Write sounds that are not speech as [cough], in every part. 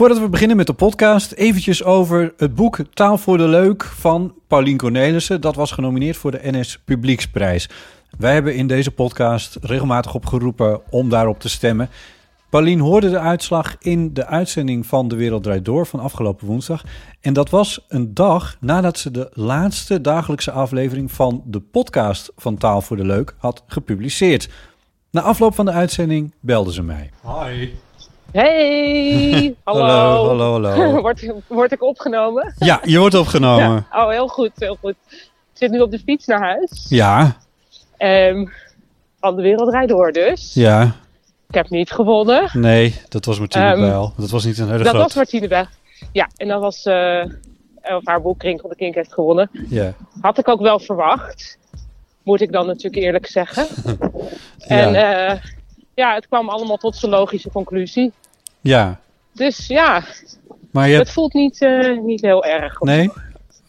Voordat we beginnen met de podcast, eventjes over het boek Taal voor de Leuk van Paulien Cornelissen. Dat was genomineerd voor de NS Publieksprijs. Wij hebben in deze podcast regelmatig opgeroepen om daarop te stemmen. Paulien hoorde de uitslag in de uitzending van De Wereld Draait Door van afgelopen woensdag. En dat was een dag nadat ze de laatste dagelijkse aflevering van de podcast van Taal voor de Leuk had gepubliceerd. Na afloop van de uitzending belde ze mij. Hi. Hey, [laughs] hallo. Hallo, hallo, hallo. [laughs] Word, word ik opgenomen? Ja, je wordt opgenomen. Ja. Oh, heel goed, heel goed. Ik zit nu op de fiets naar huis. Ja, Ehm, van de wereld rijdt door dus. ja. Ik heb niet gewonnen. Nee, dat was Martine Ehm, Bijl. Dat was niet een hele dat grote... was Martine Weg. Ja, en dat was... eh of haar boek de Kink heeft gewonnen. Ja. Had ik ook wel verwacht. Moet ik dan natuurlijk eerlijk zeggen. [laughs] Ja. En eh, ja, het kwam allemaal tot zijn logische conclusie. ja, Dus ja, maar je het voelt niet, eh, niet heel erg. Nee?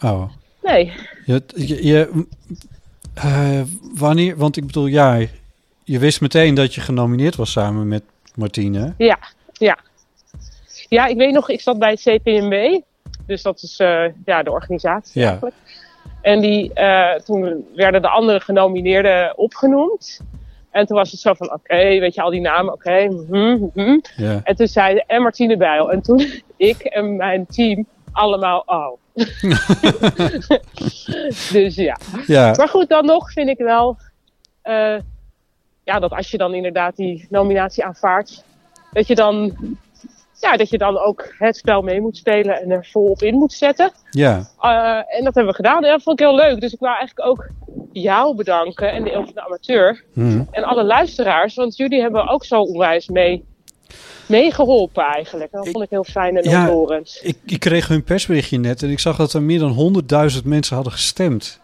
Oh. Nee. Je, je, je- eh, wanneer... Want ik bedoel, ja, je wist meteen dat je genomineerd was samen met Martine. Ja, ja. Ja, ik weet nog, ik zat bij het CPMB. Dus dat is eh, ja, de organisatie Ja. eigenlijk. En die, toen werden de andere genomineerden opgenoemd. En toen was het zo van, oké, weet je, al die namen, oké. mhm, mhm. En toen zei en Martine Bijl. En toen [laughs] ik en mijn team allemaal, oh. [laughs] dus ja. Ja, Maar goed, dan nog vind ik wel eh, ja, dat als je dan inderdaad die nominatie aanvaardt, dat je dan, ja, dat je dan ook het spel mee moet spelen en er volop in moet zetten. ja. Eh, en dat hebben we gedaan. En dat vond ik heel leuk. Dus ik wou eigenlijk ook jou bedanken en de Eeuw van de Amateur Hm. en alle luisteraars, want jullie hebben ook zo onwijs mee meegeholpen eigenlijk. Dat vond ik heel fijn en Ja. Ik, ik kreeg hun persberichtje net en ik zag dat er meer dan 100.000 mensen hadden gestemd.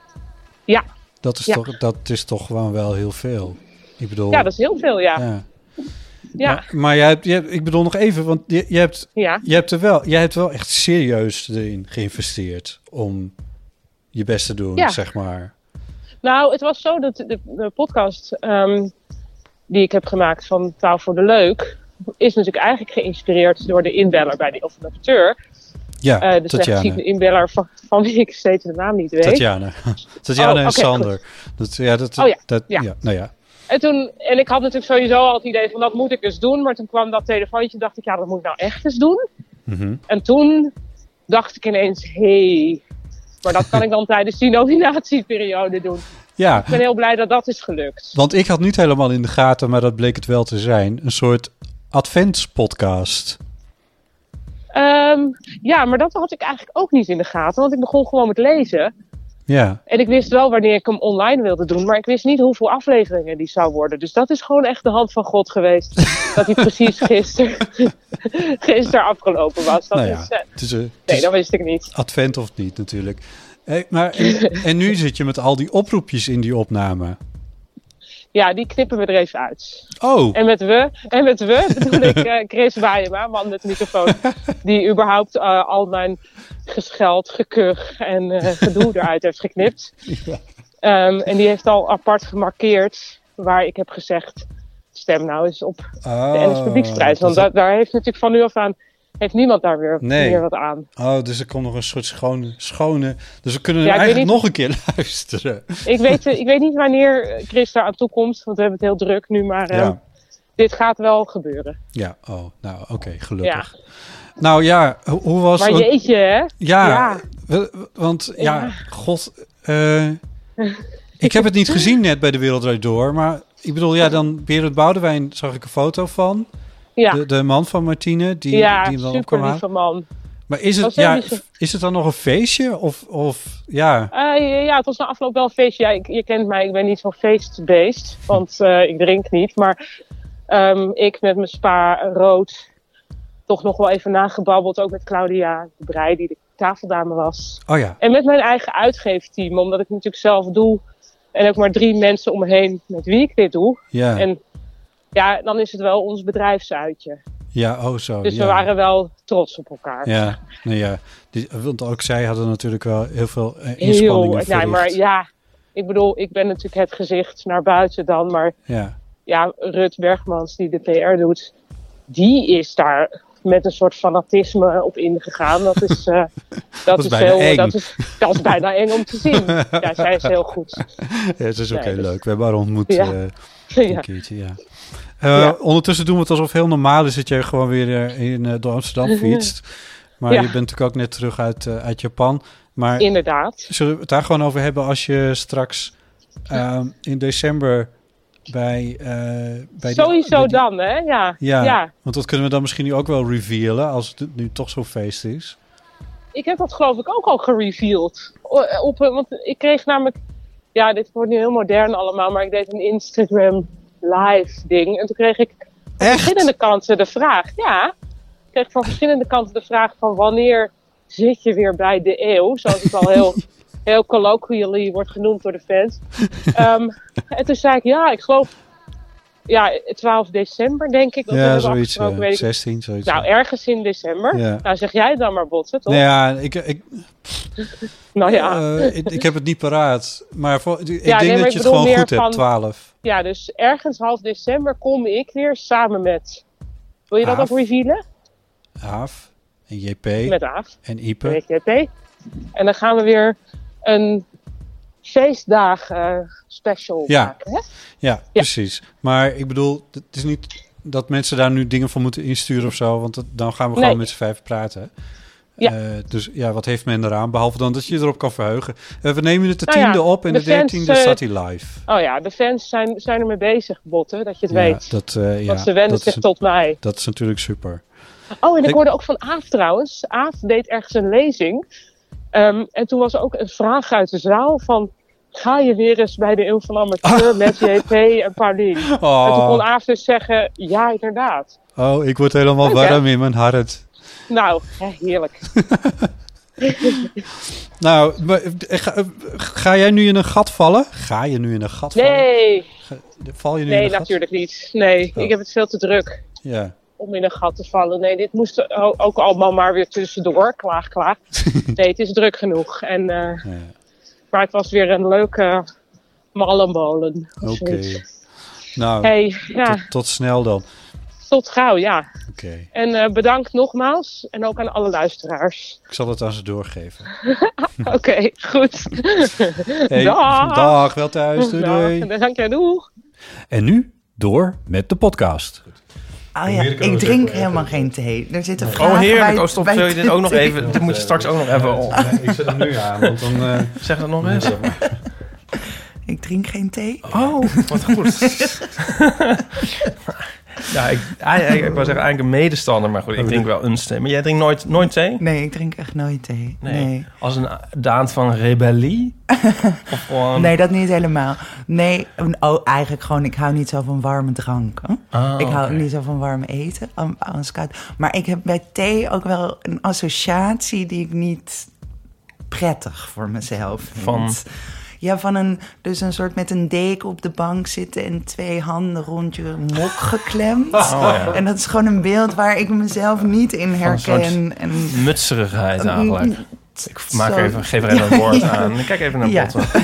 Ja. Dat is, Ja. toch, dat is toch gewoon wel heel veel. Ik bedoel... Ja, dat is heel veel, ja. ja. Ja, Maar, maar jij hebt, jij hebt- ik bedoel nog even, want je, je, hebt, ja. je hebt er wel, jij hebt wel echt serieus erin geïnvesteerd om je best te doen, Ja. zeg maar. Nou, het was zo dat de, de podcast ehm, die ik heb gemaakt van Taal voor de Leuk... is natuurlijk eigenlijk geïnspireerd door de inbeller bij de Amateur. Ja, Eh de Tatjana. slechtziende inbeller van, van wie ik steeds de naam niet weet. Tatjana. Tatjana Oh, en oké, Sander. Dat, ja, dat, Oh ja, dat, ja. ja. Nou ja. En, toen, en ik had natuurlijk sowieso al het idee van dat moet ik eens doen. Maar toen kwam dat telefoontje en dacht ik, ja, dat moet ik nou echt eens doen. Mhm. En toen dacht ik ineens, hé, hey, maar dat kan ik dan [laughs] tijdens die nominatieperiode doen. Ja, Ik ben heel blij dat dat is gelukt. want ik had niet helemaal in de gaten, maar dat bleek het wel te zijn. Een soort adventspodcast. Ehm, ja, maar dat had ik eigenlijk ook niet in de gaten. Want ik begon gewoon met lezen. Ja, En ik wist wel wanneer ik hem online wilde doen. Maar ik wist niet hoeveel afleveringen die zou worden. Dus dat is gewoon echt de hand van God geweest. [laughs] dat hij precies gisteren [laughs] gister afgelopen was. Dat nou ja. is, eh, Het is, een- het nee, is dat wist ik niet. advent of niet natuurlijk. Hey, maar, en, [laughs] en nu zit je met al die oproepjes in die opname. Ja, die knippen we er even uit. Oh, En met we, en met we bedoel ik eh, Chris Waaiema, man met de microfoon. Die überhaupt eh, al mijn gescheld, gekuch en eh, [laughs] gedoe eruit heeft geknipt. Ehm, en die heeft al apart gemarkeerd waar ik heb gezegd... stem nou eens op de NS Publieksprijs. Want da- daar heeft natuurlijk van nu af aan... heeft niemand daar weer Nee. meer wat aan. oh, dus er komt nog een soort schone... schone dus we kunnen Ja, eigenlijk niet- nog een keer [laughs] luisteren. Ik weet, eh, ik weet niet wanneer Chris daar aan toe komt, want we hebben het heel druk nu. Maar eh, Ja. dit gaat wel gebeuren. Ja, oh, nou oké, gelukkig. Nou ja, ho- hoe was... Maar jeetje, hè? ja, Ja. want ja, god... eh, ik heb het niet gezien net bij De Wereld Door. Maar ik bedoel, ja, dan Berend Boudewijn zag ik een foto van. Ja, De, de man van Martine, die, ja die hem dan super lieve man. Maar is het, Was ja, is het dan nog een feestje? Of, of ja... Eh, ja, het was na afloop wel een feestje. Ja, ik, je kent mij, ik ben niet zo'n feestbeest, want eh, ik drink niet. Maar ehm, ik met mijn spa rood toch nog wel even nagebabbeld. Ook met Claudia de Breij, die de tafeldame was. Oh ja, En met mijn eigen uitgeefteam, omdat ik natuurlijk zelf doe. En ook maar drie mensen om me heen met wie ik dit doe. ja. En ja, dan is het wel ons bedrijfsuitje. ja, oh zo. Dus ja. we waren wel trots op elkaar. Ja, nee, ja. Die, want ook zij hadden natuurlijk wel heel veel eh, Heel, inspanningen nee, verricht. maar ja, ik bedoel, ik ben natuurlijk het gezicht naar buiten dan, maar Ja, ja, Rut Bergmans, die de PR doet, die is daar met een soort fanatisme op ingegaan. Dat is, eh, [laughs] dat is is, bijna heel, eng. dat is, dat is bijna eng om te zien. Ja, zij is heel goed. [laughs] ja het is ook Nee, heel dus- leuk. We hebben haar ontmoet Ja. eh, een [laughs] ja. keertje, ja. Eh, Ja. Ondertussen doen we het alsof heel normaal is dat jij gewoon weer in, door Amsterdam fietst. Maar je bent natuurlijk ook net terug uit, uit Japan. Maar Inderdaad. zullen we het daar gewoon over hebben als je straks ehm, in december bij... eh bij Sowieso die- dan, hè? Ja. Ja, ja. want dat kunnen we dan misschien nu ook wel revealen als het nu toch zo'n feest is. Ik heb dat geloof ik ook al gereveeld. O- Op, een- want ik kreeg namelijk... Ja, dit wordt nu heel modern allemaal, maar ik deed een Instagram live ding. En toen kreeg ik van Echt? verschillende kanten de vraag. Ja, ik kreeg van [laughs] verschillende kanten de vraag van wanneer zit je weer bij de eeuw? Zoals het al heel, [laughs] heel colloquially wordt genoemd door de fans. [laughs] Ehm, en toen zei ik, ja, ik geloof... Ja, 12 december denk ik. Dat Ja, zoiets. ja. weet ik. 16, zoiets. Nou, ergens in december. Ja. Nou, zeg jij dan maar, Botten, toch? Nee, ja, ik, ik, [laughs] Nou ja. eh, ik, ik heb het niet paraat. Maar voor, ik denk maar dat ik je het gewoon goed hebt, van- 12. Ja, dus ergens half december kom ik weer samen met... Wil je dat ook revealen? Aaf en JP Met Aaf. en Ipe. JP. En dan gaan we weer een feestdag eh, special Ja. maken. Hè? Ja, precies. Maar ik bedoel, het is niet dat mensen daar nu dingen van moeten insturen of zo. Want dat- dan gaan we gewoon met z'n vijf praten. Ja. Eh, dus ja, wat heeft men eraan? Behalve dan dat je je erop kan verheugen. Eh, we nemen het de Nou ja, tiende op en de de dertiende staat hij live. Oh ja, de fans zijn, zijn ermee bezig, Botten, dat je het Ja, weet. dat, Want ze wenden zich tot mij. dat is natuurlijk super. Oh, en ik Ik- hoorde ook van Aaf trouwens. Aaf deed ergens een lezing. Ehm, en toen was er ook een vraag uit de zaal van... Ga je weer eens bij de Eeuw van Amateur [laughs] met JP en Paulien? En toen kon Oh, Aaf dus zeggen, ja, inderdaad. oh ik word helemaal warm in mijn hart. Nou, heerlijk. [laughs] Nou, eh, ga, eh, ga jij nu in een gat vallen? Ga je nu in een gat vallen? Nee, Val je nu in nee, een gat? natuurlijk niet. Nee, Oh. ik heb het veel te druk Ja. Om in een gat te vallen. Nee, dit moest ook allemaal maar weer tussendoor. Klaag, klaag. [laughs] Nee, het is druk genoeg. En, eh, ja. maar het was weer een leuke mallenmolen. of Oké. Nou, Hey, ja, tot, tot snel dan. tot gauw, ja. Oké. En eh, bedankt nogmaals. En ook aan alle luisteraars. Ik zal het aan ze doorgeven. [laughs] Oké, goed. Hey, Dag. dag, wel thuis. Doei, doei. Dag, dank doeg. En nu door met de podcast. Oh ja, ik drink helemaal geen thee. Er zitten vragen Oh, heerlijk. Oh, stop. Wil je dit ook nog even... Dit moet je straks ook nog even... op. ik zet hem nu aan, want dan... eh, Zeg dat nog eens. Ik drink geen thee. Oh, wat goed. [laughs] ja, ik, eigenlijk, ik wou zeggen eigenlijk een medestander, maar goed, ik drink wel een thee. Maar jij drinkt nooit, nooit thee? Nee, ik drink echt nooit thee. Nee. Nee, Als een daad van rebellie? [laughs] of gewoon... dat niet helemaal. Nee, oh, eigenlijk gewoon, ik hou niet zo van warme dranken. Ah, ik hou niet zo van warme eten, an- anders koud. Maar ik heb bij thee ook wel een associatie die ik niet prettig voor mezelf vind. Van? Ja, van een, dus een soort met een deken op de bank zitten en twee handen rond je mok geklemd. [laughs] Oh, ja. En dat is gewoon een beeld waar ik mezelf niet in Van een herken. En, Mutserigheid eigenlijk. Ik maak Zo. even, geef er even een woord aan. [laughs] Ik kijk even naar Ja. Botten.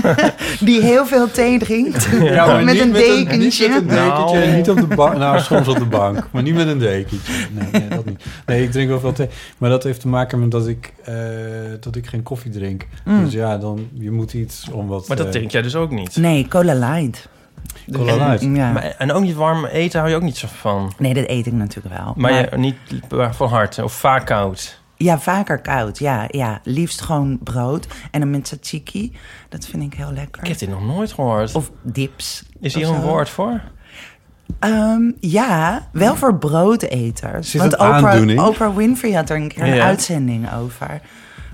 [laughs] die heel veel thee drinkt. [laughs] Maar met niet een met een- dekentje. Niet met een dekentje, Nou. niet op de bank. Nou, soms op de bank, maar niet met een dekentje. Nee, nee, dat niet. Nee, ik drink wel veel thee. Maar dat heeft te maken met dat ik, eh, dat ik geen koffie drink. Mm. Dus ja, dan, je moet iets om wat... Maar dat eh, drink jij dus ook niet. Nee, cola light. Cola Light. Ja. Maar, en ook niet warm eten hou je ook niet zo van. Nee, dat eet ik natuurlijk wel. Maar, je, niet van harte of vaak koud. Ja, vaker koud. Ja, ja, liefst gewoon brood. En dan met tzatziki. Dat vind ik heel lekker. Ik heb dit nog nooit gehoord. Of dips. is hier een zo. woord voor? Ehm, ja, wel voor broodeters. Zit Want Oprah? Oprah Winfrey had er een keer een Ja. uitzending over.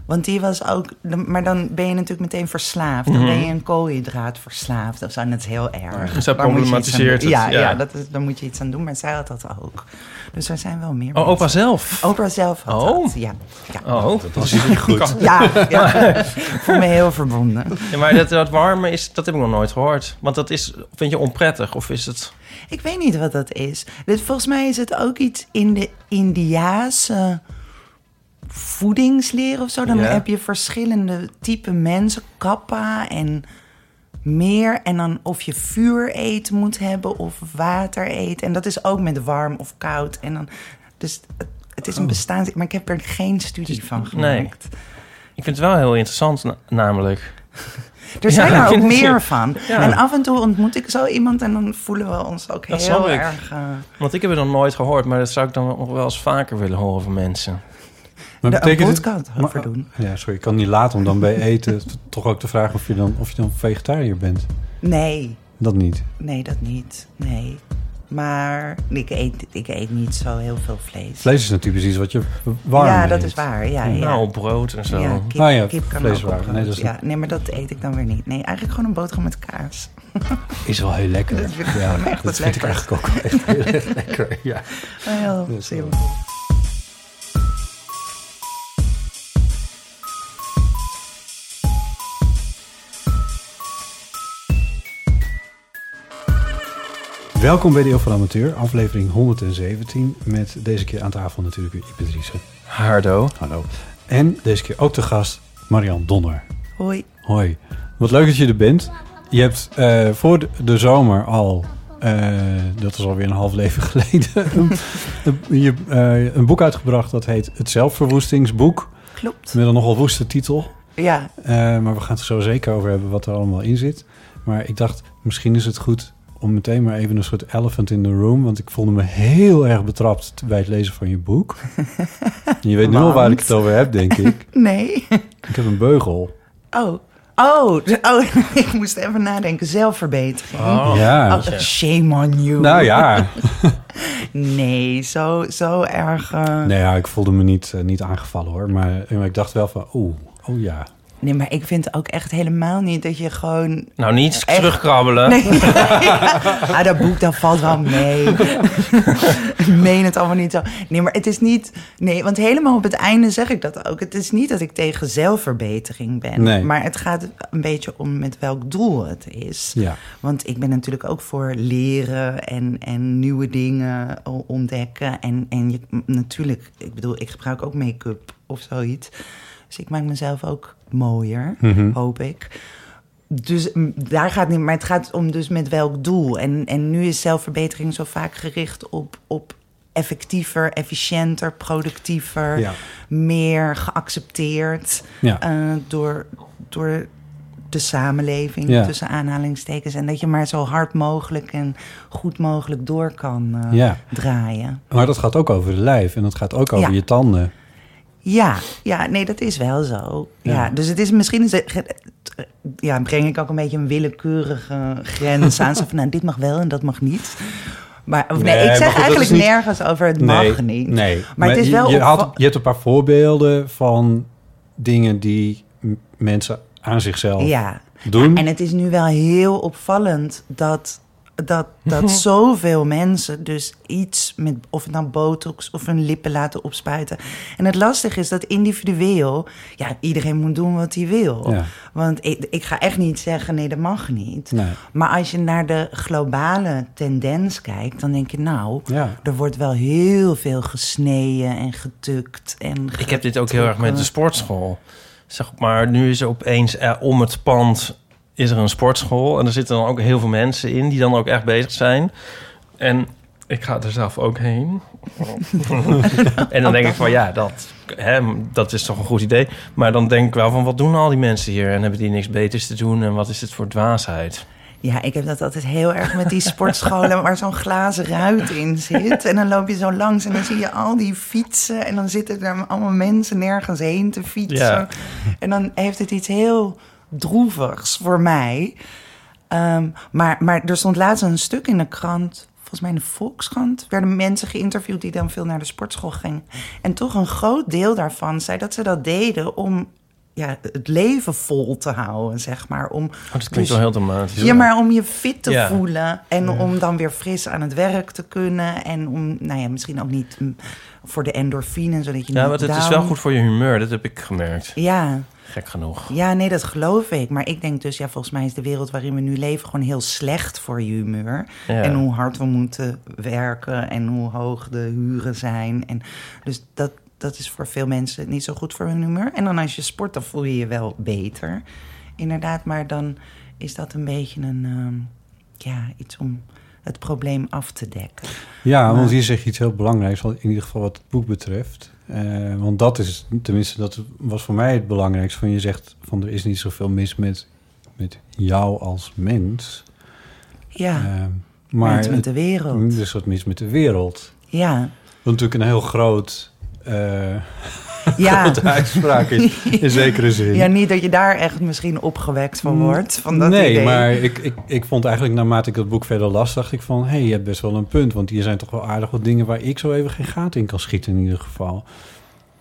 Want die was ook... Maar dan ben je natuurlijk meteen verslaafd. Mhm. Dan ben je een koolhydraat verslaafd of zo. En dat is heel erg. Dus problematiseert doen. het, Ja, ja. ja. dat is, daar moet je iets aan doen. Maar zij had dat ook. Dus er zijn wel meer Oh, mensen. opa zelf. Oprah zelf had Oh. dat, ja. Ja, Oh, Dat is niet [laughs] goed. ja, ja. ik voel me heel verbonden. Ja, maar dat, dat warme is, dat heb ik nog nooit gehoord. Want dat is, vind je onprettig of is het... Ik weet niet wat dat is. Dit, volgens mij is het ook iets in de Indiaanse voedingsleer of zo. Dan Ja. heb je verschillende type mensen, kappa en meer. En dan of je vuur eten moet hebben of water eten. En dat is ook met warm of koud. En dan, dus het, het is een bestaans... Maar ik heb er geen studie van Nee. gemaakt. Ik vind het wel heel interessant na- namelijk. [laughs] Er zijn Ja, er ook meer van. Ja. En af en toe ontmoet ik zo iemand en dan voelen we ons ook Dat heel ik. erg... eh, Want ik heb het nog nooit gehoord, maar dat zou ik dan nog wel eens vaker willen horen van mensen. Maar de, betekent het- over doen. Ja, sorry, ik kan niet laten om dan bij eten toch ook te vragen of je dan, of je dan vegetariër bent. Nee, Dat niet. nee, dat niet. Nee. Maar ik eet, ik eet niet zo heel veel vlees. Vlees is natuurlijk precies wat je warm ja, dat eet. is waar. Ja, ja. Nou, brood en zo. ja, kip, Ah ja, kip kan vlees ook. Nee, dat is- ja, nee, maar dat eet ik dan weer niet. Nee, eigenlijk gewoon een boterham met kaas. [laughs] Is wel heel lekker. Dat vind ik ja, echt dat vind ik lekkerst. eigenlijk ook wel echt heel erg lekker. Ja. Heel Dus, simpel. Welkom bij de Eeuw van Amateur, aflevering 117. Met deze keer aan tafel natuurlijk weer Ipe Driessen. Hardo. Hallo. En deze keer ook de gast Marian Donner. Hoi. Hoi. Wat leuk dat je er bent. Je hebt eh, voor de, de zomer al, eh, dat is alweer een half leven [laughs] geleden, je, eh, een boek uitgebracht dat heet Het Zelfverwoestingsboek. Klopt. Met een nogal woeste titel. Ja, Eh, maar we gaan het er zo zeker over hebben wat er allemaal in zit. Maar ik dacht, misschien is het goed om meteen maar even een soort elephant in the room. Want ik voelde me heel erg betrapt bij het lezen van je boek. En [laughs] je weet nu al waar ik het over heb, denk ik. [laughs] nee. Ik heb een beugel. Oh. Oh, oh, [laughs] ik moest even nadenken. Zelfverbetering. Oh. ja. Oh, shame on you. Nou ja. Nee, zo, zo erg. eh, Nee, ja, ik voelde me niet, eh, niet aangevallen hoor. Maar, maar ik dacht wel van, oeh, oh ja. Nee, maar ik vind ook echt helemaal niet dat je gewoon... Nou, niet Echt? terugkrabbelen. Nee. [laughs] ah, dat boek, dat valt wel mee. [laughs] ik meen het allemaal niet zo. Nee, maar het is niet... Nee, want helemaal op het einde zeg ik dat ook. Het is niet dat ik tegen zelfverbetering ben. Nee. Maar het gaat een beetje om met welk doel het is. Ja. Want ik ben natuurlijk ook voor leren en, en nieuwe dingen ontdekken. En, en je, natuurlijk, ik bedoel, ik gebruik ook make-up of zoiets. Dus ik maak mezelf ook mooier, Mhm. hoop ik. Dus daar gaat het niet, maar het gaat om dus met welk doel. En, en nu is zelfverbetering zo vaak gericht op, op effectiever, efficiënter, productiever, Ja. meer geaccepteerd Ja. eh, door, door de samenleving, Ja. tussen aanhalingstekens. En dat je maar zo hard mogelijk en goed mogelijk door kan eh, Ja. draaien. Maar dat gaat ook over de lijf en dat gaat ook over je tanden. Ja, ja, nee, dat is wel zo. Ja. Ja. dus het is misschien... is het- Ja, breng ik ook een beetje een willekeurige grens aan. Zo van, nou, dit mag wel en dat mag niet. Maar of, nee, Nee, ik zeg goed, eigenlijk niet- nergens over het mag niet. Nee, Maar, het is je- wel... Je, had, je hebt een paar voorbeelden van dingen die mensen aan zichzelf Ja, doen. En het is nu wel heel opvallend dat, dat, dat [laughs] zoveel mensen dus iets met, of het nou botox of hun lippen laten opspuiten. En het lastige is dat individueel, ja, iedereen moet doen wat hij wil. Ja. Want ik, ik ga echt niet zeggen, nee, dat mag niet. Nee. Maar als je naar de globale tendens kijkt, dan denk je, nou, Ja. er wordt wel heel veel gesneden en getukt. En Ik heb dit ook heel erg met de sportschool. Zeg maar, nu is er opeens eh, om het pand is er een sportschool. En er zitten dan ook heel veel mensen in die dan ook echt bezig zijn. En ik ga er zelf ook heen. [laughs] en dan denk ik van ja, dat, hè, dat is toch een goed idee. Maar dan denk ik wel van wat doen al die mensen hier? En hebben die niks beters te doen? En wat is dit voor dwaasheid? Ja, ik heb dat altijd heel erg met die sportscholen [laughs] waar zo'n glazen ruit in zit. En dan loop je zo langs en dan zie je al die fietsen. En dan zitten er allemaal mensen nergens heen te fietsen. Ja. En dan heeft het iets heel droevigs voor mij. Ehm, maar, maar er stond laatst een stuk in de krant, volgens mij in de Volkskrant, werden mensen geïnterviewd die dan veel naar de sportschool gingen. En toch een groot deel daarvan zei dat ze dat deden om ja, het leven vol te houden, zeg maar. Om, Oh, dat klinkt dus- wel heel dramatisch. ja, maar om je fit te Ja. voelen en om dan weer fris aan het werk te kunnen. En om, nou ja, misschien ook niet mm, voor de endorfine, zodat je Ja, niet want het is wel goed voor je humeur. Dat heb ik gemerkt. Ja, Gek genoeg. ja, nee, dat geloof ik. Maar ik denk dus, ja, volgens mij is de wereld waarin we nu leven gewoon heel slecht voor je humeur. Ja. En hoe hard we moeten werken en hoe hoog de huren zijn. En dus dat, dat is voor veel mensen niet zo goed voor hun humeur. En dan als je sport, dan voel je je wel beter. Inderdaad, maar dan is dat een beetje een, ehm, ja, iets om het probleem af te dekken. Ja, Maar- want hier zeg je iets heel belangrijks, in ieder geval wat het boek betreft. Eh, want dat is, tenminste, dat was voor mij het belangrijkste. Van je zegt van er is niet zoveel mis met, met jou als mens. Ja, Eh, maar met de wereld. er is wat mis met de wereld. Ja, Wat natuurlijk een heel groot, ja. [laughs] uitspraak is, in zekere zin. Ja, niet dat je daar echt misschien opgewekt van wordt. Van dat nee, idee. maar ik, ik, ik vond eigenlijk naarmate ik het boek verder las, dacht ik van... hé, hey, je hebt best wel een punt. Want hier zijn toch wel aardig wat dingen waar ik zo even geen gaten in kan schieten in ieder geval.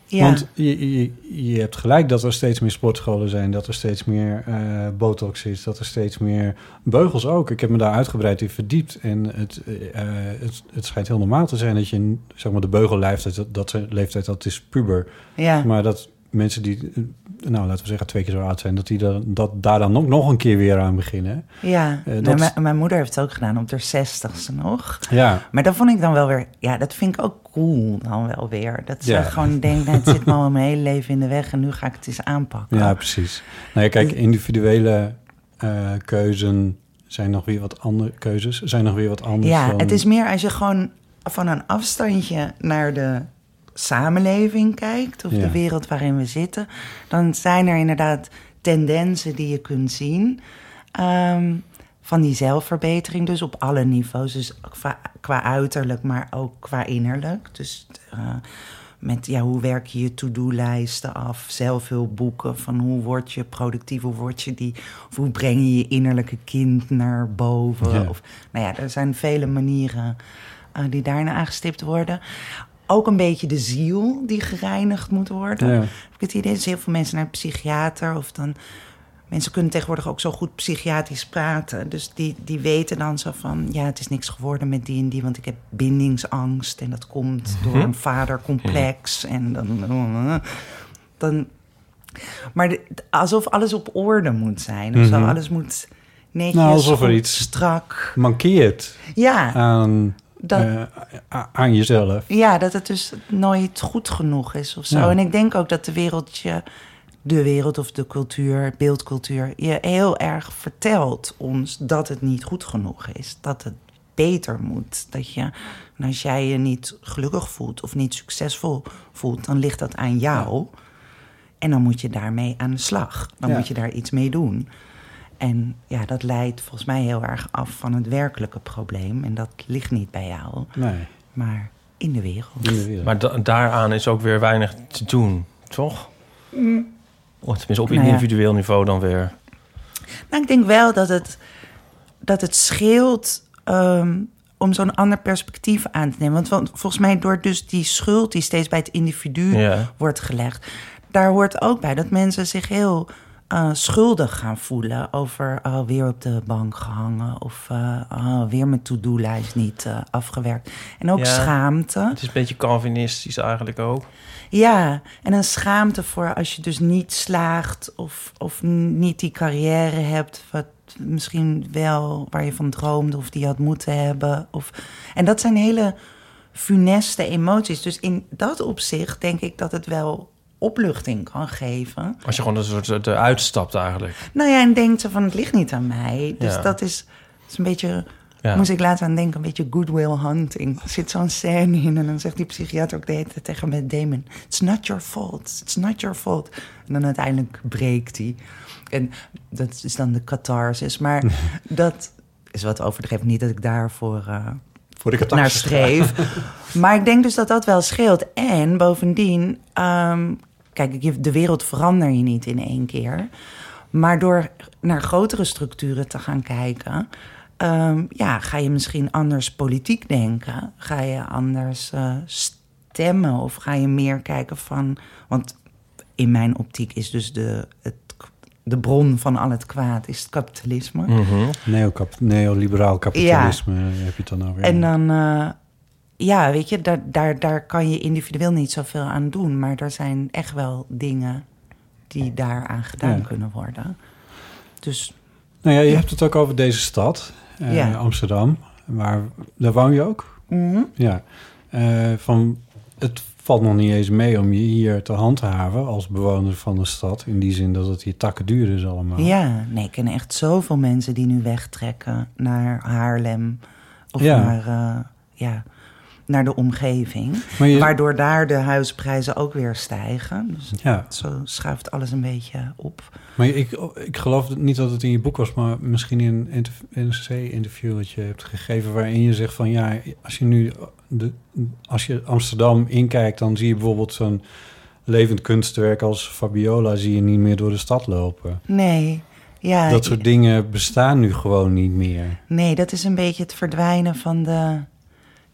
Ja. Want je, je, je hebt gelijk dat er steeds meer sportscholen zijn, dat er steeds meer eh, botox is, dat er steeds meer beugels ook. Ik heb me daar uitgebreid in verdiept en het, eh, eh, het, het schijnt heel normaal te zijn dat je, zeg maar, de beugelleeftijd, dat, dat leeftijd, dat is puber. ja. Maar dat mensen die, eh, nou laten we zeggen twee keer zo oud zijn, dat die dan, dat daar dan ook nog een keer weer aan beginnen. Ja, Eh, dat- mijn, mijn moeder heeft het ook gedaan op haar zestigste nog. Ja, Maar dat vond ik dan wel weer... Ja, dat vind ik ook cool dan wel weer. Dat ze Ja. gewoon denkt, nou, het zit me al mijn hele leven in de weg... en nu ga ik het eens aanpakken. ja precies. Nou ja, kijk, individuele eh keuzen zijn nog weer wat andere keuzes, zijn nog weer wat anders. Ja, dan- het is meer als je gewoon van een afstandje naar de samenleving kijkt... of Ja. de wereld waarin we zitten... dan zijn er inderdaad tendensen die je kunt zien... ehm, van die zelfverbetering dus op alle niveaus. Dus qua, qua uiterlijk, maar ook qua innerlijk. Dus eh, met ja, hoe werk je je to-do-lijsten af, zelfhulpboeken... van hoe word je productief, hoe, word je die, of hoe breng je je innerlijke kind naar boven... Ja. Of, nou ja, er zijn vele manieren eh, die daarna aangestipt worden. Ook een beetje de ziel die gereinigd moet worden. Ja. Heb ik het idee dat heel veel mensen naar een psychiater of dan... Mensen kunnen tegenwoordig ook zo goed psychiatrisch praten. Dus die, die weten dan zo van... ja, het is niks geworden met die en die... want ik heb bindingsangst en dat komt door een vadercomplex. En dan... dan maar de- alsof alles op orde moet zijn. Of zo, Mhm. alles moet netjes, Nou, alsof er iets- strak. mankeert Ja, aan, dat, eh, aan jezelf. ja, dat het dus nooit goed genoeg is of zo. Ja. En ik denk ook dat de wereld je, de wereld of de cultuur, beeldcultuur, je heel erg vertelt ons dat het niet goed genoeg is. Dat het beter moet. Dat je, als jij je niet gelukkig voelt of niet succesvol voelt, dan ligt dat aan jou. En dan moet je daarmee aan de slag. Dan Ja. moet je daar iets mee doen. En ja, dat leidt volgens mij heel erg af van het werkelijke probleem. En dat ligt niet bij jou, Nee, maar in de wereld. in de wereld. Maar da- daaraan is ook weer weinig te doen, toch? Of tenminste op Nou ja. individueel niveau dan weer. Nou, ik denk wel dat het, dat het scheelt ehm, om zo'n ander perspectief aan te nemen. Want, want volgens mij door dus die schuld die steeds bij het individu Ja. wordt gelegd... daar hoort ook bij dat mensen zich heel eh, schuldig gaan voelen... over oh, weer op de bank gehangen of oh, weer mijn to-do-lijst niet eh, afgewerkt. En ook Ja. schaamte. Het is een beetje Calvinistisch eigenlijk ook. Ja, en een schaamte voor als je dus niet slaagt of, of niet die carrière hebt, wat misschien wel waar je van droomde of die had moeten hebben. Of, en dat zijn hele funeste emoties. Dus in dat opzicht denk ik dat het wel opluchting kan geven. Als je gewoon een soort eruit stapt eigenlijk. Nou ja, en denkt ze van het ligt niet aan mij. Dus Ja. dat is, dat is een beetje Ja. Moest ik later aan denken, een beetje Goodwill Hunting. Er zit zo'n scène in en dan zegt die psychiater ook de hele tijd tegen Matt Damon... It's not your fault, it's not your fault. En dan uiteindelijk breekt hij. En dat is dan de catharsis. Maar [laughs] dat is wat overdreven. Niet dat ik daarvoor... eh, Voor de naar streef. [laughs] maar ik denk dus dat dat wel scheelt. En bovendien, ehm, kijk, je- de wereld verander je niet in één keer. Maar door naar grotere structuren te gaan kijken, ehm, ja, ga je misschien anders politiek denken. Ga je anders eh, stemmen of ga je meer kijken van. Want in mijn optiek is dus de, het, de bron van al het kwaad is het kapitalisme. Mhm. Neocap neoliberaal kapitalisme heb je het dan over. En dan, eh, ja, weet je, daar, daar, daar kan je individueel niet zoveel aan doen. Maar er zijn echt wel dingen die daaraan gedaan Ja. kunnen worden. Dus Nou ja, je hebt het ook over deze stad, eh, Ja. Amsterdam. Maar daar woon je ook? mhm. Ja. Eh, van, het valt nog niet eens mee om je hier te handhaven als bewoner van de stad. In die zin dat het hier takken duur is allemaal. ja, nee, ik ken echt zoveel mensen die nu wegtrekken naar Haarlem. Of Ja. naar, eh, ja, naar de omgeving. Je, Waardoor daar de huisprijzen ook weer stijgen. Dus ja, zo schuift alles een beetje op. maar ik, ik geloof niet dat het in je boek was, maar misschien in een NRC-interview dat je hebt gegeven, waarin je zegt van ja, als je nu de, als je Amsterdam inkijkt, dan zie je bijvoorbeeld zo'n levend kunstwerk als Fabiola zie je niet meer door de stad lopen. Nee, ja. Dat soort dingen bestaan nu gewoon niet meer. Nee, dat is een beetje het verdwijnen van de,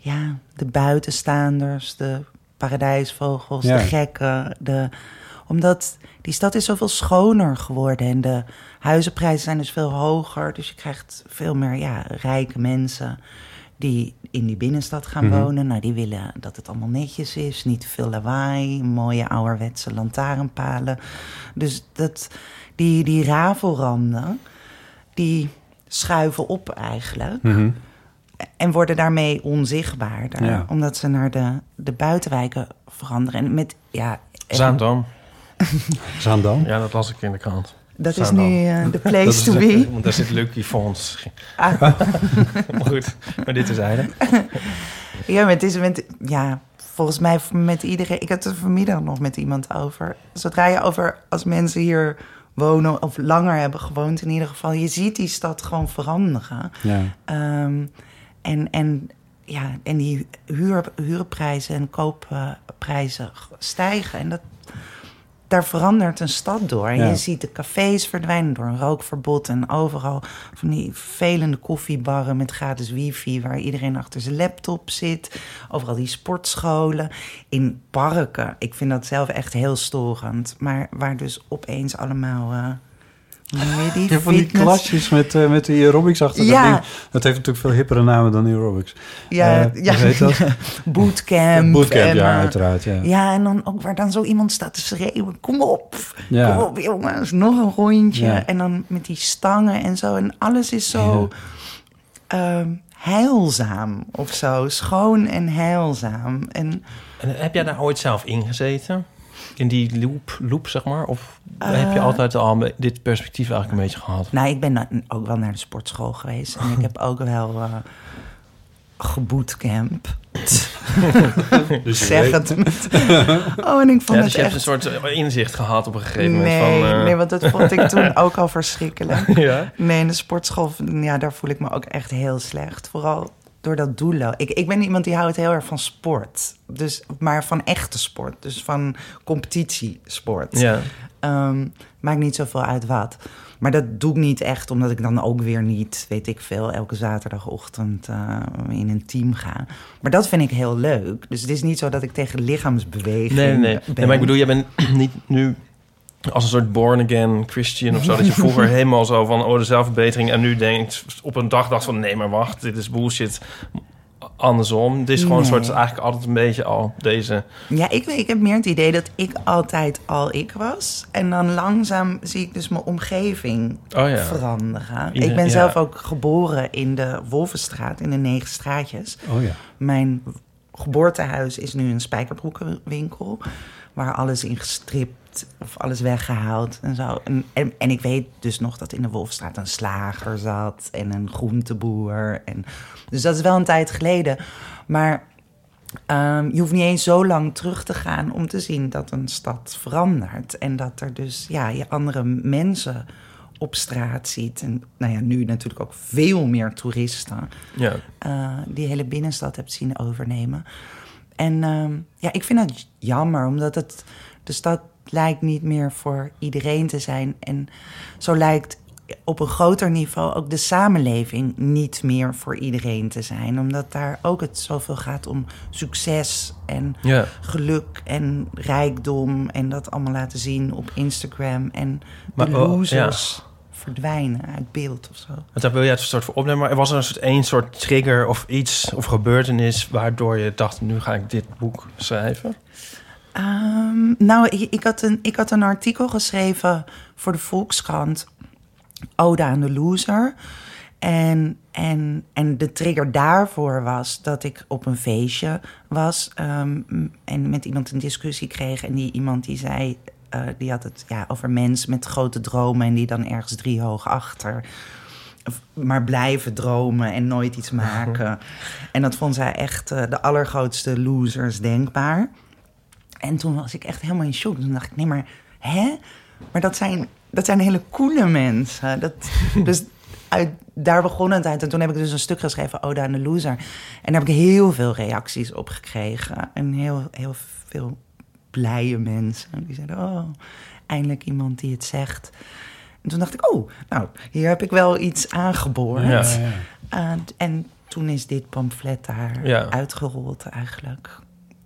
ja, de buitenstaanders, de paradijsvogels, Ja. de gekken. De, omdat die stad is zoveel schoner geworden en de huizenprijzen zijn dus veel hoger. Dus je krijgt veel meer ja, rijke mensen die in die binnenstad gaan Mhm. wonen. Nou, die willen dat het allemaal netjes is, niet te veel lawaai, mooie ouderwetse lantaarnpalen. Dus dat, die, die rafelranden, die schuiven op eigenlijk. Mhm. En worden daarmee onzichtbaarder. Ja. Omdat ze naar de, de buitenwijken veranderen. En met, ja, en Zaandam. [laughs] Zaandam? Ja, dat las ik in de krant. dat is nu eh, de [laughs] place is to be. Want daar zit Lucky Fonds. Ah, [laughs] Maar goed, maar dit is eigenlijk. ja, maar het is met, ja, volgens mij met iedereen. Ik had het er vanmiddag nog met iemand over. Zodra je over als mensen hier wonen of langer hebben gewoond, in ieder geval, je ziet die stad gewoon veranderen. Ja. Ehm, en, en, ja, en die huur, huurprijzen en koopprijzen stijgen. En dat, daar verandert een stad door. En Ja. je ziet de cafés verdwijnen door een rookverbod. En overal van die vervelende koffiebarren met gratis wifi... waar iedereen achter zijn laptop zit. Overal die sportscholen. In parken. Ik vind dat zelf echt heel storend. Maar waar dus opeens allemaal... eh, die? Ja, van die Fitness- klasjes met, eh, met die aerobics achter Ja. dat ding. Dat heeft natuurlijk veel hippere namen dan aerobics. Ja, Eh, ja. hoe heet dat? [laughs] Bootcamp. Bootcamp, en, ja, eh, uiteraard. Ja. Ja, en dan ook waar dan zo iemand staat te schreeuwen. Kom op, Ja. kom op jongens, nog een rondje. Ja. En dan met die stangen en zo. En alles is zo ehm, heilzaam of zo. Schoon en heilzaam. En En heb jij daar ooit zelf ingezeten? In die loop, loop zeg maar? Of Eh. heb je altijd al dit perspectief eigenlijk een beetje gehad? nou, ik ben ook wel naar de sportschool geweest. En ik heb ook wel eh gebootcamp. [laughs] Dus zeg weet- het met... Oh, en ik vond Ja, het dus je hebt een soort eh, inzicht gehad op een gegeven Nee, moment van... eh, nee, want dat vond ik toen [laughs] ook al verschrikkelijk. ja? Nee, in de sportschool, ja, daar voel ik me ook echt heel slecht. Vooral door dat doelen. Ik, ik ben iemand die houdt heel erg van sport. Dus, maar van echte sport. Dus van competitiesport. Ja. Ehm, maakt niet zoveel uit wat. Maar dat doe ik niet echt, omdat ik dan ook weer niet, weet ik veel, elke zaterdagochtend eh, in een team ga. Maar dat vind ik heel leuk. Dus het is niet zo dat ik tegen lichaamsbeweging Nee, nee, nee. Maar ik bedoel, jij bent [clears throat] niet nu als een soort born-again Christian of zo... dat je vroeger [laughs] helemaal zo van, oh, de zelfverbetering... en nu denkt, op een dag dacht van... nee, maar wacht, dit is bullshit. Andersom. Het is gewoon een soort, eigenlijk altijd een beetje al deze... Ja, ik, ik heb meer het idee dat ik altijd al ik was. En dan langzaam zie ik dus mijn omgeving Oh ja. veranderen. Ieder- ik ben ja. zelf ook geboren in de Wolvenstraat, in de Negen Straatjes. Oh ja. Mijn geboortehuis is nu een spijkerbroekenwinkel. waar alles in gestript of alles weggehaald en zo. En, en, en ik weet dus nog dat in de Wolfstraat een slager zat en een groenteboer. En, dus dat is wel een tijd geleden. Maar ehm, je hoeft niet eens zo lang terug te gaan om te zien dat een stad verandert. En dat er dus ja, je andere mensen op straat ziet. En nou ja, nu natuurlijk ook veel meer toeristen Ja. eh, die hele binnenstad hebt zien overnemen. En ehm, ja, ik vind dat jammer, omdat het, de stad lijkt niet meer voor iedereen te zijn. En zo lijkt op een groter niveau ook de samenleving niet meer voor iedereen te zijn. Omdat daar ook het zoveel gaat om succes en Ja. geluk en rijkdom. En dat allemaal laten zien op Instagram. En Maar, de oh, losers verdwijnen uit beeld of zo. Want daar wil je het een soort voor opnemen. Maar er was er een soort één soort trigger of iets of gebeurtenis waardoor je dacht: nu ga ik dit boek schrijven. Ehm, nou, ik, ik, had een, ik had een artikel geschreven voor de Volkskrant. Ode aan de loser. En, en, en de trigger daarvoor was dat ik op een feestje was ehm, en met iemand een discussie kreeg. En die iemand die zei, eh, die had het ja, over mensen met grote dromen en die dan ergens driehoog achter. Of maar blijven dromen en nooit iets [laughs] maken. En dat vond zij echt eh, de allergrootste losers denkbaar. En toen was ik echt helemaal in shock. Toen dacht ik, nee, maar hè? Maar dat zijn, dat zijn hele coole mensen. Dat, [laughs] dus uit, daar begon het uit. En toen heb ik dus een stuk geschreven, Oda aan de Loser. En daar heb ik heel veel reacties op gekregen. En heel, heel veel blije mensen. Die zeiden, oh, eindelijk iemand die het zegt. En toen dacht ik, oh, nou, hier heb ik wel iets aangeboord. Ja. Uh, en toen is dit pamflet daar Ja. uitgerold eigenlijk.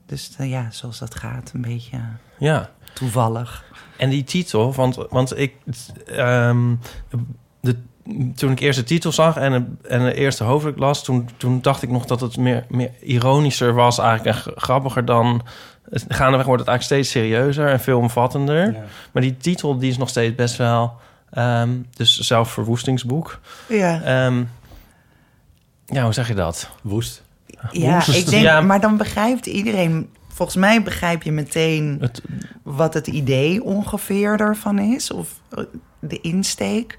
Dus uh, ja, zoals dat gaat, een beetje Ja. toevallig. En die titel, want, want ik. ehm, de, toen ik eerst de titel zag en, de- en de eerste hoofdstuk las, toen, toen dacht ik nog dat het meer, meer ironischer was, eigenlijk en grappiger dan. Gaandeweg wordt het eigenlijk steeds serieuzer en veel omvattender. Maar die titel die is nog steeds best wel. ehm, dus zelfverwoestingsboek. Ja, Ehm, ja, hoe zeg je dat? Woest. Ja ik denk, Ja. maar dan begrijpt iedereen... Volgens mij begrijp je meteen Het, wat het idee ongeveer ervan is. Of eh, de insteek.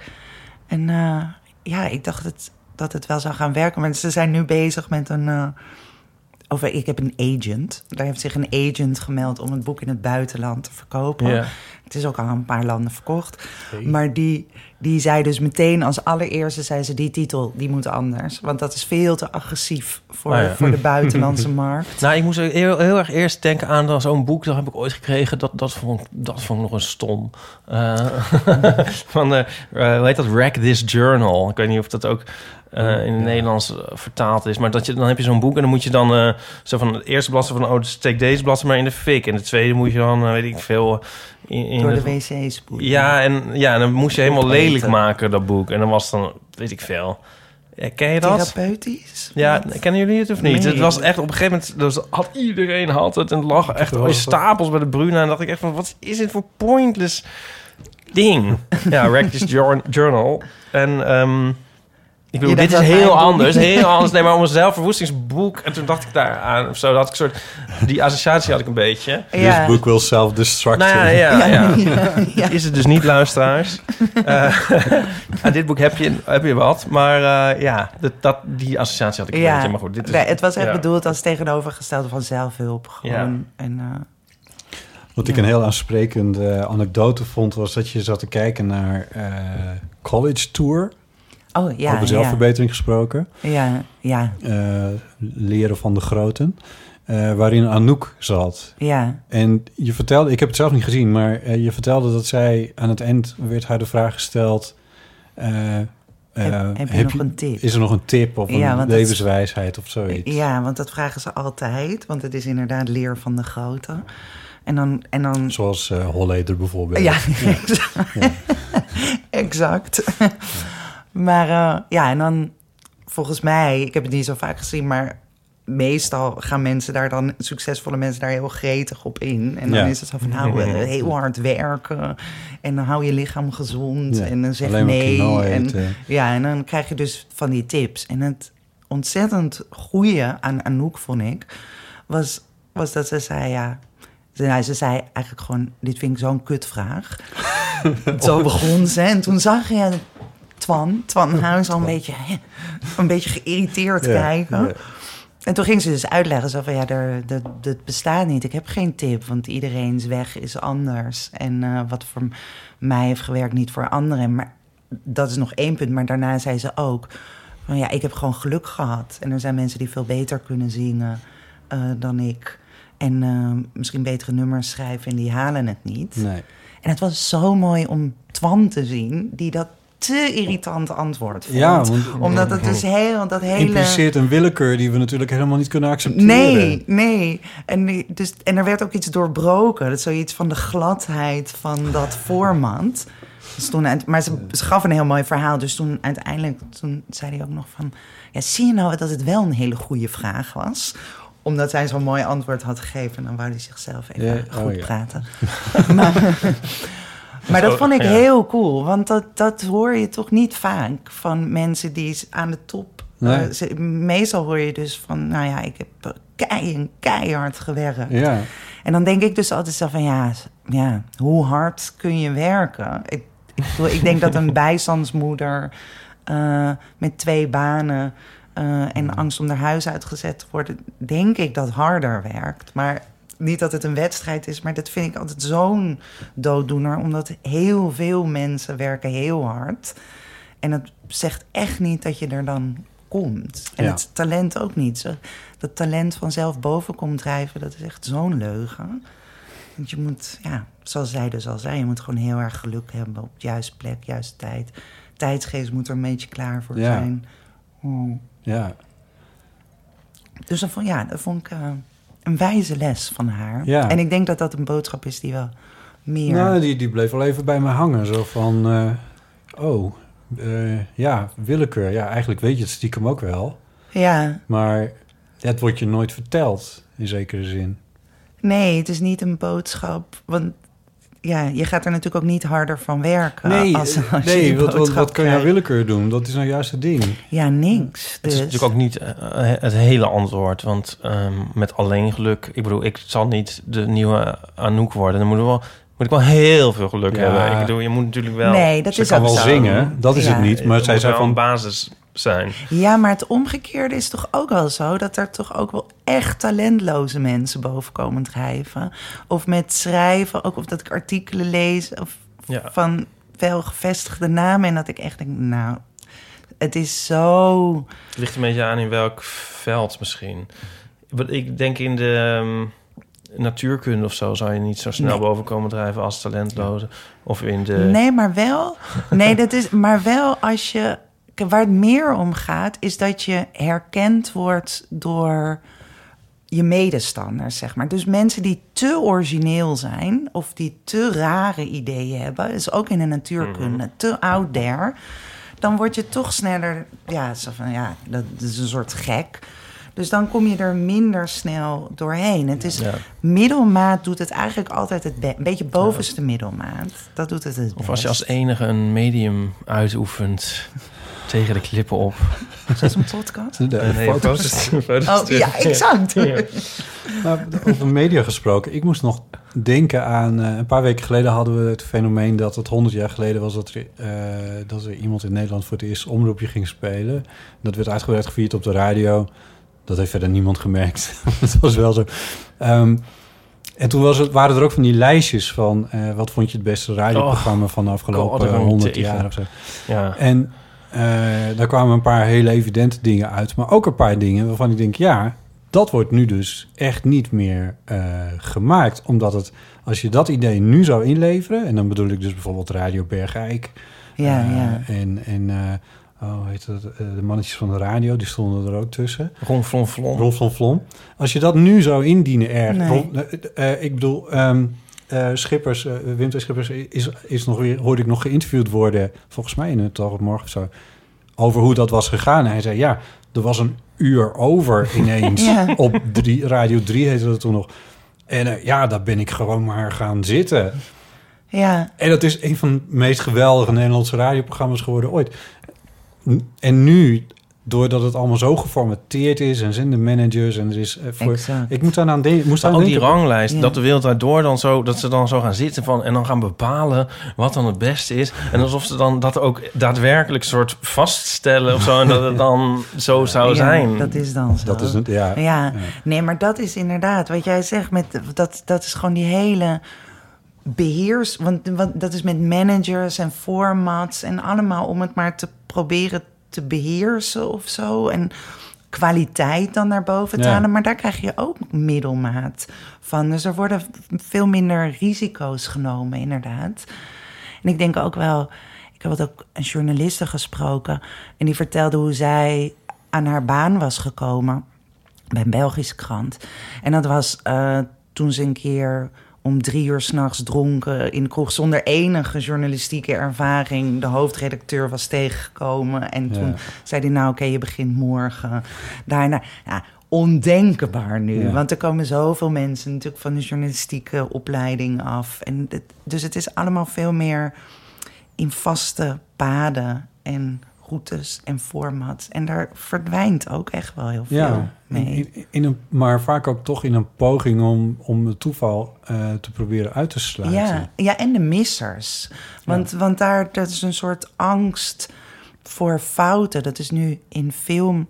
En eh, ja, ik dacht het, dat het wel zou gaan werken. Maar ze zijn nu bezig met een... eh, of ik heb een agent. Daar heeft zich een agent gemeld om het boek in het buitenland te verkopen. ja. Het is ook al een paar landen verkocht. Maar die, die zei dus meteen als allereerste... zei ze, die titel, die moet anders. Want dat is veel te agressief voor, ja. voor de [laughs] buitenlandse markt. Nou, ik moest heel, heel erg eerst denken aan zo'n boek. Dat heb ik ooit gekregen. Dat, dat, vond, dat vond ik nog een stom. Eh, [laughs] van, de, eh, hoe heet dat? Wreck This Journal. Ik weet niet of dat ook eh, in het Nederlands eh, vertaald is. Maar dat je, dan heb je zo'n boek en dan moet je dan eh, zo van het eerste bladzijde van... oh, steek deze bladzijde maar in de fik. En de tweede moet je dan, weet ik veel... In, in Door de wc spoelen. ja, en, ja, dan moest je helemaal Opeten. lelijk maken, dat boek. En dan was dan, weet ik veel... Ken je dat? Therapeutisch? Ja, kennen jullie het of niet? Nee. Het was echt op een gegeven moment... Dus had iedereen had het en het lag echt in stapels bij de Bruna. En dacht ik echt van, wat is dit voor pointless ding? [laughs] ja, Jour- Journal. En ehm, ik bedoel, dit is heel anders. Heel [laughs] anders. Nee, maar om een zelfverwoestingsboek. En toen dacht ik daar aan of zo. Dat had ik een soort... Die associatie had ik een beetje. Ja. This book will self-destruct. Nou ja, ja, ja. [laughs] ja, ja. Is het dus niet, luisteraars. [laughs] Eh, aan dit boek heb je, heb je wat. Maar eh, ja, dat, dat, die associatie had ik een Ja. beetje. Maar goed, dit is... Nee, het was echt ja. bedoeld als tegenovergestelde van zelfhulp. Gewoon. En, eh, Wat ik een heel aansprekende anekdote vond, was dat je zat te kijken naar eh, College Tour. Oh ja, over ja, zelfverbetering gesproken. ja, ja, Eh, leren van de groten. eh, waarin Anouk zat. ja. En je vertelde, ik heb het zelf niet gezien, maar eh, je vertelde dat zij aan het eind werd haar de vraag gesteld. Heb- heb je nog een tip? Is er nog een tip of een Ja, dat levenswijsheid of zoiets? Ja, want dat vragen ze altijd. Want het is inderdaad leer van de grote. En dan... En dan Zoals eh Holleder bijvoorbeeld. ja, [laughs] exact. [laughs] exact. Maar eh, ja, en dan volgens mij... Ik heb het niet zo vaak gezien, maar... Meestal gaan mensen daar dan, succesvolle mensen daar heel gretig op in. En dan Ja. is het zo van, nou, eh, [laughs] heel hard werken. En dan hou je lichaam gezond. Ja, En dan zeg alleen nee. En, ja, en dan krijg je dus van die tips. En het ontzettend goede aan Anouk, vond ik, was, was dat ze zei, ja, Ze, nou, ze zei eigenlijk gewoon, dit vind ik zo'n kutvraag. [laughs] Zo begon ze. En toen zag je Twan, Twan [laughs] Huis al een beetje, een beetje geïrriteerd Ja, kijken. ja. En toen ging ze dus uitleggen, zo van ja, dat, dat bestaat niet. Ik heb geen tip, want iedereen's weg is anders. En eh, wat voor mij heeft gewerkt, niet voor anderen. Maar dat is nog één punt. Maar daarna zei ze ook, van ja, ik heb gewoon geluk gehad. En er zijn mensen die veel beter kunnen zingen eh, dan ik. En eh, misschien betere nummers schrijven en die halen het niet. Nee. En het was zo mooi om Twan te zien, die dat te irritant antwoord vond. Ja, want- Omdat het dus heel, dat hele... Impliceert een willekeur die we natuurlijk helemaal niet kunnen accepteren. Nee, nee. En, dus, en er werd ook iets doorbroken. Dat is zoiets van de gladheid van dat voormand. Dus toen, maar ze, ze gaf een heel mooi verhaal. Dus toen uiteindelijk toen zei hij ook nog van... Ja, zie je nou dat het wel een hele goede vraag was? Omdat hij zo'n mooi antwoord had gegeven. En dan wou hij zichzelf even Ja, oh goed ja. praten. [laughs] maar, maar dat vond ik Ja. heel cool. Want dat, dat hoor je toch niet vaak van mensen die aan de top... Nee. eh, ze- meestal hoor je dus van... Nou ja, ik heb kei, keihard gewerkt. Ja. En dan denk ik dus altijd zo van... Ja, ja hoe hard kun je werken? Ik, ik, bedoel, ik denk dat een [laughs] bijstandsmoeder... eh, met twee banen... eh, en angst om naar huis uitgezet te worden... denk ik dat harder werkt. Maar niet dat het een wedstrijd is... maar dat vind ik altijd zo'n dooddoener... omdat heel veel mensen werken heel hard... En het zegt echt niet dat je er dan komt. En Ja. het talent ook niet. Zo, dat talent vanzelf boven komt drijven, dat is echt zo'n leugen. Want je moet, ja, zoals zij dus al zei, je moet gewoon heel erg geluk hebben op de juiste plek, juiste tijd. Tijdsgeest moet er een beetje klaar voor Ja. zijn. Hmm. Ja. Dus dat vond, ja, dat vond ik eh, een wijze les van haar. Ja. En ik denk dat dat een boodschap is die wel meer... Nou, die, die bleef wel even bij me hangen. Zo van, eh, oh, eh, ja, willekeur. Ja, eigenlijk weet je het stiekem ook wel. Ja, Maar het wordt je nooit verteld, in zekere zin. nee, het is niet een boodschap. Want ja, je gaat er natuurlijk ook niet harder van werken. Nee, als, als je nee wat, wat, wat kan jouw willekeur doen? Dat is nou juist het ding. Ja, niks. Het Dus. is natuurlijk ook niet eh, het hele antwoord. Want ehm, met alleen geluk... Ik bedoel, ik zal niet de nieuwe Anouk worden. Dan moet, er wel, moet ik wel heel veel geluk Ja. hebben. Ik bedoel, je moet natuurlijk wel... Nee, dat Ze is kan ook wel zo. zingen, dat is Ja. het niet. Maar zij zei wel een van, basis zijn. Ja, maar het omgekeerde is toch ook wel zo... dat er toch ook wel echt talentloze mensen boven komen drijven. Of met schrijven, ook of dat ik artikelen lees... Of Ja. van wel gevestigde namen... en dat ik echt denk, nou, het is zo... Het ligt een beetje aan in welk veld misschien. Ik denk in de ehm, natuurkunde of zo... zou je niet zo snel Nee. boven komen drijven als talentloze. Of in de... Nee, maar wel. Nee, dat is. Maar wel als je. Waar het meer om gaat, is dat je herkend wordt door je medestanders, zeg maar. Dus mensen die te origineel zijn of die te rare ideeën hebben, is ook in de natuurkunde, te out there, dan word je toch sneller, ja, zo van ja, dat is een soort gek. Dus dan kom je er minder snel doorheen. Het is Ja. middelmaat doet het eigenlijk altijd het een beetje bovenste middelmaat. Dat doet het het Of als je als enige een medium uitoefent tegen de klippen op. Is dat een podcast? de Eh, nee, foto's. [laughs] foto's, Oh ja, exact. Maar over media gesproken, ik moest nog denken aan... eh, een paar weken geleden hadden we het fenomeen dat het 100 jaar geleden was... dat er, eh, dat er iemand in Nederland voor het eerst omroepje ging spelen. Dat werd uitgebreid gevierd op de radio. Dat heeft verder niemand gemerkt. [laughs] Het was wel zo. Ehm, en toen was het, waren er ook van die lijstjes van... eh, wat vond je het beste radioprogramma van de afgelopen ik 100 tegen. jaar of zo. Ja. En daar kwamen een paar hele evidente dingen uit. Maar ook een paar dingen waarvan ik denk, ja, dat wordt nu dus echt niet meer eh, gemaakt. Omdat het, als je dat idee nu zou inleveren... en dan bedoel ik dus bijvoorbeeld Radio Bergijk... Ja, eh, ja. En, en eh, oh, hoe heet het, eh, de mannetjes van de radio, die stonden er ook tussen. Ron Flon Flon. Rolf van Vlom. Als je dat nu zou indienen. Nee. Eh, eh, ik bedoel, ehm, eh, Schippers, eh, Wim T. Schippers is, is nog weer, hoorde ik nog geïnterviewd worden... volgens mij in het Dag Morgen of zo... over hoe dat was gegaan. En hij zei, ja, er was een uur over [laughs] ineens. Ja. Op drie, Radio 3 heette dat toen nog. En eh, ja, daar ben ik gewoon maar gaan zitten. Ja, En dat is een van de meest geweldige Nederlandse radioprogramma's geworden ooit. En nu doordat het allemaal zo geformateerd is en zijn de managers en er is eh, voor. Exact. Ik moet daar aan denken. Moest aan ook die ranglijst, Ja. dat de wereld daardoor dan zo, dat ze dan zo gaan zitten van en dan gaan bepalen wat dan het beste is. En alsof ze dan dat ook daadwerkelijk soort vaststellen of zo en dat het dan zo zou Ja, zijn. dat is dan zo. Dat is een, ja. Ja, nee, maar dat is inderdaad wat jij zegt. Met, dat, dat is gewoon die hele beheers. Want, want dat is met managers en formats en allemaal om het maar te proberen te beheersen of zo. En kwaliteit dan naar boven te Ja. halen. Maar daar krijg je ook middelmaat van. Dus er worden veel minder risico's genomen, inderdaad. En ik denk ook wel, ik heb wat ook een journaliste gesproken. En die vertelde hoe zij aan haar baan was gekomen bij een Belgische krant. En dat was eh, toen ze een keer om drie uur s'nachts dronken in de kroeg... zonder enige journalistieke ervaring de hoofdredacteur was tegengekomen. En toen Ja. zei hij, nou oké, je begint morgen. Daarna, ja, ondenkbaar nu. Ja. Want er komen zoveel mensen natuurlijk van de journalistieke opleiding af. En het- dus het is allemaal veel meer in vaste paden en routes en formats. En daar verdwijnt ook echt wel heel veel Ja, mee. in, in- een, maar vaak ook toch in een poging om, om het toeval eh, te proberen uit te sluiten. Ja, ja, en de missers. Want, want daar dat is een soort angst voor fouten. Dat is nu in film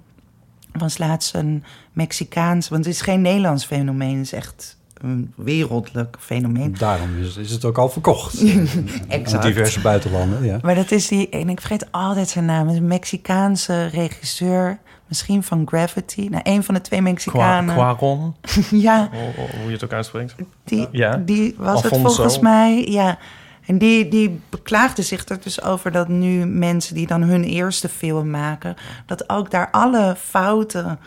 van laatst een Mexicaans... Want het is geen Nederlands fenomeen, het is echt een wereldlijk fenomeen. Daarom is, is het ook al verkocht. [laughs] Aan Exact. diverse buitenlanden, ja. Maar dat is die, en ik vergeet altijd zijn naam, een Mexicaanse regisseur, misschien van Gravity. Nou, een van de twee Qua, Mexicanen. Quaron, [laughs] Ja, hoe hoe je het ook uitspreekt. die, Ja. die was het volgens mij. Ja. En die, die beklaagde zich er dus over dat nu mensen die dan hun eerste film maken, dat ook daar alle fouten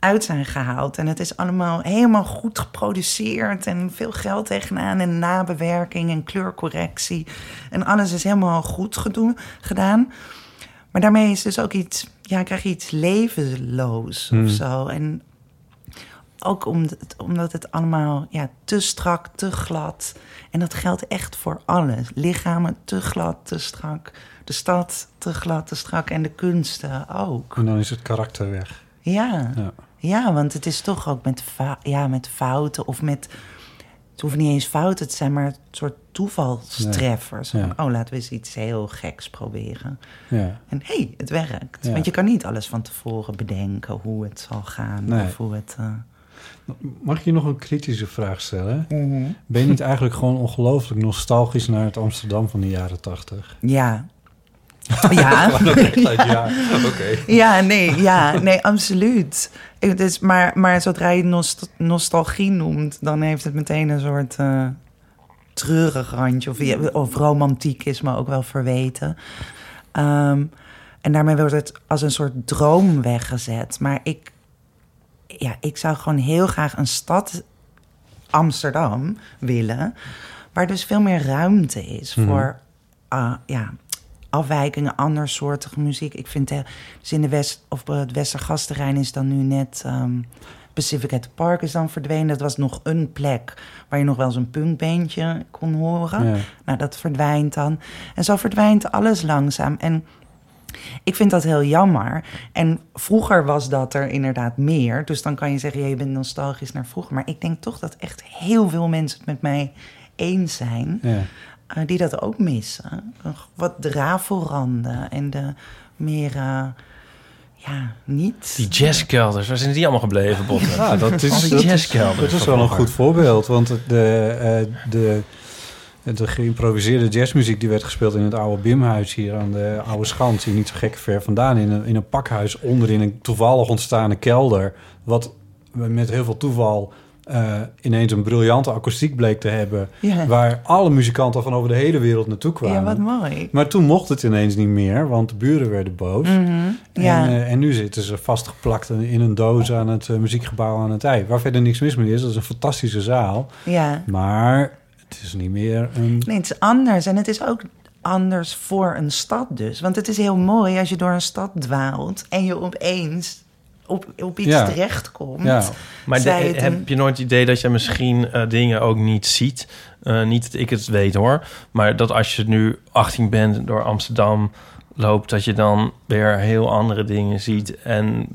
uit zijn gehaald. En het is allemaal helemaal goed geproduceerd en veel geld tegenaan en nabewerking en kleurcorrectie. En alles is helemaal goed gedaan. Maar daarmee is dus ook iets, ja, krijg je iets levensloos Hmm. of zo. En ook omdat het, omdat het allemaal ja, te strak, te glad. En dat geldt echt voor alles. Lichamen te glad, te strak. De stad te glad, te strak. En de kunsten ook. En dan is het karakter weg. Ja, Ja. Ja want het is toch ook met, ja, met fouten of met... Het hoeft niet eens fouten te zijn, maar een soort toevalstreffers. Nee, ja. Van, Oh, laten we eens iets heel geks proberen. Ja. En hé, hey, het werkt. Ja. Want je kan niet alles van tevoren bedenken hoe het zal gaan. Nee. Of hoe het... eh, Mag ik je nog een kritische vraag stellen? Ben je niet eigenlijk gewoon ongelooflijk nostalgisch naar het Amsterdam van de jaren tachtig? Ja. [laughs] Ja. [laughs] [laughs] ja, oké. Ja, nee, ja, nee, absoluut. Het is, maar, maar zodra je nost- nostalgie noemt, dan heeft het meteen een soort eh, treurig randje. Of, of romantiek is me ook wel verweten. Ehm, en daarmee wordt het als een soort droom weggezet. Maar ik, ja, ik zou gewoon heel graag een stad, Amsterdam, willen. Waar dus veel meer ruimte is Mhm. voor ah, ja, afwijkingen, andersoortige muziek. Ik vind, eh, dus in de West, of op het Westergasterrein is dan nu net... ehm, Pacific at the Park is dan verdwenen. Dat was nog een plek waar je nog wel eens een punkbandje kon horen. Ja. Nou, dat verdwijnt dan. En zo verdwijnt alles langzaam. En ik vind dat heel jammer. En vroeger was dat er inderdaad meer. Dus dan kan je zeggen, ja, je bent nostalgisch naar vroeger. Maar ik denk toch dat echt heel veel mensen het met mij eens zijn. Ja. Eh, die dat ook missen. Wat de rafelranden en de meer, ja, niet... Die jazzkelders, waar zijn die allemaal gebleven, Botten? Ja, dat is, die dat is, jazzkelders dat is van wel een goed voorbeeld. Want de, eh, de, de geïmproviseerde jazzmuziek die werd gespeeld in het oude Bimhuis hier aan de Oude Schans, hier niet zo gek ver vandaan, in een, in een pakhuis onder in een toevallig ontstaande kelder. Wat met heel veel toeval eh, ineens een briljante akoestiek bleek te hebben. Ja. Waar alle muzikanten van over de hele wereld naartoe kwamen. Ja, wat mooi. Maar toen mocht het ineens niet meer, want de buren werden boos. Mhm, ja. En, eh, en nu zitten ze vastgeplakt in een doos aan het eh, muziekgebouw aan het ei. Waar verder niks mis mee is. Dat is een fantastische zaal. ja. Maar het is niet meer een... Nee, het is anders. En het is ook anders voor een stad dus. Want het is heel mooi als je door een stad dwaalt... en je opeens op, op iets Ja. terechtkomt. Ja. Maar de- een- heb je nooit het idee dat je misschien eh, dingen ook niet ziet? Eh, niet dat ik het weet hoor, maar dat als je nu 18 bent door Amsterdam loopt, dat je dan weer heel andere dingen ziet. En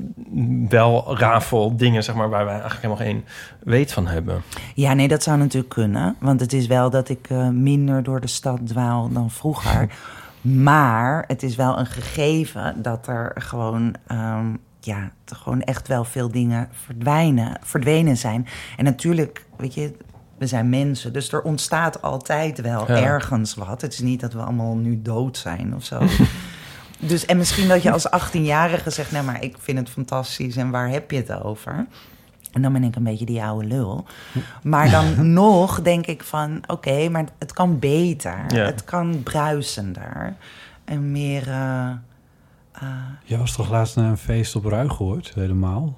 wel rafel dingen, zeg maar, waar wij eigenlijk helemaal geen weet van hebben. Ja, nee, dat zou natuurlijk kunnen. Want het is wel dat ik eh, minder door de stad dwaal dan vroeger. [laughs] maar het is wel een gegeven dat er gewoon, ehm, ja, er gewoon echt wel veel dingen verdwijnen, verdwenen zijn. En natuurlijk, weet je, we zijn mensen, dus er ontstaat altijd wel Ja. ergens wat. Het is niet dat we allemaal nu dood zijn of zo. [laughs] dus, en misschien dat je als 18-jarige zegt, nou, maar ik vind het fantastisch en waar heb je het over? En dan ben ik een beetje die oude lul. Maar dan [laughs] nog denk ik van, oké, maar het kan beter. Ja. Het kan bruisender. En meer... eh, eh, Jij was toch laatst naar een feest op Ruigoord, helemaal?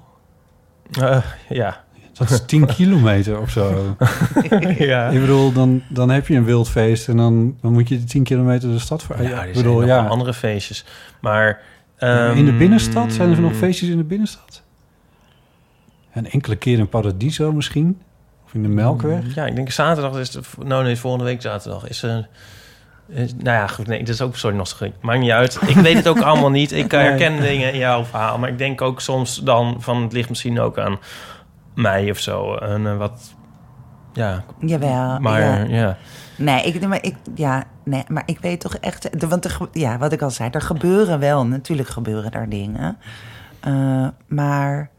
Eh, ja. Dat is 10 [laughs] kilometer of zo. [laughs] ja. Ik bedoel, dan, dan heb je een wild feest en dan, dan moet je die 10 kilometer de stad voor. Ja, ik bedoel, ja. andere feestjes. Maar... in de ehm, binnenstad? Zijn er nog feestjes in de binnenstad? Een enkele keer in Paradiso misschien? Of in de Melkweg? Ja, ik denk zaterdag is het... Nou nee, volgende week zaterdag is er... Is, nou ja, goed, nee, dat is ook sorry nostalgie. Maakt niet uit. Ik weet het ook allemaal niet. Ik eh, Nee. herken dingen in jouw verhaal. Maar ik denk ook soms dan van... Het ligt misschien ook aan mij of zo. En eh, wat... Ja, jawel. maar ja. ja. Nee, ik, maar ik, ja, nee, maar ik weet toch echt... Want er, ja, wat ik al zei, er gebeuren wel... Natuurlijk gebeuren daar dingen. Eh, maar...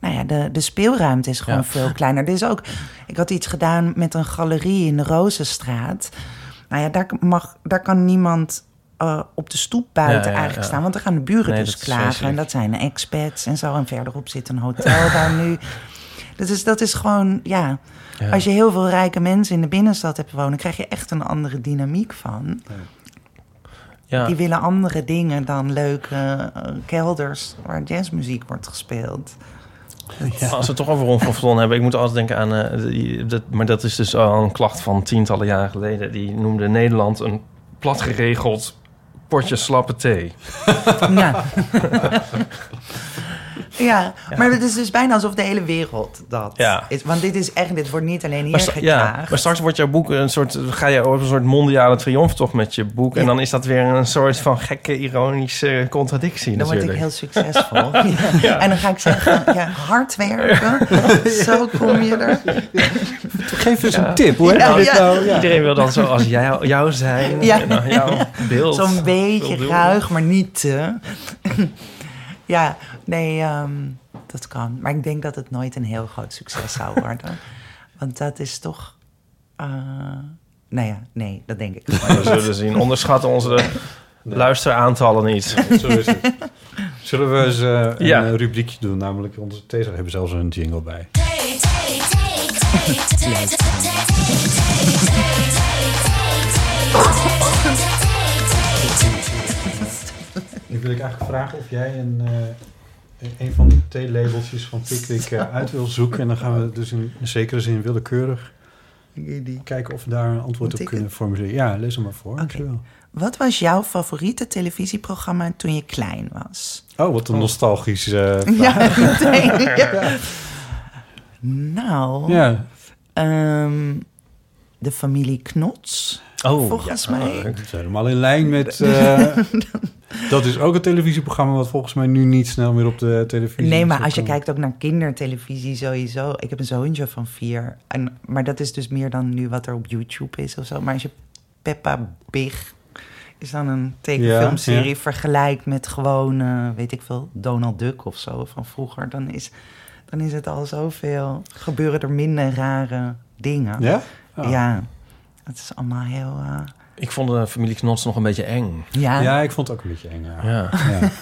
Nou ja, de, de speelruimte is gewoon Ja. veel kleiner. Er is ook... Ik had iets gedaan met een galerie in de Rozenstraat. Nou ja, daar, mag, daar kan niemand... eh, op de stoep buiten Ja, ja, eigenlijk ja. staan. Want dan gaan de buren Nee, dus klagen. En dat zijn expats en zo. En verderop zit een hotel [laughs] daar nu. Dat is, dat is gewoon, ja. Als je heel veel rijke mensen in de binnenstad hebt wonen, krijg je echt een andere dynamiek van. ja. Die willen andere dingen dan leuke eh, kelders waar jazzmuziek wordt gespeeld. Als we het toch over Ron van Vlon hebben... Ik moet altijd denken aan... eh, die- dat, maar dat is dus al een klacht van tientallen jaren geleden. Die noemde Nederland een platgeregeld potje slappe thee. Ja. [laughs] ja, maar het is dus bijna alsof de hele wereld dat Ja. is. Want dit is echt, dit wordt niet alleen hier Maar, ja, maar straks wordt jouw boek een soort... Ga je op een soort mondiale triomftocht met je boek. En dan is dat weer een soort van gekke, ironische contradictie Dan word ik heel succesvol. [laughs] Ja. En dan ga ik zeggen, [laughs] ja, hard werken. Zo kom je er. Geef eens een tip, hoe heb Ja, je dit nou? Ja. Iedereen wil dan zoals jou, jou zijn. Ja. En dan jouw [laughs] beeld. Zo'n beetje ruig, maar niet te. Ja, nee, ehm, dat kan. Maar ik denk dat het nooit een heel groot succes zou worden. Want dat is toch... eh, nou ja, nee, dat denk ik We zullen zien. Onderschatten onze luisteraantallen niet. Zo is het. Zullen we eens eh, een Ja. eh, rubriekje doen? Namelijk onze theeser hebben zelfs een jingle bij. Nu wil ik eigenlijk vragen of jij een, eh, een van de theelabeltjes van Pickwick eh, [laughs] uit wil zoeken. En dan gaan we dus in zekere zin willekeurig kijken of we daar een antwoord Moet op ik kunnen formuleren. Ja, lees hem maar voor. Wat was jouw favoriete televisieprogramma toen je klein was? Oh, wat een nostalgisch eh, [laughs] vraag. Ja, meteen. [laughs] Ja. Nou, Ja, ehm, de familie Knots, Oh, volgens ja. mij. dat is helemaal in lijn met... eh, dat is ook een televisieprogramma wat volgens mij nu niet snel meer op de televisie Nee, maar als je kijkt ook naar kindertelevisie sowieso. Ik heb een zoontje van vier. En, maar dat is dus meer dan nu wat er op YouTube is of zo. Maar als je Peppa Big is dan een tekenfilmserie Ja, vergelijkt met gewoon, weet ik veel, Donald Duck of zo van vroeger. Dan is, dan is het al zoveel, gebeuren er minder rare dingen. Ja? Oh. Ja, het is allemaal heel, eh, Ik vond de familie Knots nog een beetje eng. ja, Ja, ik vond het ook een beetje eng. Ja. Ja.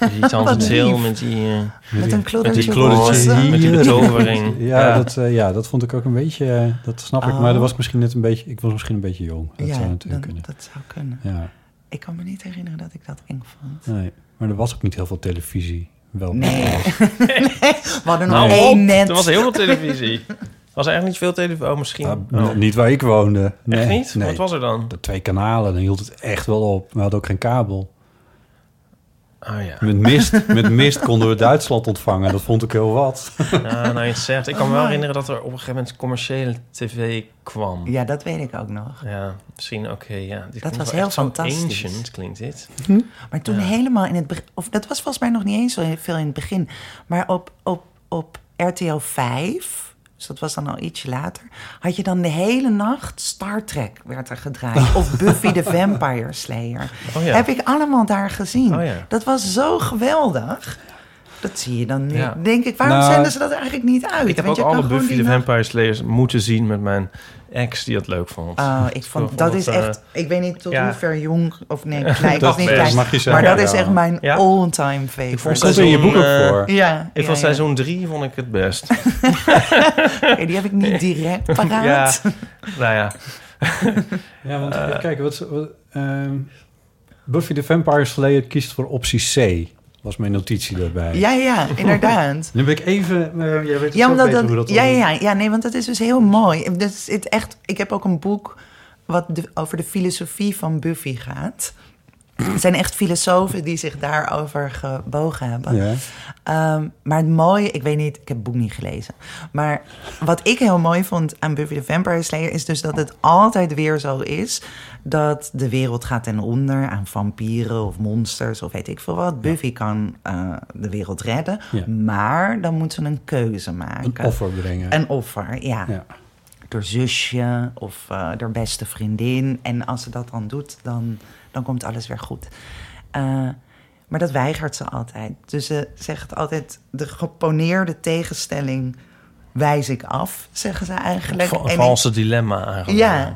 Ja. Die tante lief. met die... eh, met een met kloddertje. Met die betovering. [laughs] Ja, Ja. Dat, eh, ja, dat vond ik ook een beetje... eh, dat snap ik, Oh. maar dat was misschien net een beetje... Ik was misschien een beetje jong. Dat ja, zou natuurlijk dan- kunnen. dat zou kunnen. Ja, Ik kan me niet herinneren dat ik dat eng vond. nee. Maar er was ook niet heel veel televisie. Wel Nee. [laughs] We hadden nog Nou, één net. Er was heel veel televisie. Was er echt niet veel televisie? Oh, misschien. Ah, Oh. Niet waar ik woonde. Nee, Echt niet? Nee. Wat was er dan? De twee kanalen, dan hield het echt wel op. We hadden ook geen kabel. Oh ja. Met mist, met mist konden we Duitsland ontvangen. Dat vond ik heel wat. Ja, nou, je zegt. Ik kan me wel herinneren dat er op een gegeven moment commerciële tv kwam. Ja, dat weet ik ook nog. Ja, misschien oké, ja. Dit klinkt was heel fantastisch. ancient klinkt dit. Maar toen Ja. helemaal in het begin, of dat was volgens mij nog niet eens zo veel in het begin, maar op, op, op RTL 5, dus dat was dan al ietsje later, had je dan de hele nacht Star Trek werd er gedraaid. Of [laughs] Buffy the Vampire Slayer. Oh ja. Heb ik allemaal daar gezien. Oh ja. Dat was zo geweldig. Dat zie je dan nu. Ja. Denk ik, waarom Nou, zenden ze dat eigenlijk niet uit? Ik heb Want ook alle Buffy the nacht- Vampire Slayers moeten zien met mijn ex die het leuk vond. Oh, ik [laughs] vond, vond dat is eh, echt, ik weet niet tot ja. hoe ver jong of nee, [laughs] klein, Dat of niet klein, mag je zeggen, maar dat is echt mijn Ja? all-time favorite. Ik vond komt in je boek ook eh, voor. Ja, Ik ja, vond ja. seizoen drie vond ik het best. [laughs] Oké, die heb ik niet direct ja, paraat. nou ja. Ja, want eh, kijk, wat, wat, ehm, Buffy the Vampire Slayer kiest voor optie C. Was mijn notitie daarbij. Ja, ja, inderdaad. [laughs] Nu ben ik even... eh, jij weet Ja, omdat dat, hoe dat ja, ja, ja, nee, want dat is dus heel mooi. Dat is het echt, ik heb ook een boek wat de- over de filosofie van Buffy gaat. Het zijn echt filosofen die zich daarover gebogen hebben. Ja. Ehm, maar het mooie, ik weet niet, ik heb het boek niet gelezen. Maar wat ik heel mooi vond aan Buffy the Vampire Slayer is dus dat het altijd weer zo is dat de wereld gaat ten onder aan vampieren of monsters of weet ik veel wat. Buffy kan eh, de wereld redden, Ja. maar dan moet ze een keuze maken. Een offer brengen. Een offer, ja. Door zusje of eh haar beste vriendin. En als ze dat dan doet, dan, dan komt alles weer goed. Eh, maar dat weigert ze altijd. Dus ze zegt altijd, de geponeerde tegenstelling wijs ik af, zeggen ze eigenlijk. Va- En ik- valse dilemma eigenlijk. ja,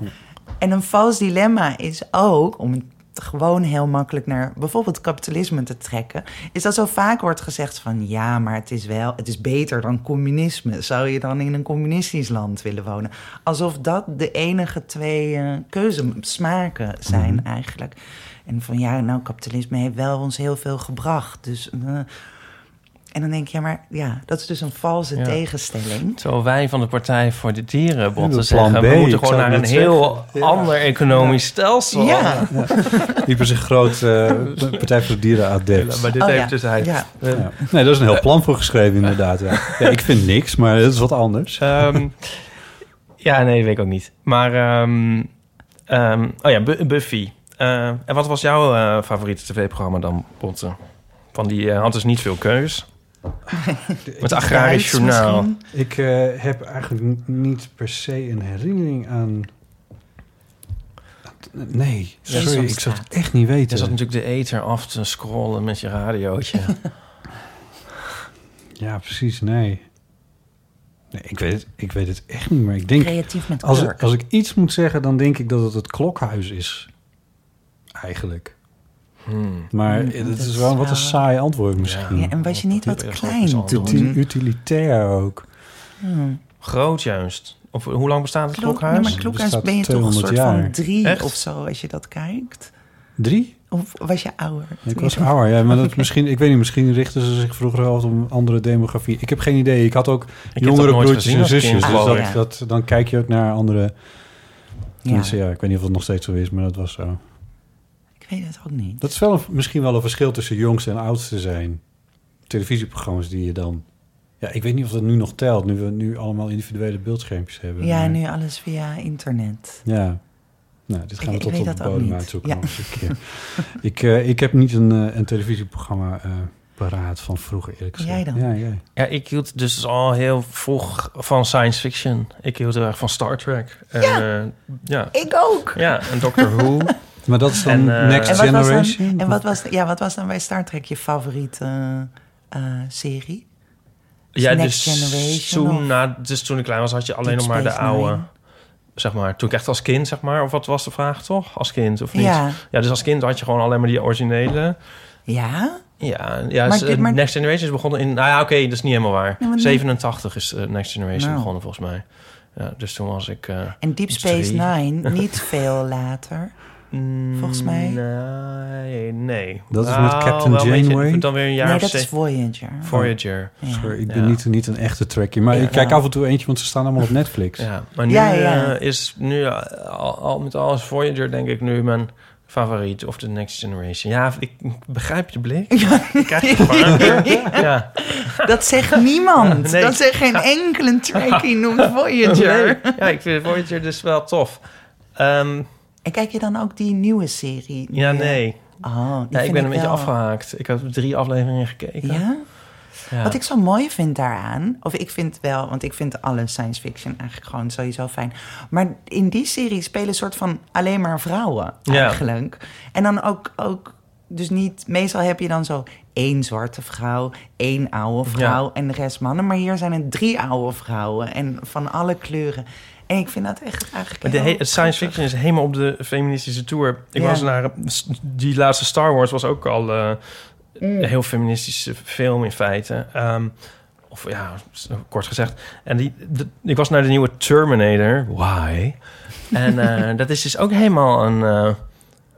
en een vals dilemma is ook, om het gewoon heel makkelijk naar bijvoorbeeld kapitalisme te trekken, is dat zo vaak wordt gezegd van ja, maar het is wel, het is beter dan communisme. Zou je dan in een communistisch land willen wonen? Alsof dat de enige twee eh keuzesmaken zijn eigenlijk. En van ja, nou, kapitalisme heeft wel ons heel veel gebracht. Dus, eh, en dan denk je, ja, maar ja, dat is dus een valse Ja. tegenstelling. Terwijl wij van de Partij voor de Dieren plan zeggen... B, we moeten gewoon naar een heel. Ja. [laughs] ander economisch stelsel. Ja, Liepen zich groot eh, [laughs] Partij voor de Dieren adept. Maar dit Oh, heeft ja. dus hij. Ja. Ja. Nee, daar is een heel plan voor geschreven inderdaad. Ja. Ja, ik vind niks, maar dat is wat anders. Ehm, ja, nee, weet ik ook niet. Maar, ehm, ehm, oh ja, Bu- Buffy. Eh, en wat was jouw eh, favoriete tv-programma dan, Botte? Van die eh, had dus niet veel keus. Het Agrarisch Journaal. misschien. Ik eh, heb eigenlijk niet per se een herinnering aan... Nee, sorry, ik zou het echt niet Je weten. zat natuurlijk de ether af te scrollen met je radiootje. [laughs] Ja, precies, nee. nee ik, weet het, ik weet het echt niet meer. Ik denk, Creatief met als, ik- als ik iets moet zeggen, dan denk ik dat het het klokhuis is. Eigenlijk. Hmm. Maar Hmm, het dat is wel wat een saai antwoord misschien. Ja, en was je niet wat Dat klein toen? utilitair ook. Hmm. Groot juist. Of hoe lang bestaat het Klok, klokhuis? nee, maar klokhuis bestaat ben je toch een 200 soort jaar. van drie Echt? of zo als je dat kijkt? Drie? Of was je ouder? Ik was je- ouder, ja. Maar dat [laughs] misschien, ik weet niet, misschien richten ze zich vroeger al op een andere demografie. Ik heb geen idee. Ik had ook heb jongere dat nooit broertjes en zusjes. Dus geloof dat, ik. dat, dan kijk je ook naar andere... Ja, ja, ik weet niet of het nog steeds zo is, maar dat was zo. Weet het ook niet. Dat is wel een- misschien wel een verschil tussen jongste en oudste zijn. Televisieprogramma's die je dan... Ja, ik weet niet of dat nu nog telt, nu we nu allemaal individuele beeldschermpjes hebben. Ja, maar- nu alles via internet. Ja. Nou, dit gaan Ik- we ik tot weet op de dat ook bodem uitzoeken Ja. keer. [laughs] ik, eh, ik heb niet een, eh, een televisieprogramma eh paraat van vroeger, eerlijk gezegd. Jij dan? Ja, jij. Ja, ik hield dus al heel vroeg van science fiction. Ik hield heel erg van Star Trek. En, ja. ja. Ik ook! Ja, en Doctor Who. [laughs] Maar dat is dan En, eh, Next En wat, was Generation? dan, en wat was, ja, wat was dan bij Star Trek je favoriete eh, serie? ja, Next dus Generation toen, na, dus toen ik klein was, had je alleen Deep nog maar de oude... Nine? Zeg maar, toen ik echt als kind, zeg maar... Of wat was de vraag, toch? Als kind, of niet? Ja. Ja, dus als kind had je gewoon alleen maar die originele. Ja? Ja, ja Maar s- dit- maar- Next Generation is begonnen in... Nou ja, oké, dat is niet helemaal waar. Nee. 87 is eh, Next Generation Nou. begonnen, volgens mij. Ja, dus toen was ik... eh, En Deep Space drie. Nine, [laughs] niet veel later. Volgens mij. Nee, nee. Dat is met Captain wel een beetje- Janeway? dan weer een jaar Nee, dat is Voyager. Voyager. Ja. Sorry, ik ben Ja. niet, niet een echte trekkie. Maar Ja, ik kijk nou. af en toe eentje, want ze staan allemaal op Netflix. Ja, maar nu Ja, ja. eh, is nu eh, al, al met alles Voyager, denk ik, nu mijn favoriet of The Next Generation. Ja, ik begrijp je blik. [laughs] Ik krijg het vaker. [laughs] Ja. Dat zegt niemand. Nee. Dat zegt geen enkele Trekkie noemt [laughs] Voyager. Nee. Ja, ik vind Voyager dus wel tof. Ehm, En kijk je dan ook die nieuwe serie? ja, nee. Oh, Ja, ik ben een beetje wel- afgehaakt. Ik heb drie afleveringen gekeken. Ja? Ja. Wat ik zo mooi vind daaraan, of ik vind wel, want ik vind alle science fiction eigenlijk gewoon sowieso fijn. Maar in die serie spelen soort van alleen maar vrouwen Ja. eigenlijk. En dan ook, ook, dus niet, meestal heb je dan zo één zwarte vrouw, één oude vrouw en de rest mannen. Maar hier zijn het drie oude vrouwen en van alle kleuren. En ik vind dat echt eigenlijk de he- science fiction is helemaal op de feministische tour. Ik Ja. was naar die laatste Star Wars was ook al eh, Mm. een heel feministische film in feite. Ehm, of ja, kort gezegd. En die, de- ik was naar de nieuwe Terminator. Why? En eh, [laughs] dat is dus ook helemaal een eh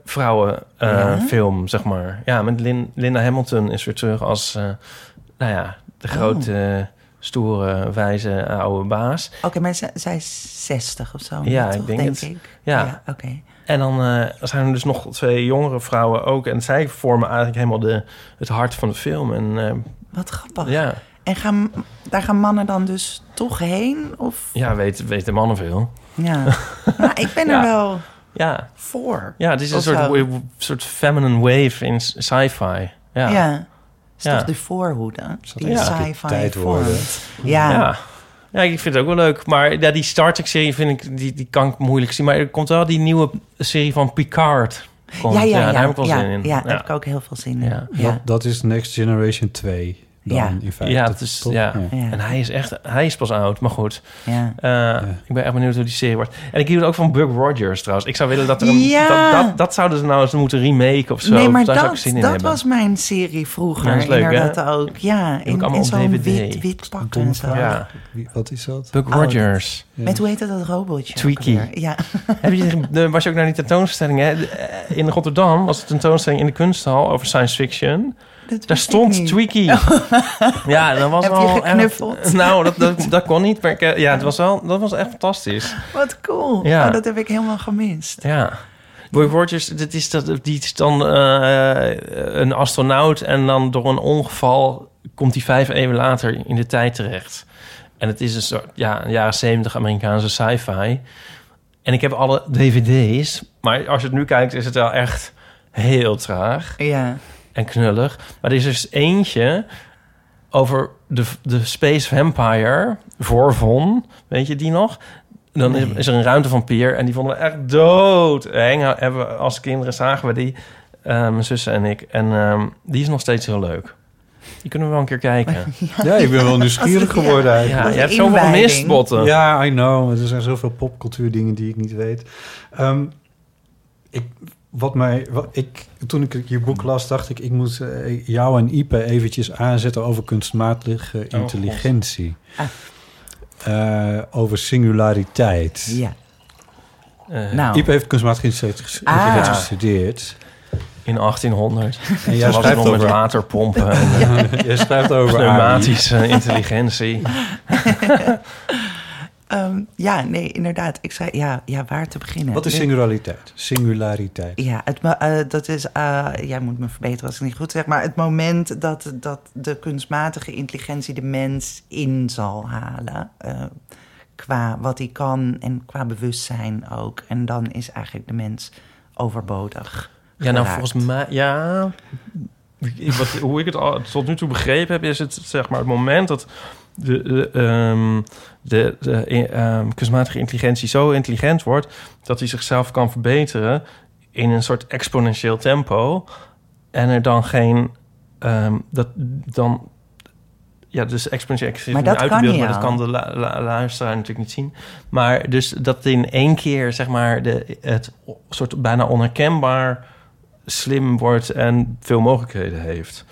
vrouwenfilm, Ja? zeg maar. Ja, met Lin- Linda Hamilton is weer terug als, nou ja, de Oh. Stoere, wijze oude baas. Oké, maar zij, zij is 60 of zo. Ja, toch, ik denk het. ik. Ja. oké. En dan eh, zijn er dus nog twee jongere vrouwen ook. En zij vormen eigenlijk helemaal de, het hart van de film. En eh, Wat grappig. ja, En gaan, daar gaan mannen dan dus toch heen? Of? ja weet, weten mannen veel. Ja. [laughs] maar ik ben er Ja. wel Ja, voor. ja het is een soort, soort feminine wave in sci-fi. Ja. Ja. Is Ja. toch de voorhoede die sci-fi tijd worden. vormt. Ja. Ja. ja. ik vind het ook wel leuk. Maar ja, die Star Trek-serie vind ik, die, die kan ik moeilijk zien. Maar er komt wel die nieuwe serie van Picard. Komt. Ja, ja, ja. daar heb ik wel ja, zin in. Ja, daar heb ik ook heel veel zin in. Ja. Ja. Dat, dat is Next Generation 2 dan Ja. in feite. Ja, het is- ja. Ja. En hij is echt, hij is pas oud, maar goed. Ja. Eh, Ik ben echt benieuwd hoe die serie wordt. En ik hield ook van Buck Rogers trouwens. Ik zou willen dat er een... Ja. Dat, dat, dat zouden ze nou eens moeten remaken of zo. Nee, maar Daar zou ik dat, zin in dat hebben. was mijn serie vroeger. Ja, dat is leuk, hè? ook. Ja, in, in zo'n wit, wit pak en zo. Ja, Wat is dat? Buck Oh, Rogers. Met hoe heet dat, dat robotje? Tweaky. Ja. [laughs] Heb je, was je ook naar die tentoonstelling? Hè? Eh, In Rotterdam was de tentoonstelling in de kunsthal over science fiction. Dat Daar stond. Tweaky. [laughs] Ja, dat was Heb je echt- geknuffeld? [laughs] nou, dat, dat, [laughs] dat kon niet. Maar ik, eh, ja, het was wel, dat was echt fantastisch. Wat cool. Ja. Oh, dat heb ik helemaal gemist. Ja. Buck Rogers, dat is, dat, die is dan eh, een astronaut... en dan door een ongeval komt hij vijf eeuwen later in de tijd terecht. En het is een soort ja, een jaren zeventig Amerikaanse sci-fi. En ik heb alle dvd's, maar als je het nu kijkt... is het wel echt heel traag Ja. En knullig. Maar er is dus eentje over de, de Space Vampire, Vorvon, weet je die nog? Dan is, Nee. is er een ruimtevampier en die vonden we echt dood eng. Hebben we als kinderen zagen we die, eh, mijn zussen en ik. En ehm, die is nog steeds heel leuk. Die kunnen we wel een keer kijken. [laughs] Ja, ik ben wel nieuwsgierig geworden Ja, eigenlijk. Je hebt zoveel inwijding. gemist, Botten. Ja, I know. Er zijn zoveel popcultuurdingen die ik niet weet. Ehm, ik, wat mij, wat, ik, toen ik je boek las, dacht ik... ik moet eh, jou en Ipe eventjes aanzetten over kunstmatige intelligentie. Ah. Eh, over singulariteit. Ja. Eh, Nou. Ipe heeft kunstmatige intelligentie Ah. gestudeerd. In 1800. En jij was het schrijft met over, waterpompen en [laughs] jij schrijft over pneumatische intelligentie. [laughs] Ehm, ja, nee, inderdaad. Ik zei, ja, ja waar te beginnen? Wat is singulariteit? Singulariteit. Ja, het, eh, dat is, eh, jij moet me verbeteren als ik niet goed zeg, maar het moment dat, dat de kunstmatige intelligentie de mens in zal halen, eh, qua wat hij kan en qua bewustzijn ook. En dan is eigenlijk de mens overbodig. Ja, nou volgens mij, ja. Wat, hoe ik het al tot nu toe begrepen heb, is het zeg maar het moment dat de, de, ehm, de, de ehm, kunstmatige intelligentie zo intelligent wordt dat hij zichzelf kan verbeteren in een soort exponentieel tempo. En er dan geen. ehm, dat dan. Ja, dus exponentieel. Ik Maar dat uit kan maar dat kan de lu- lu- luisteraar natuurlijk niet zien. Maar dus dat in één keer, zeg maar, de, het soort bijna onherkenbaar slim wordt en veel mogelijkheden heeft.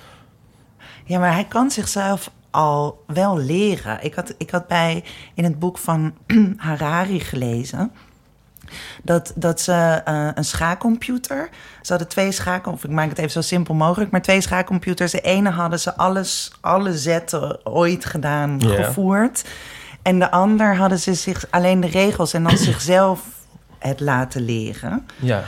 Ja, maar hij kan zichzelf al wel leren. Ik had, ik had bij in het boek van [clears throat] Harari gelezen. Dat, dat ze eh, een schaakcomputer. Ze hadden twee schaakcomputers. Ik maak het even zo simpel mogelijk. Maar twee schaakcomputers. De ene hadden ze alles, alle zetten ooit gedaan, gevoerd. En de ander hadden ze zich alleen de regels en dan [clears throat] zichzelf het laten leren. Ja,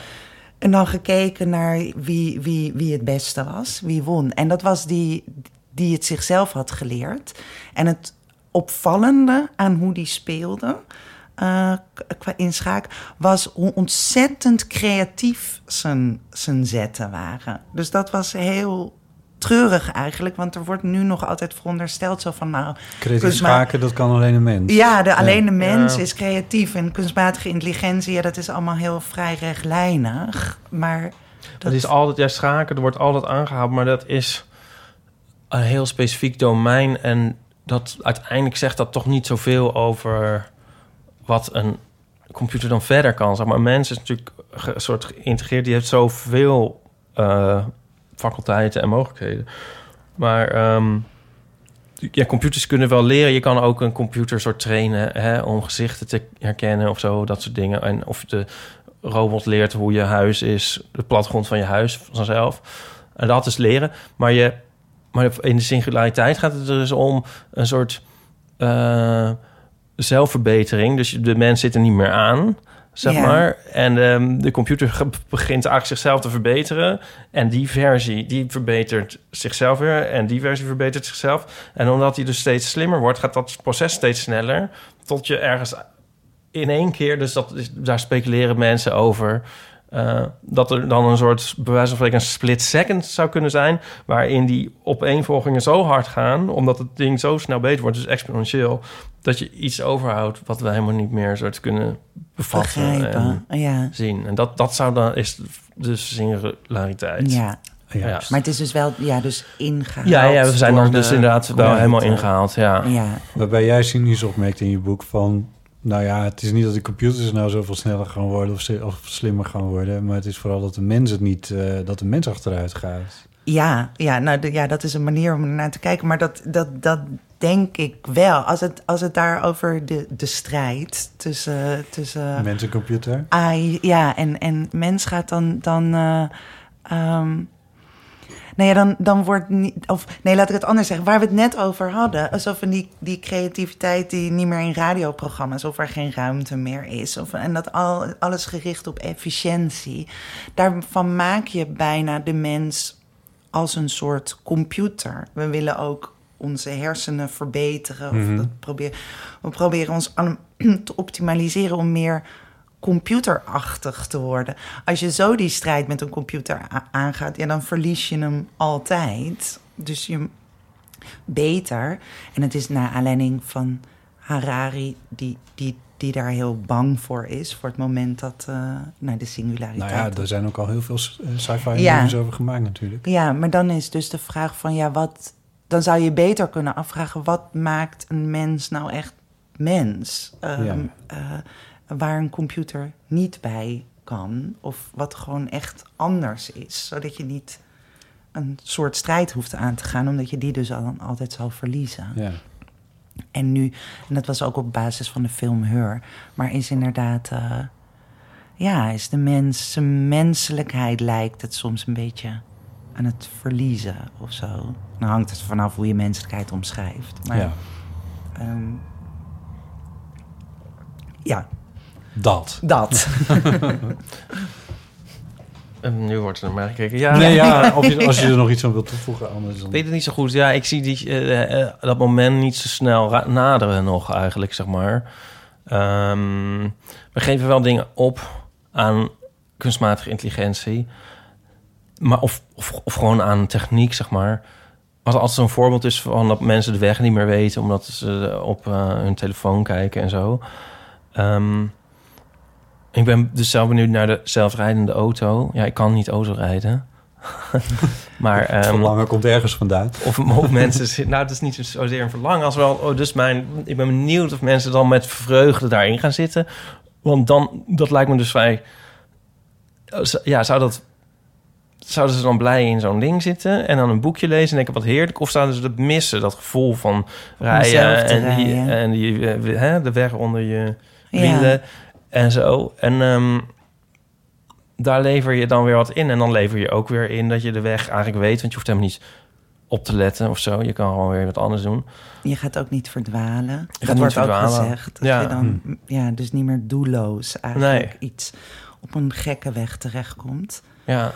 en dan gekeken naar wie, wie, wie het beste was, wie won. En dat was die die het zichzelf had geleerd. En het opvallende aan hoe die speelde uh, qua inschaak was hoe ontzettend creatief zijn, zijn zetten waren. Dus dat was heel treurig eigenlijk, want er wordt nu nog altijd verondersteld zo van nou... Creatief schaken, dat kan alleen een mens. Ja, de, alleen de mens is creatief en kunstmatige intelligentie, ja, dat is allemaal heel vrij rechtlijnig, maar... Dat, dat is altijd, ja, schaken, er wordt altijd aangehaald, maar dat is een heel specifiek domein. En dat uiteindelijk zegt dat toch niet zoveel over wat een computer dan verder kan. Zeg maar, een mens is natuurlijk een soort geïntegreerd. Die heeft zoveel uh, faculteiten en mogelijkheden. Maar um, ja, computers kunnen wel leren. Je kan ook een computer soort trainen hè, om gezichten te herkennen of zo, dat soort dingen. En of de robot leert hoe je huis is, de platgrond van je huis vanzelf. En dat is leren. Maar je maar in de singulariteit gaat het er dus om een soort uh, zelfverbetering. Dus de mens zit er niet meer aan, zeg maar. En um, de computer begint eigenlijk zichzelf te verbeteren. En die versie, die verbetert zichzelf weer. En die versie verbetert zichzelf. En omdat die dus steeds slimmer wordt, gaat dat proces steeds sneller. Tot je ergens in één keer, dus dat, daar speculeren mensen over uh, dat er dan een soort, bij wijze van spreken, een split second zou kunnen zijn. Waarin die opeenvolgingen zo hard gaan, omdat het ding zo snel beter wordt, dus exponentieel, dat je iets overhoudt wat we helemaal niet meer soort kunnen bevatten en ja. zien. En dat, dat zou dan, is dus singulariteit. Ja. Ja. Maar het is dus wel, ja, dus ingehaald. Ja, ja we zijn dan dus inderdaad wel helemaal ingehaald, ja. ja. Waarbij jij cynisch opmerkt in je boek van nou ja, het is niet dat de computers nou zoveel sneller gaan worden of, of slimmer gaan worden, maar het is vooral dat de mens het niet, uh, dat de mens achteruit gaat. Ja, ja, nou de, ja, dat is een manier om naar te kijken, maar dat, dat, dat denk ik wel. Als het, als het daar over de, de strijd tussen, tussen mens en computer. AI, ja, en, en mens gaat dan. dan uh, um, nou ja, dan, dan wordt niet. Of nee, laat ik het anders zeggen. Waar we het net over hadden. Alsof die, die creativiteit die niet meer in radioprogramma's. of er geen ruimte meer is. Of, en dat al, alles gericht op efficiëntie. Daarvan maak je bijna de mens als een soort computer. We willen ook onze hersenen verbeteren. Of mhm. dat probeer, we proberen ons [clears throat] te optimaliseren om meer computerachtig te worden. Als je zo die strijd met een computer aangaat, ja, dan verlies je hem altijd. Dus je beter. En het is naar aanleiding van Harari, die, die, die daar heel bang voor is. voor het moment dat. Uh, nou, de singulariteit. Nou ja, er zijn ook al heel veel eh, sci-fi ja. over gemaakt, natuurlijk. Ja, maar dan is dus de vraag van ja, wat. Dan zou je beter kunnen afvragen: wat maakt een mens nou echt mens? Um, ja. uh, waar een computer niet bij kan. Of wat gewoon echt anders is. Zodat je niet een soort strijd hoeft aan te gaan, omdat je die dus al, altijd zal verliezen. Ja. En nu, en dat was ook op basis van de film Her, maar is inderdaad, uh, ja, is de mens, zijn menselijkheid lijkt het soms een beetje aan het verliezen of zo. Nou hangt het vanaf hoe je menselijkheid omschrijft. Maar, ja. Um, ja, dat. Dat. [laughs] En nu wordt er naar mij gekeken. Ja. Nee, ja, [laughs] of je, als je er nog iets aan wilt toevoegen. Anders dan... Ik weet het niet zo goed. Ja, ik zie die, uh, dat moment niet zo snel naderen nog eigenlijk, zeg maar. Um, we geven wel dingen op aan kunstmatige intelligentie. Maar of, of, of gewoon aan techniek, zeg maar. Als altijd zo'n voorbeeld is van dat mensen de weg niet meer weten... omdat ze op uh, hun telefoon kijken en zo... Um, ik ben dus zelf benieuwd naar de zelfrijdende auto. Ja, ik kan niet auto rijden. [laughs] maar, um, verlangen komt ergens vandaan. Of, of mensen... [laughs] Nou, het is niet zozeer een verlangen als wel... Oh, dus mijn, ik ben benieuwd of mensen dan met vreugde daarin gaan zitten. Want dan, dat lijkt me dus vrij... Ja, zou dat... Zouden ze dan blij in zo'n ding zitten en dan een boekje lezen en denken wat heerlijk? Of zouden ze het missen, dat gevoel van rijden en, die, en die, hè, de weg onder je wielen? Ja en zo. En um, daar lever je dan weer wat in. En dan lever je ook weer in dat je de weg eigenlijk weet. Want je hoeft helemaal niet op te letten of zo. Je kan gewoon weer wat anders doen. Je gaat ook niet verdwalen. Je dat wordt verdwalen. ook gezegd. Dat ja. je dan hm. ja, dus niet meer doelloos eigenlijk iets op een gekke weg terechtkomt. Ja.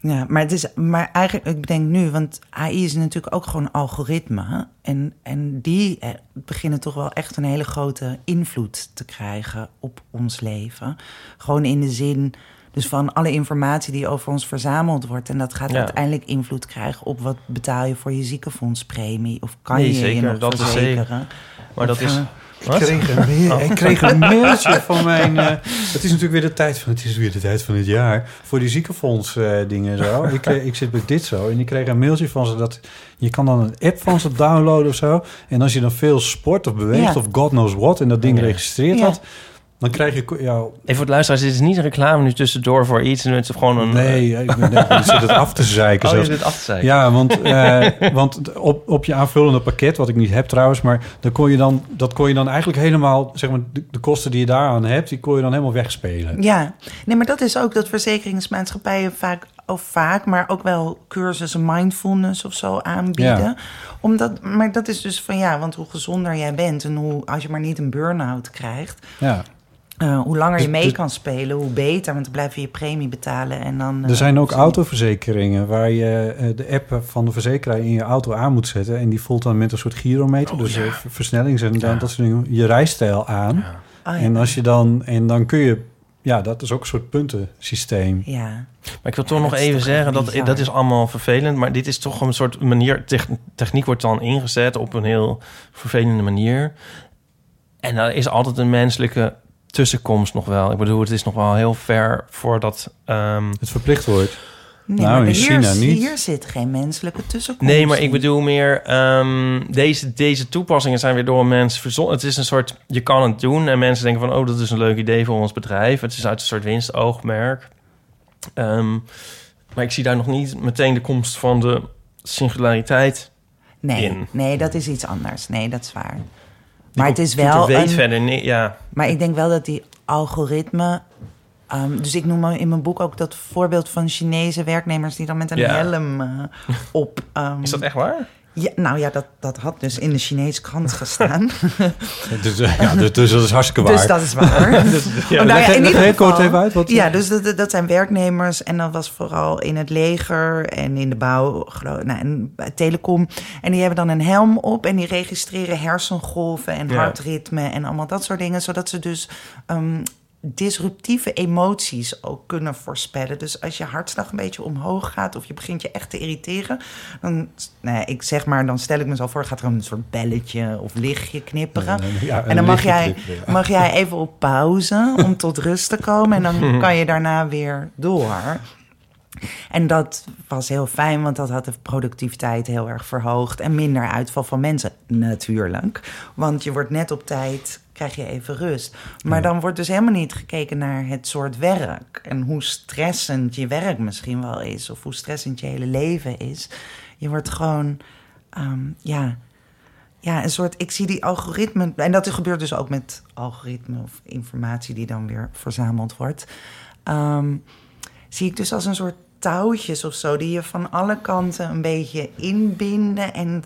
Ja, maar, het is, maar eigenlijk, ik denk nu, want AI is natuurlijk ook gewoon algoritme. En, en die eh, beginnen toch wel echt een hele grote invloed te krijgen op ons leven. Gewoon in de zin dus van alle informatie die over ons verzameld wordt. En dat gaat Ja. uiteindelijk invloed krijgen op wat betaal je voor je ziekenfondspremie. Of kan Nee, je je zeker, nog dat is verzekeren. Maar dat is... eh? Ik kreeg, een mail, ik kreeg een mailtje van mijn... eh, [laughs] het is natuurlijk weer de tijd van het is weer de tijd van het jaar voor die ziekenfonds eh, dingen en zo. [laughs] Ik, kreeg, ik zit bij dit zo en ik kreeg een mailtje van ze dat je kan dan een app van ze downloaden of zo. En als je dan veel sport of beweegt Ja. of God knows what en dat ding Ja. registreert Ja. Dan krijg je ja, Even voor het luisteraars, dit is niet een reclame nu tussendoor voor iets. En het is gewoon een... nee, ik ben denk, je zit het af te zeiken. Oh, je zit af te zeiken. Ja, want, [laughs] eh, want op, op je aanvullende pakket, wat ik niet heb trouwens, maar dan kon je dan, dat kon je dan eigenlijk helemaal, zeg maar, de, de kosten die je daaraan hebt, die kon je dan helemaal wegspelen. Ja, nee, maar dat is ook dat verzekeringsmaatschappijen vaak, of vaak, maar ook wel cursussen mindfulness of zo aanbieden. Ja. Omdat, maar dat is dus van ja, want hoe gezonder jij bent en hoe, als je maar niet een burn-out krijgt, Ja. Eh, hoe langer je Dus- mee dus- kan spelen, hoe beter, want dan blijf je je premie betalen en dan. Er eh, zijn ook autoverzekeringen waar je eh, de app van de verzekeraar in je auto aan moet zetten. En die voelt dan met een soort gyrometer, Oh, dus ja. ver- versnellings- en dan, dat soort dingen, je rijstijl aan. Oh, ja. En als je dan, en dan kun je, ja, dat is ook een soort puntensysteem. Ja, Maar ik wil Ja, toch nog even toch zeggen, dat, bizar. dat is allemaal vervelend. Maar dit is toch een soort manier... tech- techniek wordt dan ingezet op een heel vervelende manier. En daar is altijd een menselijke tussenkomst nog wel. Ik bedoel, het is nog wel heel ver voordat... ehm, Het verplicht wordt. nee, Nou, maar in hier, China niet. hier zit geen menselijke tussenkomst. Nee, maar ik bedoel meer... ehm, deze, deze toepassingen zijn weer door een mens verzonnen. Het is een soort... Je kan het doen en mensen denken van... oh, dat is een leuk idee voor ons bedrijf. Het is uit een soort winstoogmerk. Ehm, maar ik zie daar nog niet meteen de komst van de singulariteit nee, in. nee, dat is iets anders. Nee, dat is waar. Maar het is wel weet een- verder niet, ja. Maar ik denk wel dat die algoritme. ehm, dus ik noem in mijn boek ook dat voorbeeld van Chinese werknemers die dan met een Ja. helm eh, op. ehm, [laughs] Is dat echt waar? Ja, nou ja, dat, dat had dus in de Chinese krant gestaan. [laughs] Dus, eh, ja, dus, dus dat is hartstikke waar. dus dat is waar. [laughs] Ja, Oh, nou ja, in leg ieder geval- even uit. Wat, Ja, dus dat, dat zijn werknemers. En dat was vooral in het leger en in de bouw, geloof, nou, en telecom. En die hebben dan een helm op en die registreren hersengolven en hartritme en allemaal dat soort dingen. Zodat ze dus ehm, disruptieve emoties ook kunnen voorspellen. Dus als je hartslag een beetje omhoog gaat of je begint je echt te irriteren, dan, nou ja, ik zeg maar, dan stel ik me zo voor, gaat er een soort belletje of lichtje knipperen. Ja, En dan mag jij, knipperen, ja. mag jij even op pauze [laughs] om tot rust te komen. En dan [laughs] kan je daarna weer door. En dat was heel fijn, want dat had de productiviteit heel erg verhoogd. En minder uitval van mensen, natuurlijk. Want je wordt net op tijd, krijg je even rust. Maar dan wordt dus helemaal niet gekeken naar het soort werk. En hoe stressend je werk misschien wel is. Of hoe stressend je hele leven is. Je wordt gewoon, ehm, ja, ja, een soort. Ik zie die algoritmen. En dat gebeurt dus ook met algoritmen of informatie die dan weer verzameld wordt. Ehm, zie ik dus als een soort touwtjes of zo, die je van alle kanten een beetje inbinden en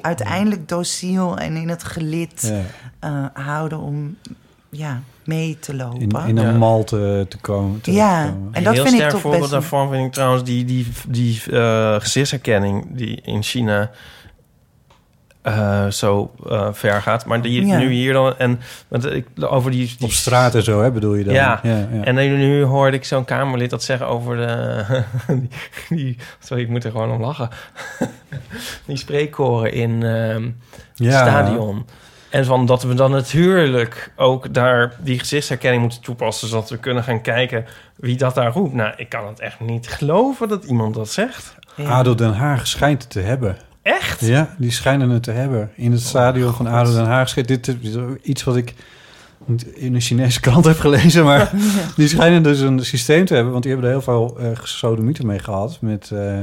uiteindelijk dociel en in het gelid Ja, eh, houden om ja, mee te lopen. in, in een Ja. mal te, te komen. te Ja, komen. en dat heel vind ik sterk toch voorbeeld best... daarvan vind ik trouwens die, die, die eh, gezichtsherkenning die in China eh, zo eh, ver gaat. Maar die Ja. nu hier dan... En want ik, over die, die Op straat en zo, hè, bedoel je dan? Ja. ja, ja. En nu, nu hoorde ik zo'n Kamerlid dat zeggen over de... [laughs] die, die- sorry, ik moet er gewoon om lachen. [laughs] die spreekkoren in ehm het Ja. stadion. En van dat we dan natuurlijk ook daar die gezichtsherkenning moeten toepassen... zodat we kunnen gaan kijken wie dat daar roept. Nou, ik kan het echt niet geloven dat iemand dat zegt. ADO Den Haag schijnt het te hebben. Echt? Ja, die schijnen het te hebben. In het stadion van ADO Den Haag. Dit is iets wat ik in een Chinese krant heb gelezen. Maar [laughs] die schijnen dus een systeem te hebben. Want die hebben er heel veel uh, gesodemieten mee gehad. Met, uh,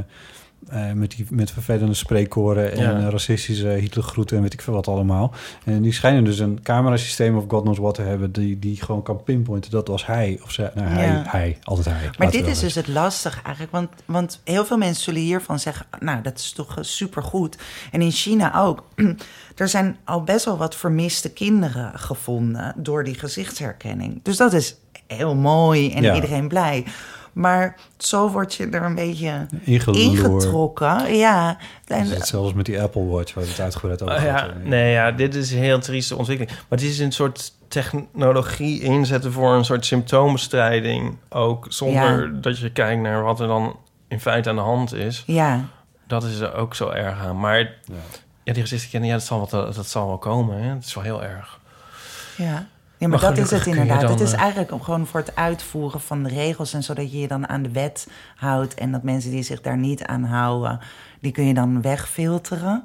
uh, met, die, met vervelende spreekkoren en Ja. racistische Hitlergroeten en weet ik veel wat allemaal. En die schijnen dus een camerasysteem of god knows what te hebben... die, die gewoon kan pinpointen. Dat was hij of zij. Nou, hij, Ja. hij, altijd hij. Maar dit is dus het lastig eigenlijk. Want, want heel veel mensen zullen hiervan zeggen... nou, dat is toch supergoed. En in China ook. [clears throat] er zijn al best wel wat vermiste kinderen gevonden... door die gezichtsherkenning. Dus dat is heel mooi en Ja. iedereen blij. Maar zo word je er een beetje ingetrokken. Ja, en, is hetzelfde als met die Apple Watch, waar we het uitgebreid over Oh, ja, nee, ja, dit is een heel trieste ontwikkeling. Maar het is een soort technologie inzetten voor een soort symptoombestrijding. Ook zonder dat je kijkt naar wat er dan in feite aan de hand is. ja, Dat is er ook zo erg aan. Maar ja, die resistie, ja, dat zal, wel, dat zal wel komen. Hè? Het is wel heel erg. ja. Ja, Maar maar, dat is het inderdaad. het is eh, eigenlijk om gewoon voor het uitvoeren van de regels en zodat je je dan aan de wet houdt en dat mensen die zich daar niet aan houden, die kun je dan wegfilteren.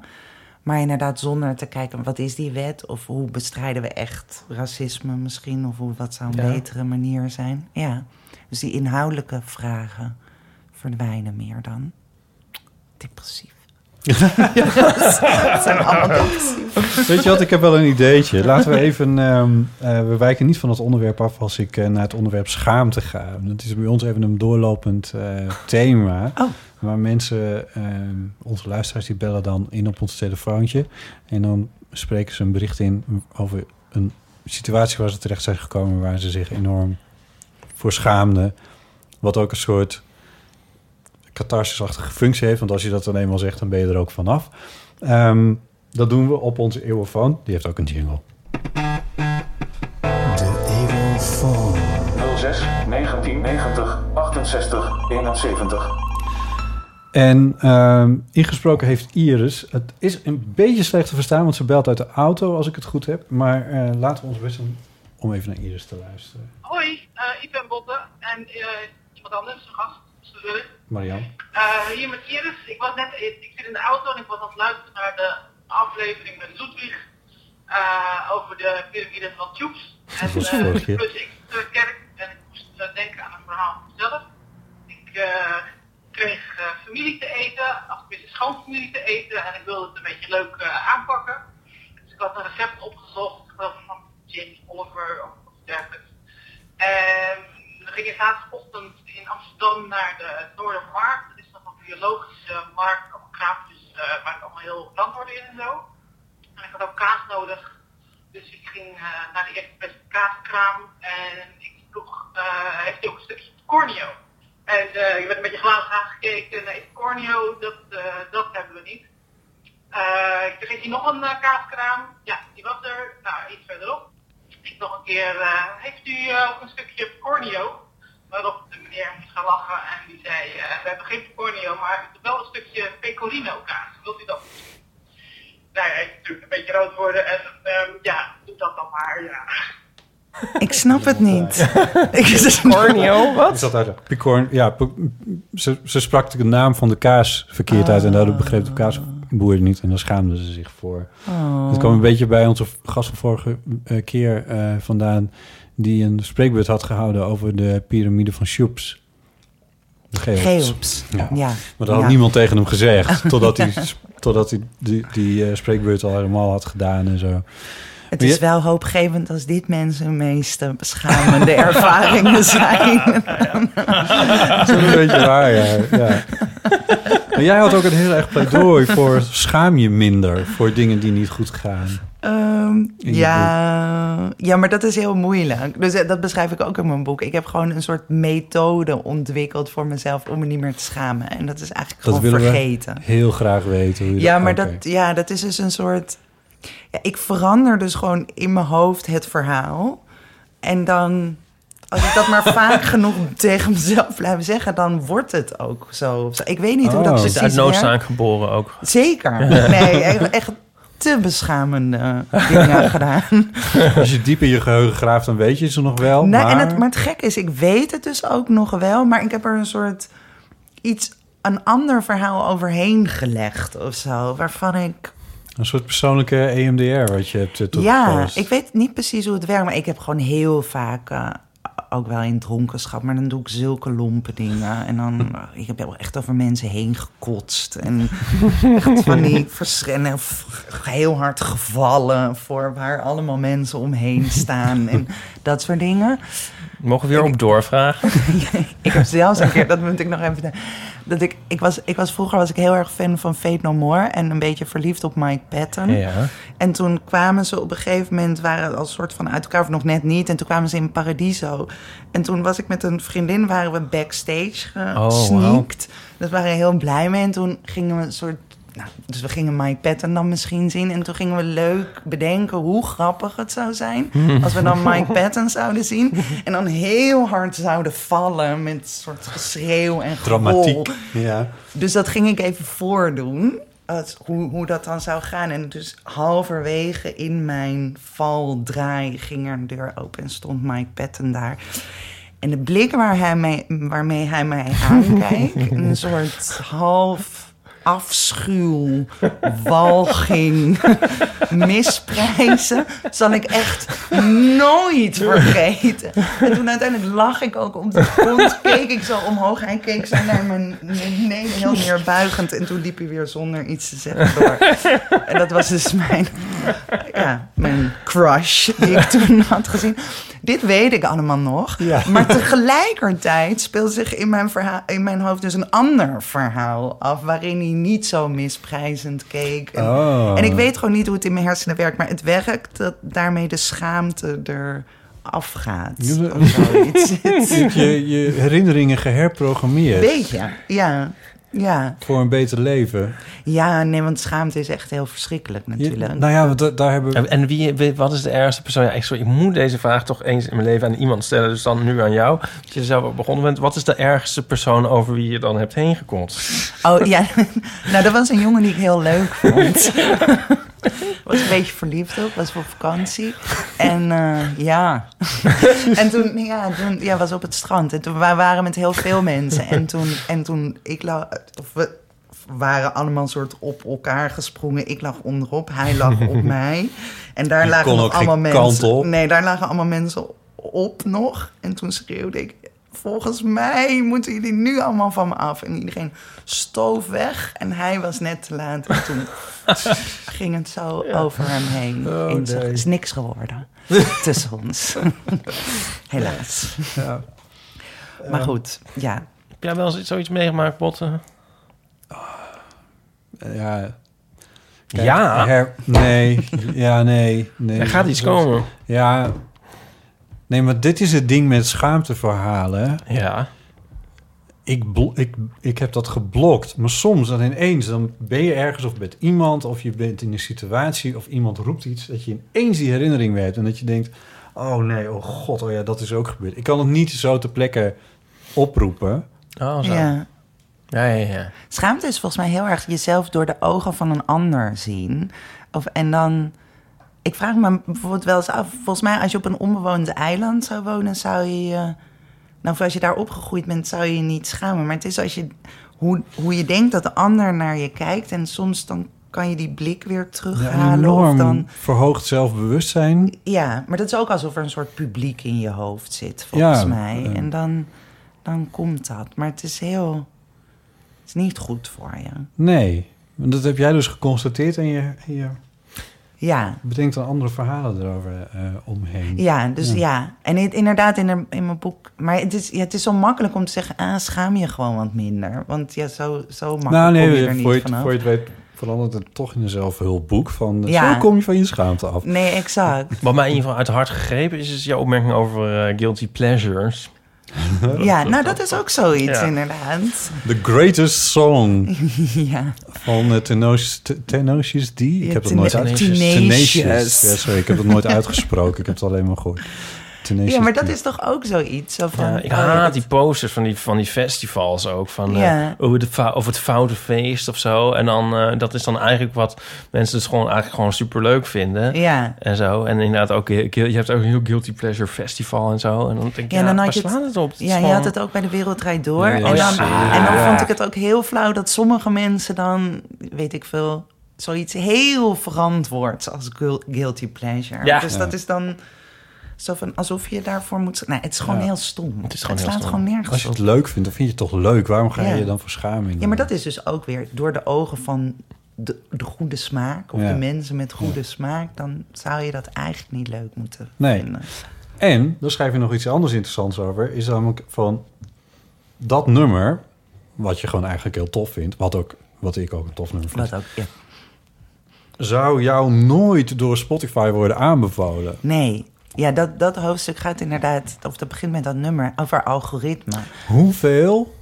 Maar inderdaad, zonder te kijken wat is die wet of hoe bestrijden we echt racisme misschien of hoe, wat zou een Ja. betere manier zijn. Ja, dus die inhoudelijke vragen verdwijnen meer dan. Depressief. [laughs] Zijn allemaal. Weet je wat, ik heb wel een ideetje. Laten we even... ehm, eh, we wijken niet van het onderwerp af als ik eh, naar het onderwerp schaamte ga. Dat is bij ons even een doorlopend eh, thema. Oh. Waar mensen, ehm, onze luisteraars, die bellen dan in op ons telefoontje. En dan spreken ze een bericht in over een situatie waar ze terecht zijn gekomen... waar ze zich enorm voor schaamden. Wat ook een soort catharsisachtige functie heeft. Want als je dat dan eenmaal zegt, dan ben je er ook vanaf. Ehm dat doen we op onze eeuwenfoon. Die heeft ook een jingle. 06 1990 68 71. En ehm, ingesproken heeft Iris. Het is een beetje slecht te verstaan, want ze belt uit de auto, als ik het goed heb. Maar eh, laten we ons best doen om even naar Iris te luisteren. Hoi, eh, ik ben Botte en eh, iemand anders, een gast, Marianne. Eh, hier met Iris. Ik was net, ik zit in de auto en ik was aan het luisteren naar de aflevering met Ludwig eh, over de piramide van Tubes. [laughs] En was eh, vorige keer. plus ik de kerk en ik moest eh, denken aan een verhaal van mezelf. Ik eh, kreeg eh, familie te eten, of tenminste schoonfamilie te eten en ik wilde het een beetje leuk eh, aanpakken. Dus ik had een recept opgezocht, van James Oliver of of dergelijks. En we gingen zaterdagochtend in Amsterdam naar de Noordermarkt. Dat is nog een biologische markt, allemaal kraampjes eh, waar het allemaal heel land worden in en zo. En ik had ook kaas nodig. Dus ik ging eh, naar de eerste beste kaaskraam en ik vroeg, eh, heeft hij ook een stukje corneo? En je werd een beetje glazig aangekeken. Nee, corneo, dat, dat hebben we niet. Toen ging hij nog een kaaskraam. Ja, die was er. Nou, iets verderop. Ik nog een keer, heeft u ook een stukje corneo? Waarop de meneer moest gaan lachen en die zei, eh, we hebben geen corneo, maar wel een stukje pecorino kaas. Wilt u dat? Nou ja, ik natuurlijk een beetje rood worden en ehm, ja, doe dat dan maar, ja. Ik snap het niet. [laughs] Ik- [laughs] Corneo, Is wat? dat uit? Picorn, ja, ze, ze sprak de naam van de kaas verkeerd uit en daardoor begreep de kaasboer het niet en daar schaamde ze zich voor. Oh. Het kwam een beetje bij onze gast van vorige eh, keer eh, vandaan, die een spreekbeurt had gehouden over de piramide van Shoeps. De Cheops. Cheops. Ja. Ja. Maar dat had Ja. niemand tegen hem gezegd, [laughs] totdat hij, totdat hij die, die eh, spreekbeurt al helemaal had gedaan en zo. Het is wel hoopgevend als dit mensen meest eh, beschamende [laughs] ervaringen zijn. [laughs] Dat is een beetje waar, ja. ja. Maar jij had ook een heel erg pleidooi voor schaam je minder voor dingen die niet goed gaan. Ehm, ja, ja, maar dat is heel moeilijk. Dus eh, dat beschrijf ik ook in mijn boek. Ik heb gewoon een soort methode ontwikkeld voor mezelf om me niet meer te schamen. En dat is eigenlijk Dat gewoon vergeten. we heel graag weten. Hoe je Ja, maar oké. dat, ja, dat is dus een soort. Ja, ik verander dus gewoon in mijn hoofd het verhaal. En dan, als ik dat maar [laughs] vaak genoeg tegen mezelf blijf zeggen, dan wordt het ook zo. Ik weet niet hoe dat Oh. Het is precies uit noodzaak geboren ook. Zeker. Nee, echt, echt te beschamende [laughs] dingen gedaan. Als je diep in je geheugen graaft, dan weet je ze nog wel. Nee, maar... en het, maar het gekke is, ik weet het dus ook nog wel, maar ik heb er een soort iets, een ander verhaal overheen gelegd of zo, waarvan ik Een soort persoonlijke EMDR wat je hebt uh, Ja, toegepast. ik weet niet precies hoe het werkt, maar ik heb gewoon heel vaak, eh, ook wel in dronkenschap, maar dan doe ik zulke lompe dingen. En dan, [laughs] eh, ik heb wel echt over mensen heen gekotst. En echt van die [laughs] verschillende, heel hard gevallen voor waar allemaal mensen omheen staan. En [laughs] dat soort dingen. Mogen we weer op doorvragen? ik heb zelfs een keer, dat moet ik nog even. Dat ik, ik, was, ik was vroeger was ik heel erg fan van Fate No More en een beetje verliefd op Mike Patton. Ja. En toen kwamen ze op een gegeven moment, waren als soort van uit elkaar, of nog net niet. En toen kwamen ze in Paradiso. En toen was ik met een vriendin, waren we backstage Oh, gesneakt. Dus we waren heel blij mee. En toen gingen we een soort. Nou, dus we gingen Mike Patton dan misschien zien. En toen gingen we leuk bedenken hoe grappig het zou zijn. [laughs] als we dan Mike Patton zouden zien. En dan heel hard zouden vallen met een soort geschreeuw en. Dramatiek. Ja. Dus dat ging ik even voordoen. Hoe, hoe dat dan zou gaan. En dus halverwege in mijn valdraai ging er een deur open en stond Mike Patton daar. En de blik waar hij mee, waarmee hij mij aankijkt, [laughs] een soort half afschuw, walging, misprijzen, zal ik echt nooit vergeten. En toen uiteindelijk lag ik ook op de grond, keek ik zo omhoog. Hij keek zo naar mijn nee, heel neerbuigend. En toen liep hij weer zonder iets te zeggen door. En dat was dus mijn, ja, mijn crush die ik toen had gezien. Dit weet ik allemaal nog. Ja. [laughs] Maar tegelijkertijd speelt zich in mijn, verhaal, in mijn hoofd dus een ander verhaal af... waarin hij niet zo misprijzend keek. En, Oh. en ik weet gewoon niet hoe het in mijn hersenen werkt... maar het werkt dat daarmee de schaamte er afgaat. Je- [laughs] je, je herinneringen geherprogrammeerd. Weet je, ja. Ja. Voor een beter leven. ja, nee, want schaamte is echt heel verschrikkelijk natuurlijk. nou ja, want daar hebben we... En wie, wie- wat is de ergste persoon? Ja, ik, sorry, ik moet deze vraag toch eens in mijn leven aan iemand stellen. Dus dan nu aan jou. Dat je er zelf begonnen bent. Wat is de ergste persoon over wie je dan hebt heen gekotst? Oh ja, [laughs] nou dat was een jongen die ik heel leuk vond. [laughs] [laughs] was een beetje verliefd op, was op vakantie. En eh, ja. [laughs] en toen, ja, toen ja, was op het strand. En toen we waren met heel veel mensen. En toen, en toen ik lag, of we waren allemaal soort op elkaar gesprongen. Ik lag onderop, hij lag op [laughs] mij. En daar Je lagen allemaal kant mensen. op. Nee, daar lagen allemaal mensen op nog. En toen schreeuwde ik. Volgens mij moeten jullie nu allemaal van me af. En iedereen stoof weg. En hij was net te laat. En toen [laughs] ging het zo over hem heen. Oh, En zo nee. is niks geworden [laughs] tussen ons. [laughs] Helaas. Ja. Maar goed, ja. Heb jij wel eens zoiets meegemaakt, Botten? Ja. Kijk, Ja? her- nee. Ja, nee. nee. Er gaat iets komen. Ja. Nee, maar dit is het ding met schaamteverhalen. Ja. Ik, ik, ik heb dat geblokt. Maar soms dan ineens, dan ben je ergens of met iemand... of je bent in een situatie of iemand roept iets... dat je ineens die herinnering weer hebt. En dat je denkt, oh nee, oh god, oh ja, dat is ook gebeurd. Ik kan het niet zo ter plekke oproepen. Oh, zo. ja. Ja, ja, ja. Schaamte is volgens mij heel erg jezelf door de ogen van een ander zien. Of, en dan... Ik vraag me bijvoorbeeld wel eens af... Volgens mij als je op een onbewoond eiland zou wonen... zou je. Nou, of als je daar opgegroeid bent, zou je je niet schamen. Maar het is als je... Hoe, hoe je denkt dat de ander naar je kijkt... en soms dan kan je die blik weer Ja, terughalen. enorm of dan, verhoogd zelfbewustzijn. ja, maar dat is ook alsof er een soort publiek in je hoofd zit, volgens Ja, mij. En dan, dan komt dat. Maar het is heel... Het is niet goed voor je. Nee, want dat heb jij dus geconstateerd... en je, en je Ja, bedenkt dan andere verhalen erover eh, omheen. Ja, dus Ja. ja. En het, inderdaad in, de, in mijn boek... Maar het is, ja, het is zo makkelijk om te zeggen... Ah, schaam je gewoon wat minder. Want ja, zo, zo makkelijk nou kom je nee, er niet voor je, vanaf. voor je het weet verandert het toch in een zelfhulpboek. Van, Ja. Zo kom je van je schaamte af. Nee, exact. Wat mij in ieder geval uit het hart gegrepen is... is jouw opmerking over eh, guilty pleasures. Ja, nou dat is ook zoiets Ja. inderdaad. The Greatest Song [laughs] ja. van uh, Tenacious, Te- Tenacious D. Ik heb dat Tena- nooit uit- Tenacious. Ja, sorry, ik heb dat nooit [laughs] uitgesproken. Ik heb het alleen maar gehoord. Tenacious ja, maar dat is toch ook zoiets? Zo van, Ja, ik oh, haat dat- die posters van die, van die festivals ook. Van, eh, Ja. over, de over het foute feest of zo. En dan, eh, dat is dan eigenlijk wat mensen dus gewoon, eigenlijk gewoon superleuk vinden. Ja. En zo. En inderdaad ook, eh, je hebt ook een heel Guilty Pleasure Festival en zo. En dan denk ik, Ja, ja, dan waar had je het- op? Het Ja, je had het ook bij de Wereldrijd Door. En dan, en dan vond ik het ook heel flauw dat sommige mensen dan, weet ik veel, zoiets heel verantwoord als guil- guilty pleasure. Ja. Dus dat is dan zo van alsof je daarvoor moet. Nee, het is gewoon Ja. heel stom. Het is gewoon heel slaat stom. gewoon nergens Als je het leuk vindt, dan vind je het toch leuk. Waarom ga je Ja. je dan verschamen? Ja, maar dat is dus ook weer door de ogen van de, de goede smaak of Ja. de mensen met goede smaak, dan zou je dat eigenlijk niet leuk moeten Nee. vinden. En, daar schrijf je nog iets anders interessants over. Is namelijk van dat nummer wat je gewoon eigenlijk heel tof vindt, wat, ook, wat ik ook een tof nummer vind, Wat ook, ja. zou jou nooit door Spotify worden aanbevolen. Nee. Ja, dat, dat hoofdstuk gaat inderdaad, of dat begint met dat nummer, over algoritme. Hoeveel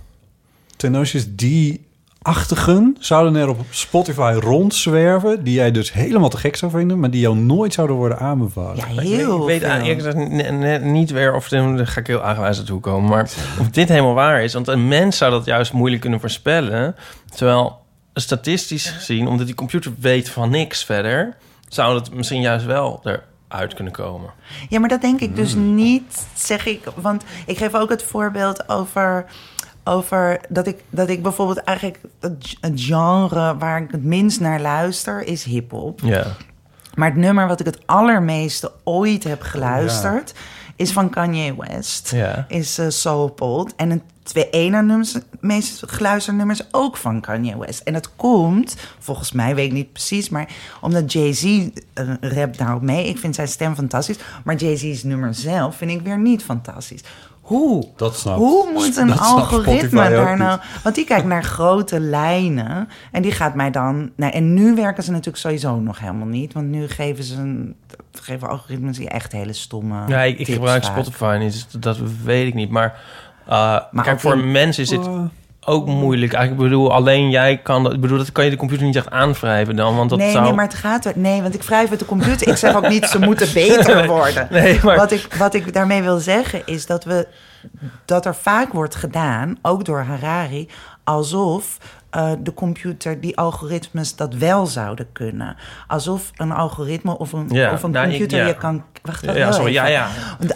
tenosjes die achtigen zouden er op Spotify rondzwerven... die jij dus helemaal te gek zou vinden... maar die jou nooit zouden worden aanbevolen? Ja, Ik weet- heel ik weet ne- niet weer of daar ga ik heel aangewijs naartoe komen, maar of dit helemaal waar is. Want een mens zou dat juist moeilijk kunnen voorspellen. Terwijl statistisch gezien, omdat die computer weet van niks verder, zou het misschien juist wel eruit kunnen komen. Ja, maar dat denk ik dus Hmm. niet, zeg ik. Want ik geef ook het voorbeeld over, over dat, ik, dat ik bijvoorbeeld eigenlijk het, het genre waar ik het minst naar luister is hip-hop. Ja. Maar het nummer wat ik het allermeeste ooit heb geluisterd is van Kanye West. Ja. Is uh, Soul Pod. En een twee ene nummers, meest geluisterde nummers ook van Kanye West. En dat komt, volgens mij, weet ik niet precies, maar omdat Jay-Z uh, rapt daarop mee. Ik vind zijn stem fantastisch. Maar Jay-Z's nummer zelf vind ik weer niet fantastisch. Hoe? Dat snapt- Hoe moet [laughs] een dat algoritme daar nou... niet. Want die kijkt naar grote lijnen. En die gaat mij dan... Nou, en nu werken ze natuurlijk sowieso nog helemaal niet. Want nu geven ze een, geven algoritmes die echt hele stomme Ja, ik, gebruik vaak. Spotify niet, dus dat weet ik niet. Maar, uh, Maar kijk, voor in- mensen is dit Oh. ook moeilijk. Eigenlijk ik bedoel, alleen jij kan dat. Ik bedoel, dat kan je de computer niet echt aanwrijven dan, want dat nee, zou... nee, maar het gaat er. Nee, want ik wrijf het de computer. Ik zeg ook niet ze moeten [laughs] beter worden. Nee, maar- wat, ik, wat ik daarmee wil zeggen is dat we dat er vaak wordt gedaan, ook door Harari, alsof eh, de computer die algoritmes dat wel zouden kunnen. Alsof een algoritme of een, Ja, of een nou, ik- computer ja. je kan. Wacht, wacht, Ja, sorry, ja, ja.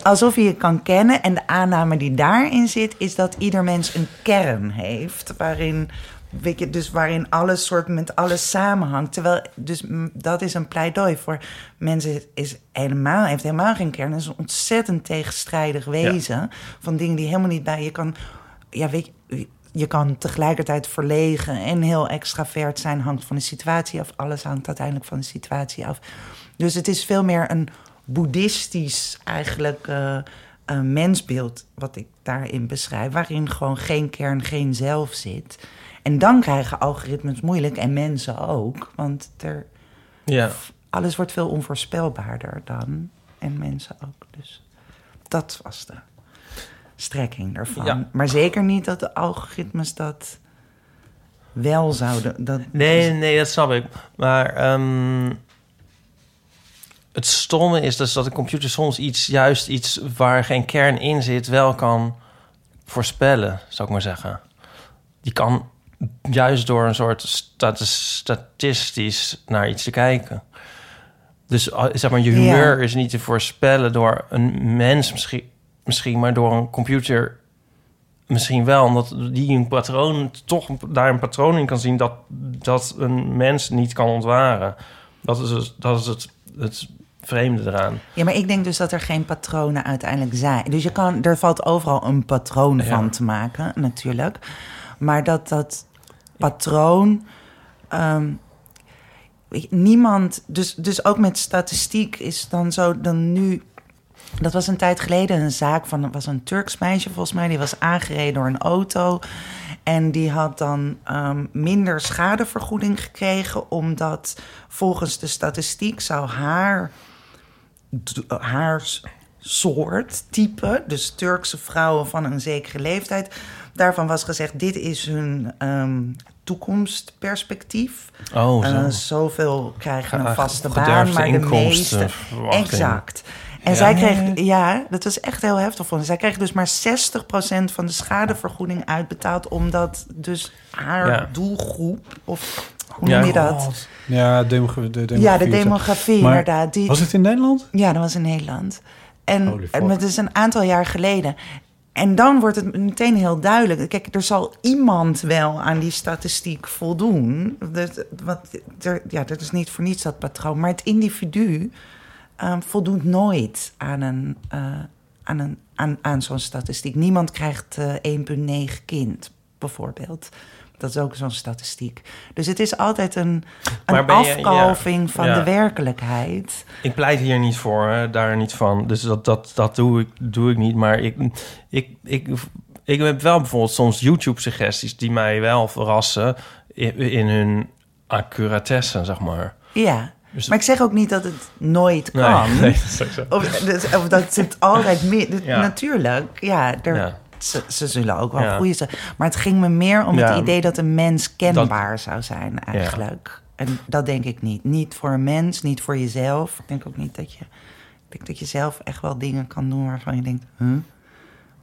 Alsof je je kan kennen en de aanname die daarin zit, is dat ieder mens een kern heeft. Waarin, weet je, dus waarin alles soort met alles samenhangt. Terwijl, dus dat is een pleidooi voor mensen. Is helemaal, heeft helemaal geen kern. Het is een ontzettend tegenstrijdig wezen. Van dingen die helemaal niet bij je kan. Ja, weet je. Je kan tegelijkertijd verlegen en heel extravert zijn, hangt van de situatie af. Alles hangt uiteindelijk van de situatie af. Dus het is veel meer een boeddhistisch eigenlijk eh, mensbeeld wat ik daarin beschrijf, waarin gewoon geen kern, geen zelf zit. En dan krijgen algoritmes moeilijk en mensen ook, want er, Ja. alles wordt veel onvoorspelbaarder dan en mensen ook. Dus dat was de strekking daarvan. Ja. Maar zeker niet dat de algoritmes dat wel zouden. Dat, Nee, nee, dat snap ik. Maar ehm, het stomme is dus dat de computer soms iets, juist iets waar geen kern in zit, wel kan voorspellen, zou ik maar zeggen. Die kan juist door een soort stati- statistisch naar iets te kijken. Dus ah, zeg maar, je Ja. humeur is niet te voorspellen door een mens misschien, misschien maar door een computer misschien wel, omdat die een patroon toch daar een patroon in kan zien dat, dat een mens niet kan ontwaren. Dat is, het- dat is het, het vreemde eraan. Ja, maar ik denk dus dat er geen patronen uiteindelijk zijn. Dus je kan, er valt overal een patroon Ja. van te maken, natuurlijk. Maar dat dat patroon. ehm, niemand. Dus, dus ook met statistiek is dan zo. Dan nu. Dat was een tijd geleden een zaak van. Was een Turks meisje volgens mij. Die was aangereden door een auto. En die had dan ehm, minder schadevergoeding gekregen. Omdat volgens de statistiek zou haar haar soort, type, dus Turkse vrouwen van een zekere leeftijd, daarvan was gezegd: dit is hun ehm, toekomstperspectief. Oh, zo. Eh, zoveel krijgen een vaste baan, maar de meeste. Exact. En Ja. zij kreeg, ja, dat was echt heel heftig voor. Zij kreeg dus maar 60% van de schadevergoeding uitbetaald, omdat dus haar Ja. doelgroep, of hoe Ja. noem je dat? Ja, demogra- de demografie. Ja, de zo. demografie, Maar inderdaad. Die, Was het in Nederland? ja, dat was in Nederland. En het is een aantal jaar geleden. En dan wordt het meteen heel duidelijk. Kijk, er zal iemand wel aan die statistiek voldoen. Dat, wat, er, ja, dat is niet voor niets dat patroon. Maar het individu eh, voldoet nooit aan, een, eh, aan, een, aan, aan zo'n statistiek. Niemand krijgt eh 1,9 kind, bijvoorbeeld. Dat is ook zo'n statistiek. Dus het is altijd een, een ben je- ja, afkalving van ja. de werkelijkheid. Ik pleit hier niet voor, hè, daar niet van. Dus dat, dat, dat doe, ik, doe ik niet. Maar ik, ik, ik, ik heb wel bijvoorbeeld soms YouTube-suggesties die mij wel verrassen in, in hun accuratesse, zeg maar. Ja, Dus- maar ik zeg ook niet dat het nooit kan. [laughs] nee, dat. Of, dus- of dat zit altijd meer. Ja. Natuurlijk, ja, er, Ja. Ze, ze zullen ook wel Ja. goede zijn. Maar het ging me meer om Ja. het idee dat een mens kenbaar zou zijn, eigenlijk. En dat denk ik niet. Niet voor een mens, niet voor jezelf. Ik denk ook niet dat je. Ik denk dat je zelf echt wel dingen kan doen waarvan je denkt: huh?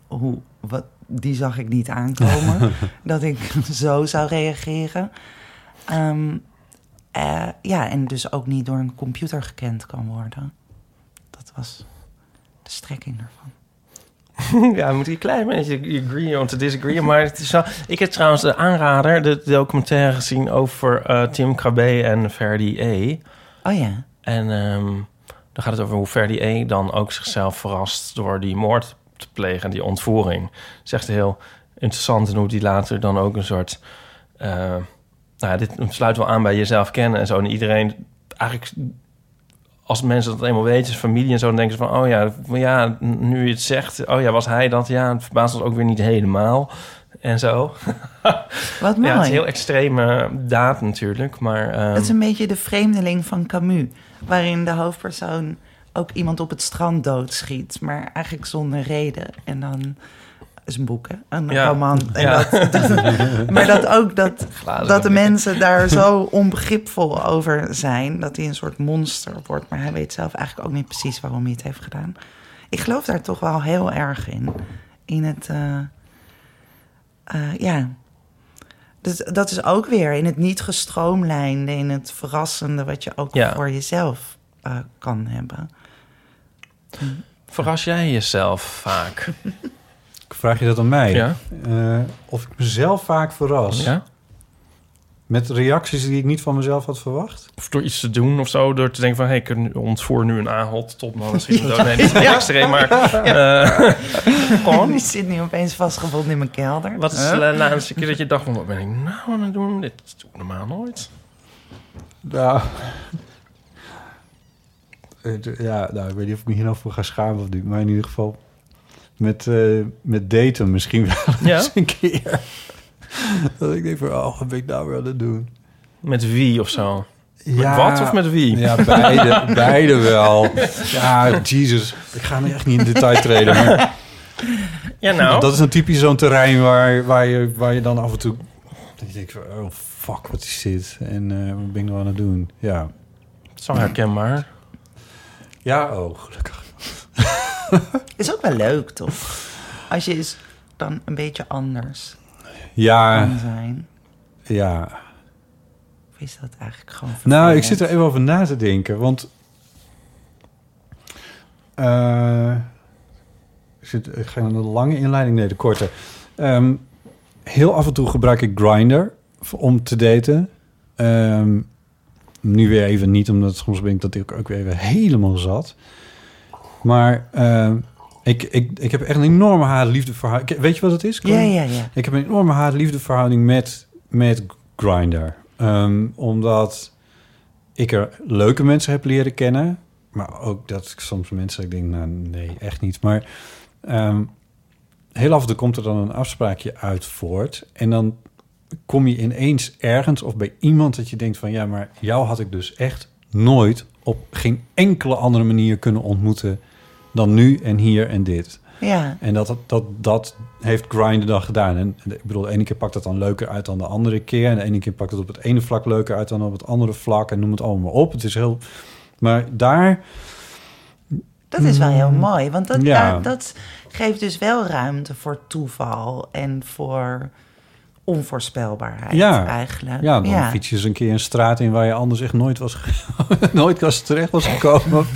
Hoe, wat, die zag ik niet aankomen. [laughs] dat ik [laughs] zo zou reageren. Ehm, eh, ja, en dus ook niet door een computer gekend kan worden. Dat was de strekking ervan. [laughs] Ja, moet je een klein beetje agree on to disagree. Maar het is wel... Ik heb trouwens de aanrader, de documentaire gezien over eh, Tim Krabbe en Ferdi E. Oh ja. En ehm, dan gaat het over hoe Ferdi E. dan ook zichzelf verrast door die moord te plegen, die ontvoering. Het is echt heel interessant en hoe die later dan ook een soort... eh, nou, ja, dit sluit wel aan bij jezelf kennen en zo. En iedereen eigenlijk als mensen dat eenmaal weten, familie en zo, dan denken ze van, oh ja, ja, nu je het zegt, oh ja, was hij dat? Ja, het verbaast ons ook weer niet helemaal. En zo. [laughs] Wat mooi. Ja, het is een heel extreme daad natuurlijk, maar... ehm, Het is een beetje de vreemdeling van Camus. Waarin de hoofdpersoon ook iemand op het strand doodschiet. Maar eigenlijk zonder reden. En dan is een boek, hè? Een Ja. roman. En Ja. dat, dat- [laughs] maar dat ook dat, Glazen dat de mensen daar zo onbegripvol over zijn. Dat hij een soort monster wordt. Maar hij weet zelf eigenlijk ook niet precies waarom hij het heeft gedaan. Ik geloof daar toch wel heel erg in. In het... eh, eh, ja, dus dat is ook weer in het niet gestroomlijnde, in het verrassende, wat je ook Ja. voor jezelf eh, kan hebben. Verras jij jezelf vaak? [laughs] Vraag je dat aan mij? Ja. Eh, of ik mezelf vaak verras? Ja? Met reacties die ik niet van mezelf had verwacht? Of door iets te doen of zo, door te denken van... hé, hey, ik ontvoer nu een aanhod, topman, misschien een dood. Nee, niet Ja. extreem, maar... eh, [laughs] gewoon, Die zit nu opeens vastgebonden in mijn kelder. wat is Huh? de laatste keer dat je dacht van... wat ben ik nou aan het doen? Dit doe ik normaal nooit. Nou... [laughs] Eh, Ja, nou, ik weet niet of ik me hier nou voor ga schamen of niet. Maar in ieder geval met, eh, met daten misschien wel [laughs] Ja? eens een keer. Dat ik denk van, oh, wat ben ik nou weer aan het doen? Met wie of zo? Ja, wat of met wie? Ja, beide, [laughs] beide wel. Ja, Jesus. Ik ga nu echt niet in detail treden. Maar Ja, nou. dat is een typisch zo'n terrein waar, waar, je, waar je dan af en toe... Dat je denkt van, oh fuck, wat is dit? En eh, wat ben ik nou aan het doen? Ja. Zo herkenbaar. Ja, oh, gelukkig. [laughs] Is ook wel leuk, toch? Als je eens dan een beetje anders Ja, kan zijn. ja. Of is dat eigenlijk gewoon Nou, ik zit er even over na te denken, want... eh, ik, zit, ik ga naar de lange inleiding, nee, de korte. Ehm, heel af en toe gebruik ik Grindr om te daten. Ehm, nu weer even niet, omdat soms ben ik dat ik ook weer even helemaal zat. Maar ehm, ik, ik, ik heb echt een enorme haat-liefde verhouding. Weet je wat het is? Ja, ja, ja. Ik heb een enorme haat-liefde verhouding met, met Grindr. Ehm, omdat ik er leuke mensen heb leren kennen. Maar ook dat ik soms mensen ik denk, nou nee, echt niet. Maar ehm, heel af en toe komt er dan een afspraakje uit voort. En dan kom je ineens ergens of bij iemand dat je denkt van... ja, maar jou had ik dus echt nooit op geen enkele andere manier kunnen ontmoeten... dan nu en hier en dit. Ja, En dat, dat, dat heeft Grindr dan gedaan. En ik bedoel, de ene keer pakt het dan leuker uit dan de andere keer. En de ene keer pakt het op het ene vlak leuker uit dan op het andere vlak. En noem het allemaal maar op. Het is heel... Maar daar... dat is wel heel mooi. Want dat, Mm. Ja. daar- dat geeft dus wel ruimte voor toeval en voor onvoorspelbaarheid Ja. eigenlijk. Ja, dan fiets je eens een keer een straat in waar je anders echt nooit was [laughs] nooit was terecht was gekomen.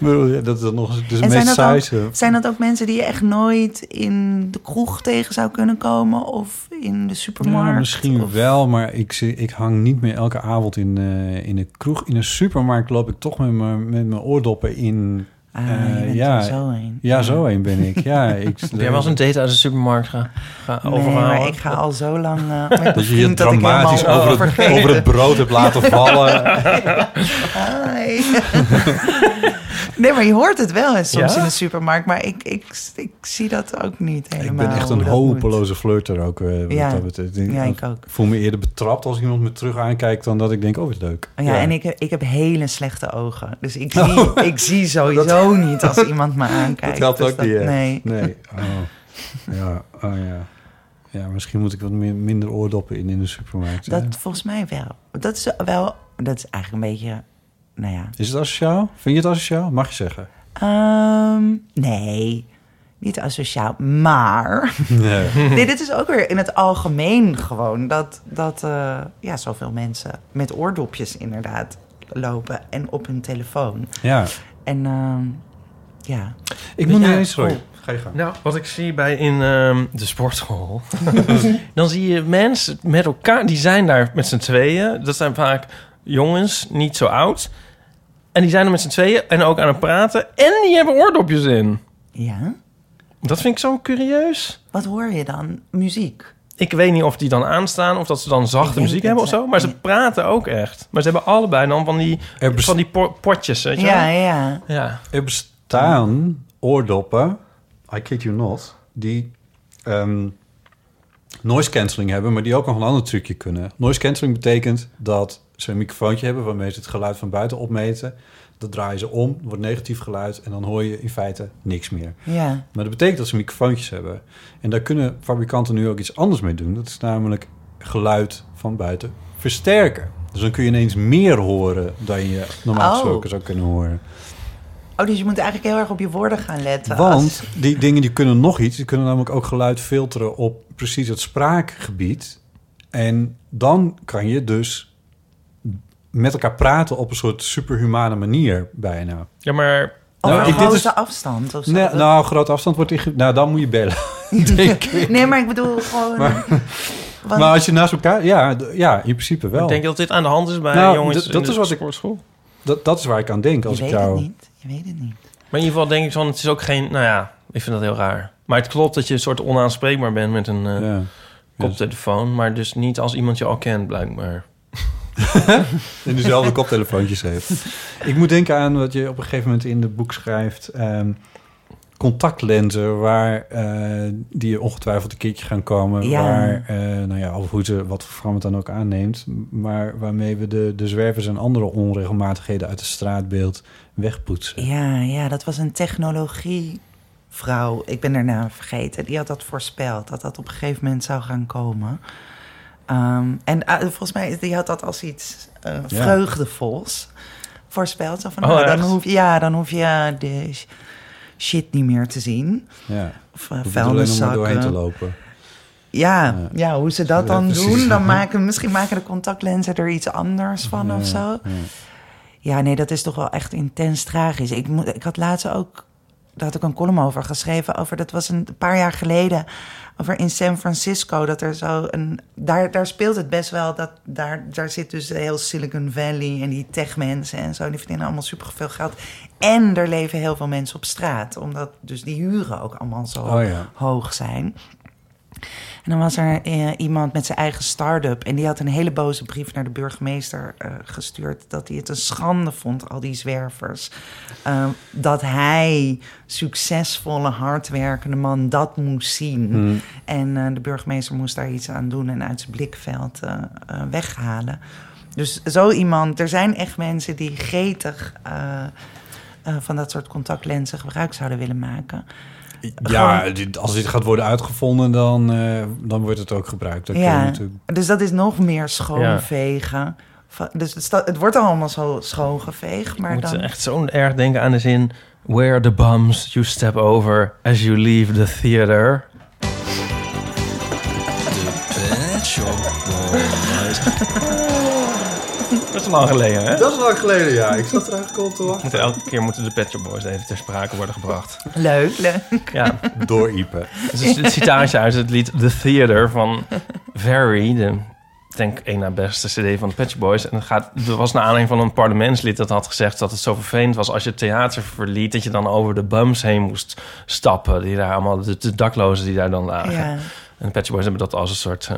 [laughs] Dat is dan nog het En zijn dat, ook, zijn dat ook mensen die je echt nooit in de kroeg tegen zou kunnen komen? Of in de supermarkt? Ja, misschien Of- wel, maar ik, zie- ik hang niet meer elke avond in, eh, in de kroeg. In een supermarkt loop ik toch met mijn, met mijn oordoppen in. Ah, Eh, je bent ja, zo een. Ja, zo een ben ik. Ja, [laughs] ik, Heb jij wel eens een date uit de supermarkt ga, ga Nee, overhalen? maar ik ga al zo lang eh, met Dat je je vriend dat ik dramatisch helemaal over het, over het brood hebt laten vallen. [laughs] Hi. [laughs] Nee, maar je hoort het wel eens soms Ja? in de supermarkt. Maar ik, ik, ik zie dat ook niet helemaal. Ik ben echt een moet. hopeloze flirter ook. eh, Ja. dat betreft. Ik- Ja, ik ook. voel me eerder betrapt als iemand me terug aankijkt... dan dat ik denk, oh, wat leuk. Ja, en ik, heb- ik heb hele slechte ogen. Dus ik [laughs] zie, ik zie [laughs] sowieso niet als iemand me [laughs] aankijkt. Dat helpt Dus ook niet? Nee. Nee. Oh. Ja, oh ja. Ja, misschien moet ik wat meer, minder oordoppen in in de supermarkt. Dat hè? volgens mij wel. Dat is wel... Dat is eigenlijk een beetje... Nou ja. Is het asociaal? Vind je het asociaal? Mag je zeggen. Ehm, nee, niet asociaal. Maar... [laughs] Nee. nee, dit is ook weer in het algemeen gewoon... dat, dat eh, ja, zoveel mensen met oordopjes inderdaad lopen... en op hun telefoon. Ja. En ehm, ja... Ik moet niet eens... Sorry. oh. Ga je gang. Nou, wat ik zie bij in ehm, de sportschool, [laughs] dan zie je mensen met elkaar, die zijn daar met z'n tweeën. Dat zijn vaak jongens, niet zo oud. En die zijn er met z'n tweeën en ook aan het praten. En die hebben oordopjes in. Ja? Dat vind ik zo curieus. Wat hoor je dan? Muziek? Ik weet niet of die dan aanstaan of dat ze dan zachte muziek hebben of zo. Maar ze praten ook echt. Maar ze hebben allebei dan van die, Er, van die po- potjes, weet je Ja, wel? ja. Ja. er bestaan oordoppen, I kid you not, die ehm, noise cancelling hebben, maar die ook nog een ander trucje kunnen. Noise cancelling betekent dat ze een microfoontje hebben waarmee ze het geluid van buiten opmeten. Dat draaien ze om, wordt negatief geluid en dan hoor je in feite niks meer. Ja. Maar dat betekent dat ze microfoontjes hebben. En daar kunnen fabrikanten nu ook iets anders mee doen. Dat is namelijk geluid van buiten versterken. Dus dan kun je ineens meer horen dan je normaal Oh. gesproken zou kunnen horen. Oh, dus je moet eigenlijk heel erg op je woorden gaan letten. Want als- die dingen die kunnen nog iets. Die kunnen namelijk ook geluid filteren op precies het spraakgebied. En dan kan je dus met elkaar praten op een soort superhumane manier bijna. Ja, maar Over Nou, een ik- dit grote is- afstand of zo. Nee, Dat- nou, grote afstand wordt inge... Nou, dan moet je bellen. [laughs] denk ik. Nee, maar ik bedoel gewoon... Maar- want- Maar als je naast elkaar... Ja, ja in principe wel. ik denk dat dit aan de hand is bij Nou, jongens dat in is de wat ik- sportschool. Dat, dat is waar ik aan denk als je ik weet jou... het niet. Je weet het niet. Maar in ieder geval denk ik van, het is ook geen... Nou ja, ik vind dat heel raar. Maar het klopt dat je een soort onaanspreekbaar bent met een eh, Ja. koptelefoon. Maar dus niet als iemand je al kent, blijkbaar. [laughs] En dezelfde koptelefoontjes heeft. Ik moet denken aan wat je op een gegeven moment in het boek schrijft. ehm, contactlenzen waar eh, die je ongetwijfeld een keertje gaan komen. Ja. Waar, eh, nou ja, of hoe ze, wat voor het dan ook aanneemt. Maar waarmee we de, de zwervers en andere onregelmatigheden uit het straatbeeld wegpoetsen. Ja, ja, dat was een technologievrouw. Ik ben daarna vergeten. Die had dat voorspeld, dat dat op een gegeven moment zou gaan komen. Ehm, en eh, volgens mij, die had dat als iets eh, Ja. vreugdevols voorspeld. Zo van, Oh, nou, dan hoef, ja, dan hoef je de sh- shit niet meer te zien. Ja, Of uh, doorheen te vuilniszakken. lopen. Ja, Ja. ja, hoe ze dat Ja, dan precies. doen, dan [laughs] maken misschien maken de contactlenzen er iets anders van of zo. ja. Ja, nee, dat is toch wel echt intens tragisch. Ik, moet, ik had laatst ook, daar had ik een column over geschreven, over, dat was een paar jaar geleden, over in San Francisco, dat er zo een, daar, daar speelt het best wel, dat daar, daar zit dus heel Silicon Valley en die techmensen en zo, die verdienen allemaal superveel geld. En er leven heel veel mensen op straat, omdat dus die huren ook allemaal zo Oh ja. hoog zijn. En dan was er eh, iemand met zijn eigen start-up. En die had een hele boze brief naar de burgemeester eh, gestuurd. Dat hij het een schande vond, al die zwervers. eh, dat hij, succesvolle, hardwerkende man, dat moest zien. Hmm. En eh, de burgemeester moest daar iets aan doen en uit zijn blikveld weghalen. Dus zo iemand, er zijn echt mensen die gretig eh, van dat soort contactlenzen gebruik zouden willen maken. Ja, dit- als dit gaat worden uitgevonden, dan, eh, dan wordt het ook gebruikt. Dat Ja, natuurlijk... dus dat is nog meer schoonvegen. Dus het, sta- het wordt allemaal zo schoongeveegd, maar ik moet dan... echt zo erg denken aan de zin... Where the bums you step over as you leave the theater. [laughs] is lang geleden, hè? Dat is lang geleden, ja. Ik zat er eigenlijk al te wachten. [laughs] Elke keer moeten de Pet Shop Boys even ter sprake worden gebracht. Leuk, leuk. Ja, Door Ipe. het is het citaatje uit het lied The Theater van Very, de ik denk één na beste cd van de Shop Boys. En het gaat, er was naar aanleiding van een parlementslid dat had gezegd dat het zo vervelend was als je het theater verliet, dat je dan over de bums heen moest stappen. Die daar allemaal, de, de daklozen die daar dan lagen. Ja. En de Shop Boys hebben dat als een soort, eh,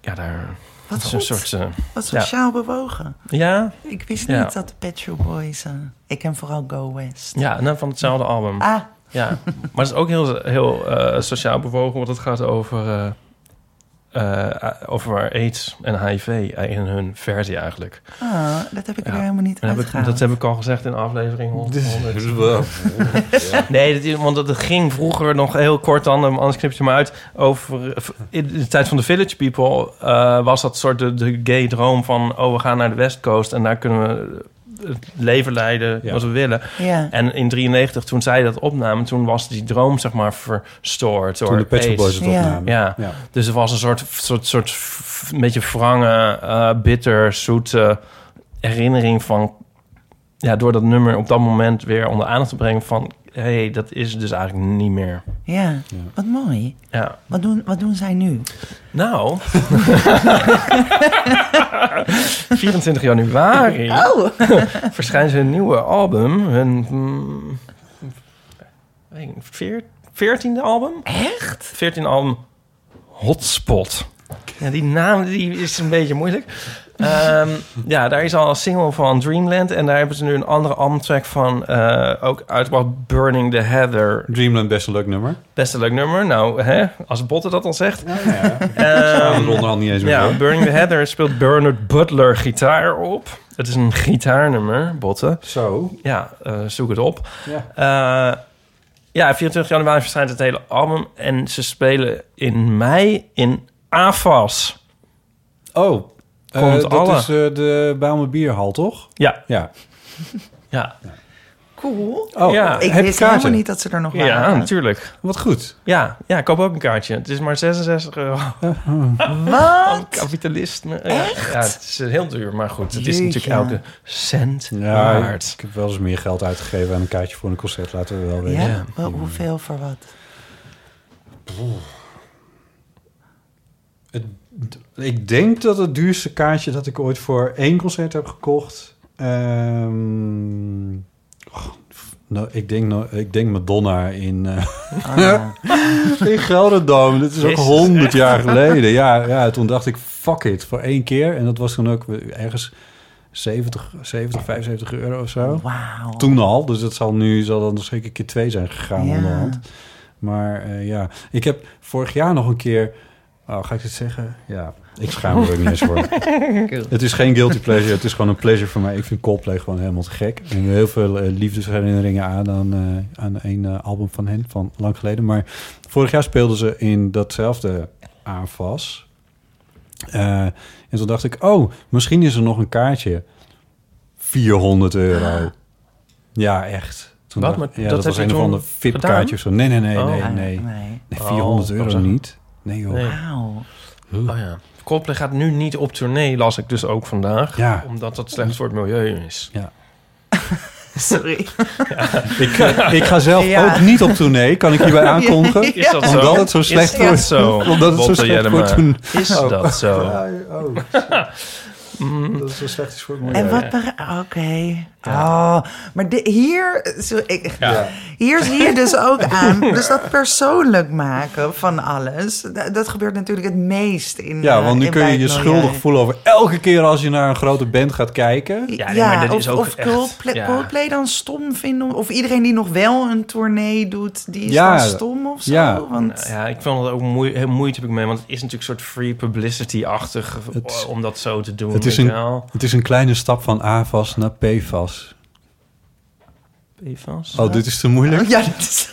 ja, daar Wat Het is een goed. soort... eh, Wat ja. sociaal bewogen. ja, Ik wist Ja. niet dat de Pet Shop Boys... eh, ik ken vooral Go West. ja nou, van hetzelfde album. Ah, Ja, maar het is ook heel, heel eh, sociaal bewogen, want het gaat over, eh, eh, over AIDS en HIV in hun versie eigenlijk. ah, dat heb ik er helemaal niet En heb ik, dat heb ik al gezegd in aflevering 100. [laughs] Nee, dat, want dat ging vroeger nog heel kort dan, anders knip je maar uit. Over, in de tijd van de Village People eh, was dat soort de, de gay droom van... oh, we gaan naar de West Coast en daar kunnen we het leven leiden Ja. wat we willen. Ja. En in 93, toen zij dat opnamen, toen was die droom zeg maar verstoord door Toen de Pet Shop. Boys het Ja. opnamen. Ja. Ja. Dus er was een soort, soort, soort een beetje wrange, eh, bitter, zoete herinnering van... Ja, door dat nummer op dat moment weer onder aandacht te brengen van... hé, hey, dat is dus eigenlijk niet meer. ja, wat mooi. Ja. Wat doen, wat doen zij nu? Nou... [laughs] 24 januari Oh, verschijnt hun nieuwe album. Hun... mm, weet ik niet, veer- 14e album? echt? 14e album Hotspot. Ja, die naam die is een beetje moeilijk. Ehm, ja, daar is al een single van Dreamland. En daar hebben ze nu een andere albumtrack van eh, ook uitgebracht. Burning the Heather. Dreamland best een leuk nummer. Best een leuk nummer. Nou, hè, als Botte dat al zegt. Ja, ja. De onderhand niet eens meer ja. Burning the Heather speelt Bernard Butler gitaar op. Het is een gitaarnummer, Botte. Zo. Ja, eh, zoek het op. Ja. Eh, ja, 24 januari verschijnt het hele album. En ze spelen in mei in AFAS. Oh, Komt dat alle. is eh, de Bijlmer Bierhal, toch? Ja, Ja. [laughs] ja. Cool. Oh, Ja. Ik heb je wist kaarten? helemaal niet dat ze er nog waren. Ja, natuurlijk. Wat goed. Ja, ja, ik koop ook een kaartje. Het is maar 66 euro. [laughs] Wat? Kapitalisme. Ja, ja, het is eh, heel duur, maar goed. Het is natuurlijk elke cent Ja, waard. ik heb wel eens meer geld uitgegeven aan een kaartje voor een concert, laten we wel weten. Ja? Ja. Wel, hoeveel voor wat? Het- ik denk dat het duurste kaartje dat ik ooit voor één concert heb gekocht. ehm, oh, nou, ik, denk, nou, ik denk Madonna in, ja. [laughs] in Gelderdoom. Dat is ook honderd jaar geleden. Ja, ja, toen dacht ik, fuck it, voor één keer. En dat was toen ook ergens 70, 70 75 euro of zo. Toen al, dus dat zal nu zal dan zeker keer twee zijn gegaan Ja. onderhand. Maar eh, ja, ik heb vorig jaar nog een keer... Oh, ga ik dit zeggen? Ja, ik schaam me er ook niet eens voor. [laughs] Het is geen guilty pleasure, het is gewoon een pleasure voor mij. Ik vind Coldplay gewoon helemaal te gek. En heel veel eh, liefdesherinneringen aan, aan, eh, aan een eh, album van hen, van lang geleden. Maar vorig jaar speelden ze in datzelfde aanvas. Eh, en toen dacht ik, oh, misschien is er nog een kaartje. 400 euro. Ja, echt. Toen Wat? dacht- Maar ja, dat dat, was een of toen ander VIP-kaartje of zo. Nee, nee, nee, Oh. nee, Ah, nee. nee. Nee, Oh, 400 dat euro niet. Nee, joh. Nee. Wauw. Oh ja. Coldplay gaat nu niet op tournee, las ik dus ook vandaag. Ja. Omdat dat slecht voor het milieu is. [laughs] Sorry. Ik, eh, ik ga zelf Ja. ook niet op tournee, kan ik hierbij [laughs] aankondigen. Is dat zo? Omdat het zo slecht is dat wordt. zo? [laughs] Omdat het zo Botte slecht Jellema. wordt toen. Is Oh. dat zo? Ja, oh. Dat is voor het milieu. En wat... bere- Oké. Oh, maar de, hier... Zo, ik, Ja. Hier zie je dus ook [laughs] aan. Dus dat persoonlijk maken van alles. Dat, dat gebeurt natuurlijk het meest in Ja, eh, want nu in kun je je schuldig milieu. voelen over elke keer als je naar een grote band gaat kijken. Ja, nee, maar dit of, is ook of echt- Coldplay, ja. Coldplay dan stom vinden. Of iedereen die nog wel een tournee doet, die is Ja, dan stom of zo. ja. Want, Nou Ja, ik vond het ook moe heel moeite heb ik mee, want het is natuurlijk een soort free publicity-achtig om dat zo te doen. Het is, weet je een, het is een kleine stap van AFAS naar PFAS. PFAS? Oh, dit is te moeilijk. ja, dat is...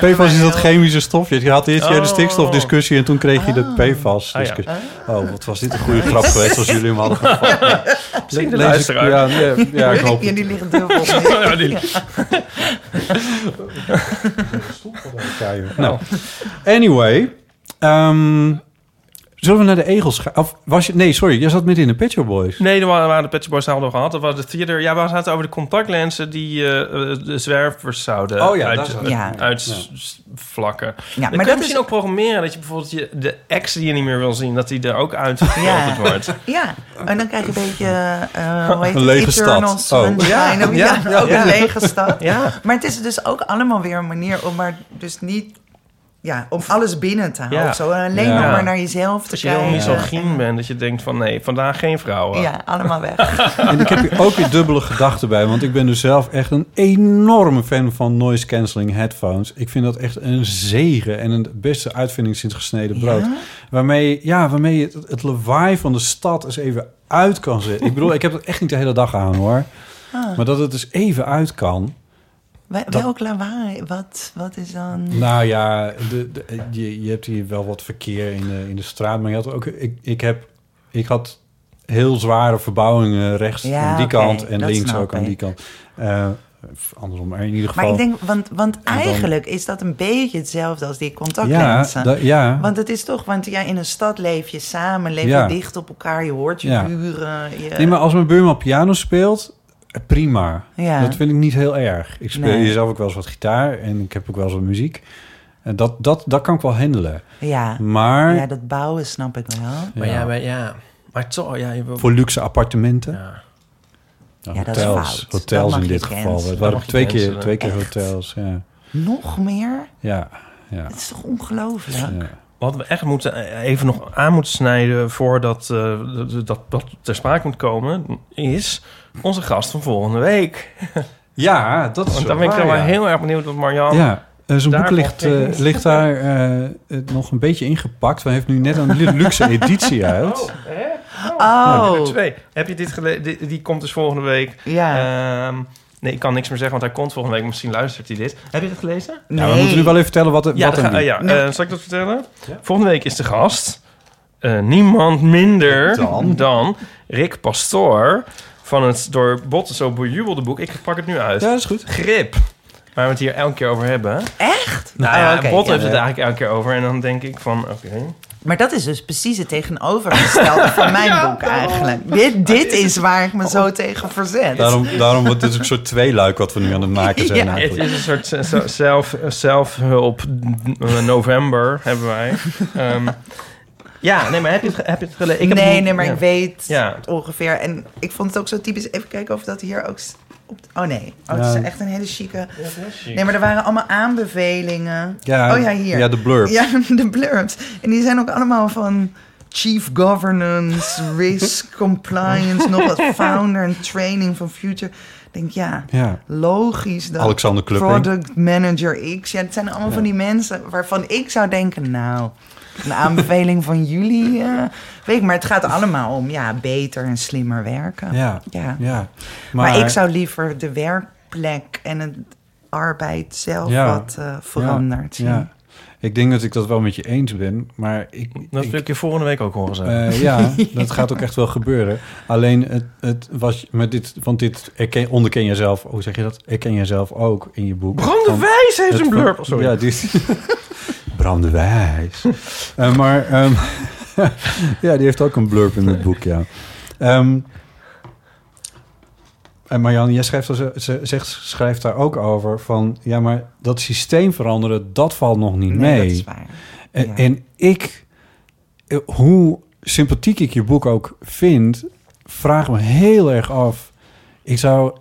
[laughs] PFAS is dat chemische stofje. Je had eerst Oh. de stikstofdiscussie en toen kreeg je de PFAS-discussie. Oh, wat was dit een goede grap geweest als jullie hem hadden [laughs] gevat. Zie de Lees ik- luisteraar. Ja, nee, ja, ik hoop Ja, het. die liggen dubbel. [laughs] Ja, die-. Nou, anyway. ehm, zullen we naar de egels gaan? Of was je... Nee, sorry. Jij zat midden in de Pet Shop Boys. Nee, dat waren, waren de Pet Shop Boys hadden we gehad. Dat was de theater. Ja, we zaten over de contactlenzen die eh, eh, de zwervers zouden Oh ja, uit, Ja. uitvlakken. Ja, Dan maar kun je dat misschien is... ook programmeren dat je bijvoorbeeld je, de ex die je niet meer wil zien, dat die er ook uitgefilterd wordt. [laughs] Ja, en dan krijg je een beetje... eh hoe heet Een het? lege Eternal stad. Oh. Ja, Ja, ja, ook een lege stad. Ja. Maar het is dus ook allemaal weer een manier om maar dus niet ja, om alles binnen te houden. Ja. of Zo. En alleen Ja. nog maar naar jezelf te Als je heel kijken. misogyn bent, dat je denkt van nee, vandaag geen vrouwen. Ja, allemaal weg. [laughs] En ik heb hier ook weer dubbele gedachten bij. Want ik ben dus zelf echt een enorme fan van noise cancelling headphones. Ik vind dat echt een zegen en een beste uitvinding sinds gesneden brood. Ja? Waarmee, ja, waarmee je het, het lawaai van de stad eens even uit kan zetten. Ik bedoel, ik heb het echt niet de hele dag aan hoor. Ah. Maar dat het dus even uit kan. Wel- Welk lawaai? Wat, wat is dan... Nou ja, de, de- je, je hebt hier wel wat verkeer in de, in de straat. Maar je had ook, ik, ik, heb, ik had heel zware verbouwingen rechts Ja, aan die kant en links ook aan die kant. Eh, andersom, maar in ieder geval. Maar ik denk, want, want dan- eigenlijk is dat een beetje hetzelfde als die ja, contactlenzen. da- ja. Want het is toch, want ja, in een stad leef je samen, leef Ja. je dicht op elkaar, je hoort je Ja. buren. Je... Nee, maar als mijn buurman piano speelt, prima. Ja. Dat vind ik niet heel erg. Ik speel Nee. zelf ook wel eens wat gitaar en ik heb ook wel eens wat muziek. En dat, dat, dat kan ik wel handelen. ja. Maar ja, dat bouwen snap ik wel. Maar ja, maar, ja. maar toch, ja, je wil... voor luxe appartementen, Ja. nou, Ja, dat is hotels, fout. Dat hotels mag in dit geval. Het waren twee keer, twee keer Echt? hotels. Ja, Nog meer? ja, ja. Het is toch ongelooflijk? Wat we echt moeten, even nog aan moeten snijden voordat eh, dat, dat, dat ter sprake moet komen, is onze gast van volgende week. [laughs] Ja, dat is Want dan ben ik dan wel ja. heel erg benieuwd wat Marjan... Ja, eh, zo'n boek ligt, eh, ligt daar eh, eh, nog een beetje ingepakt. We heeft nu net een lu- luxe editie [laughs] uit. Oh, hè? Oh, Nummer twee. Heb je dit gelezen? Die, die komt dus volgende week. ja. Ehm, nee, ik kan niks meer zeggen, want hij komt volgende week. Misschien luistert hij dit. Heb je het gelezen? Ja, we moeten nu wel even vertellen wat, er- Ja, wat dan er ga- nu- ja. Nee. Eh, zal ik dat vertellen? Volgende week is de gast eh, niemand minder Dan? dan? Rick Pastoor van het door Botten zo bejubelde boek. Ik pak het nu uit. Ja, dat is goed. Grip. Waar we het hier elke keer over hebben. Echt? Nou ja, oké, Botten ja. heeft het eigenlijk elke keer over. En dan denk ik van, oké. Maar dat is dus precies het tegenovergestelde van [laughs] mijn boek eigenlijk. Dit, dit is waar ik me zo tegen verzet. Daarom, daarom wordt het een soort tweeluik wat we nu aan het maken zijn. [laughs] Ja. Het is een soort zelf, zelfhulp november hebben wij. Ehm, ja, nee, maar heb je het, heb je het gelezen? Ik heb het nee, nee, maar ja. ik weet Ja. het ongeveer. En ik vond het ook zo typisch. Even kijken of dat hier ook... oh nee, oh, het Ja. is echt een hele chique... Nee, maar er waren allemaal aanbevelingen. Ja, oh ja, hier. Ja, de blurb. Ja, [laughs] de blurbs. En die zijn ook allemaal van chief governance, [laughs] risk, compliance, nog wat founder en training van future. Ik denk, ja, Ja. logisch dat Alexander Klupping. product manager X. Ja, het zijn allemaal van die mensen waarvan ik zou denken, nou, een aanbeveling van jullie, eh, weet ik, maar het gaat allemaal om, ja, beter en slimmer werken. Ja, Ja. ja. Maar, ik zou liever de werkplek en het arbeid zelf Ja. wat eh, veranderd zien. Ja. Ik denk dat ik dat wel met je eens ben, maar ik... Dat ik- wil ik je volgende week ook horen zeggen. Eh, ja, [laughs] dat gaat ook echt wel gebeuren. Alleen het, het was met dit, want dit erken, onderken je zelf, hoe zeg je dat? Erken je zelf ook in je boek. Bram de Wijs heeft het een blurb. Oh, sorry. Ja, die [laughs] Bram de Wijs. Eh, maar ehm, [laughs] ja, die heeft ook een blurb in het boek, ja. Ehm, en Marjan, jij schrijft, ze, zegt, schrijft daar ook over van... ja, maar dat systeem veranderen, dat valt nog niet Nee, mee. dat is waar. En, Ja. en ik, eh, hoe sympathiek ik je boek ook vind, vraag me heel erg af. Ik zou,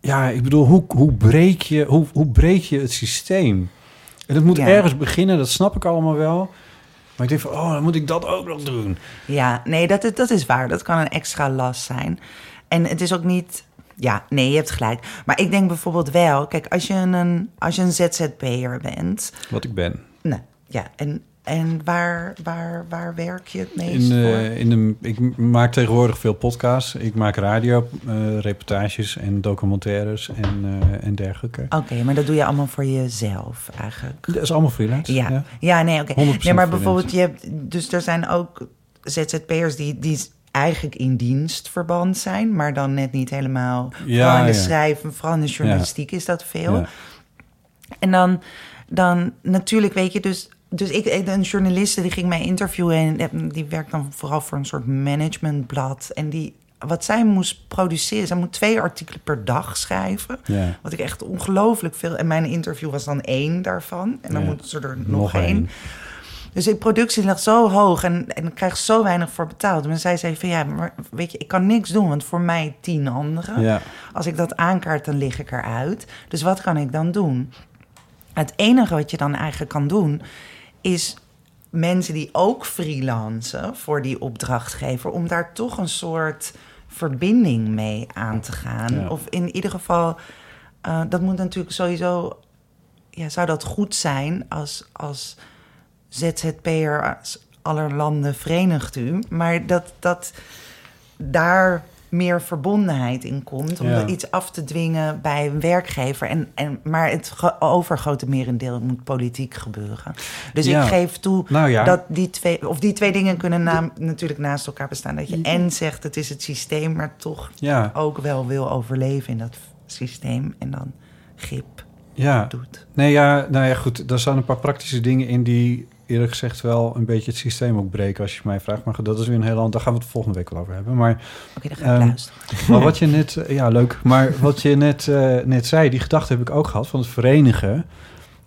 ja, ik bedoel, hoe, hoe, breek, je, hoe, hoe breek je het systeem? En het moet Ja. ergens beginnen, dat snap ik allemaal wel. Maar ik denk van, oh, dan moet ik dat ook nog doen. Ja, nee, dat, dat is waar. Dat kan een extra last zijn. En het is ook niet... Ja, nee, je hebt gelijk. Maar ik denk bijvoorbeeld wel... Kijk, als je een, als je een ZZP'er bent... Wat ik ben. Nou, ja, en, en waar, waar, waar werk je het meest In, voor? eh, in de, ik maak tegenwoordig veel podcasts. Ik maak radio, eh, reportages en documentaires en, eh, en dergelijke. Oké, maar dat doe je allemaal voor jezelf eigenlijk. Dat is allemaal freelance. Ja, ja. nee, oké. 100% Nee, maar bijvoorbeeld, je hebt, dus er zijn ook ZZP'ers die, die eigenlijk in dienstverband zijn, maar dan net niet helemaal. Ja, vooral in de ja. schrijven, vooral in de journalistiek is dat veel. Ja. En dan, dan natuurlijk, weet je, dus, dus ik, een journaliste die ging mij interviewen en die werkt dan vooral voor een soort managementblad. En die, wat zij moest produceren, zij moet twee artikelen per dag schrijven. Ja. Wat ik echt ongelooflijk veel. En mijn interview was dan één daarvan. En dan Ja. moeten ze er nog, Nog één. één. Dus de productie lag zo hoog en, en ik krijg zo weinig voor betaald. En zij zei van ja, maar weet je, ik kan niks doen, want voor mij tien anderen. Ja. Als ik dat aankaart, dan lig ik eruit. Dus wat kan ik dan doen? Het enige wat je dan eigenlijk kan doen, is mensen die ook freelancen voor die opdrachtgever, om daar toch een soort verbinding mee aan te gaan. Ja. Of in ieder geval, eh, dat moet natuurlijk sowieso, ja, zou dat goed zijn als, als ZZP'er als aller landen verenigt u, maar dat, dat daar meer verbondenheid in komt om Ja. iets af te dwingen bij een werkgever. En, en, maar het overgrote merendeel moet politiek gebeuren. Dus Ja. ik geef toe Nou ja. dat die twee, of die twee dingen kunnen natuurlijk naast elkaar bestaan. Dat je en zegt het is het systeem, maar toch ook wel wil overleven in dat systeem en dan grip ja. doet. Nee, ja, nou ja, goed. Daar staan een paar praktische dingen in die eerlijk gezegd wel een beetje het systeem ook breken als je mij vraagt. Maar dat is weer een heel ander. Daar gaan we het volgende week wel over hebben. Maar, Oké, dan ga ik Ehm, maar wat je net, eh, ja, leuk. Maar wat je net, eh, net zei, die gedachte heb ik ook gehad van het verenigen.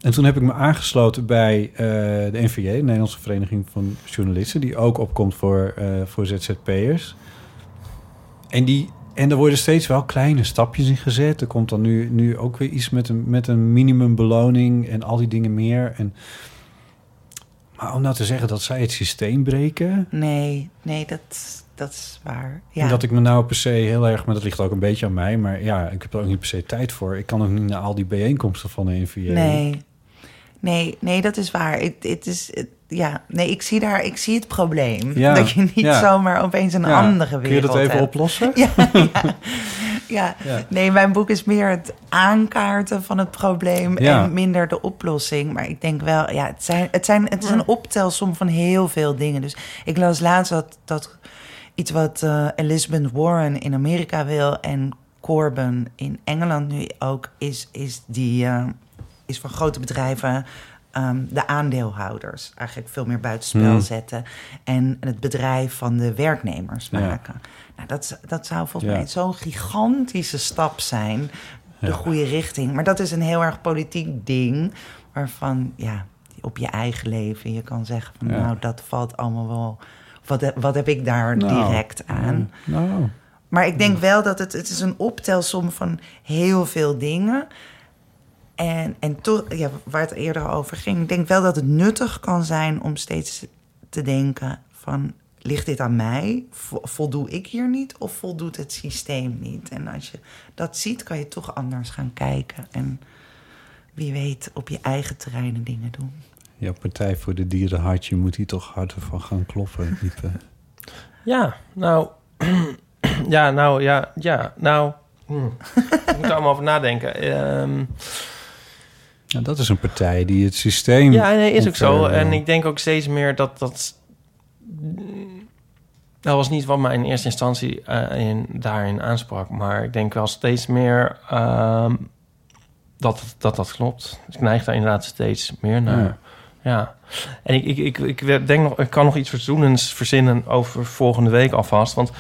En toen heb ik me aangesloten bij eh, de NVJ, de Nederlandse Vereniging van Journalisten, die ook opkomt voor, voor ZZP'ers. En, die, en er worden steeds wel kleine stapjes in gezet. Er komt dan nu, nu ook weer iets met een, met een minimumbeloning en al die dingen meer. En, om nou te zeggen dat zij het systeem breken, Nee, nee, dat, dat is waar. Ja. en dat ik me nou per se heel erg, maar dat ligt ook een beetje aan mij, maar ja, ik heb er ook niet per se tijd voor. Ik kan ook niet naar al die bijeenkomsten van de NVA. Nee. Nee, nee, dat is waar. Het, het is, het- ja, nee, ik zie daar, ik zie het probleem. Ja, [laughs] Dat je niet ja. zomaar opeens een andere wereld Kun je dat even hebt. oplossen? [laughs] Ja, ja. Nee, mijn boek is meer het aankaarten van het probleem Ja. en minder de oplossing. Maar ik denk wel, ja, het, zijn, het, zijn, het is een optelsom van heel veel dingen. Dus ik las laatst dat, dat iets wat eh, Elizabeth Warren in Amerika wil en Corbyn in Engeland nu ook is, is die eh, is voor grote bedrijven ehm, de aandeelhouders eigenlijk veel meer buitenspel Hmm. zetten en het bedrijf van de werknemers Ja. Nou, dat, dat zou volgens Ja. mij zo'n gigantische stap zijn, de Ja. goede richting. Maar dat is een heel erg politiek ding, waarvan ja, op je eigen leven je kan zeggen van Ja. nou, dat valt allemaal wel. Wat, heb- wat heb ik daar Nou, direct aan? Nou, Maar ik denk wel dat het, het is een optelsom van heel veel dingen. En, en toch, ja, waar het eerder over ging, ik denk wel dat het nuttig kan zijn om steeds te denken van, ligt dit aan mij? Vo- Voldoe ik hier niet of voldoet het systeem niet? En als je dat ziet, kan je toch anders gaan kijken. En wie weet op je eigen terreinen dingen doen. jouw Partij voor de Dieren hartje moet hier toch harder van gaan kloppen. [laughs] Ipe. Ja, nou... [clears throat] ja, nou, ja, ja, nou... hm. [laughs] ik moet er allemaal over nadenken. Ehm, Ja, dat is een partij die het systeem... ja, nee, is ook zo. wil. En ik denk ook steeds meer dat dat... Dat was niet wat mij in eerste instantie eh, in, daarin aansprak. Maar ik denk wel steeds meer ehm, dat, dat dat klopt. Dus ik neig daar inderdaad steeds meer naar. Ja. Ja. En ik, ik, ik, ik denk nog, ik kan nog iets verzoenends verzinnen over volgende week alvast. Want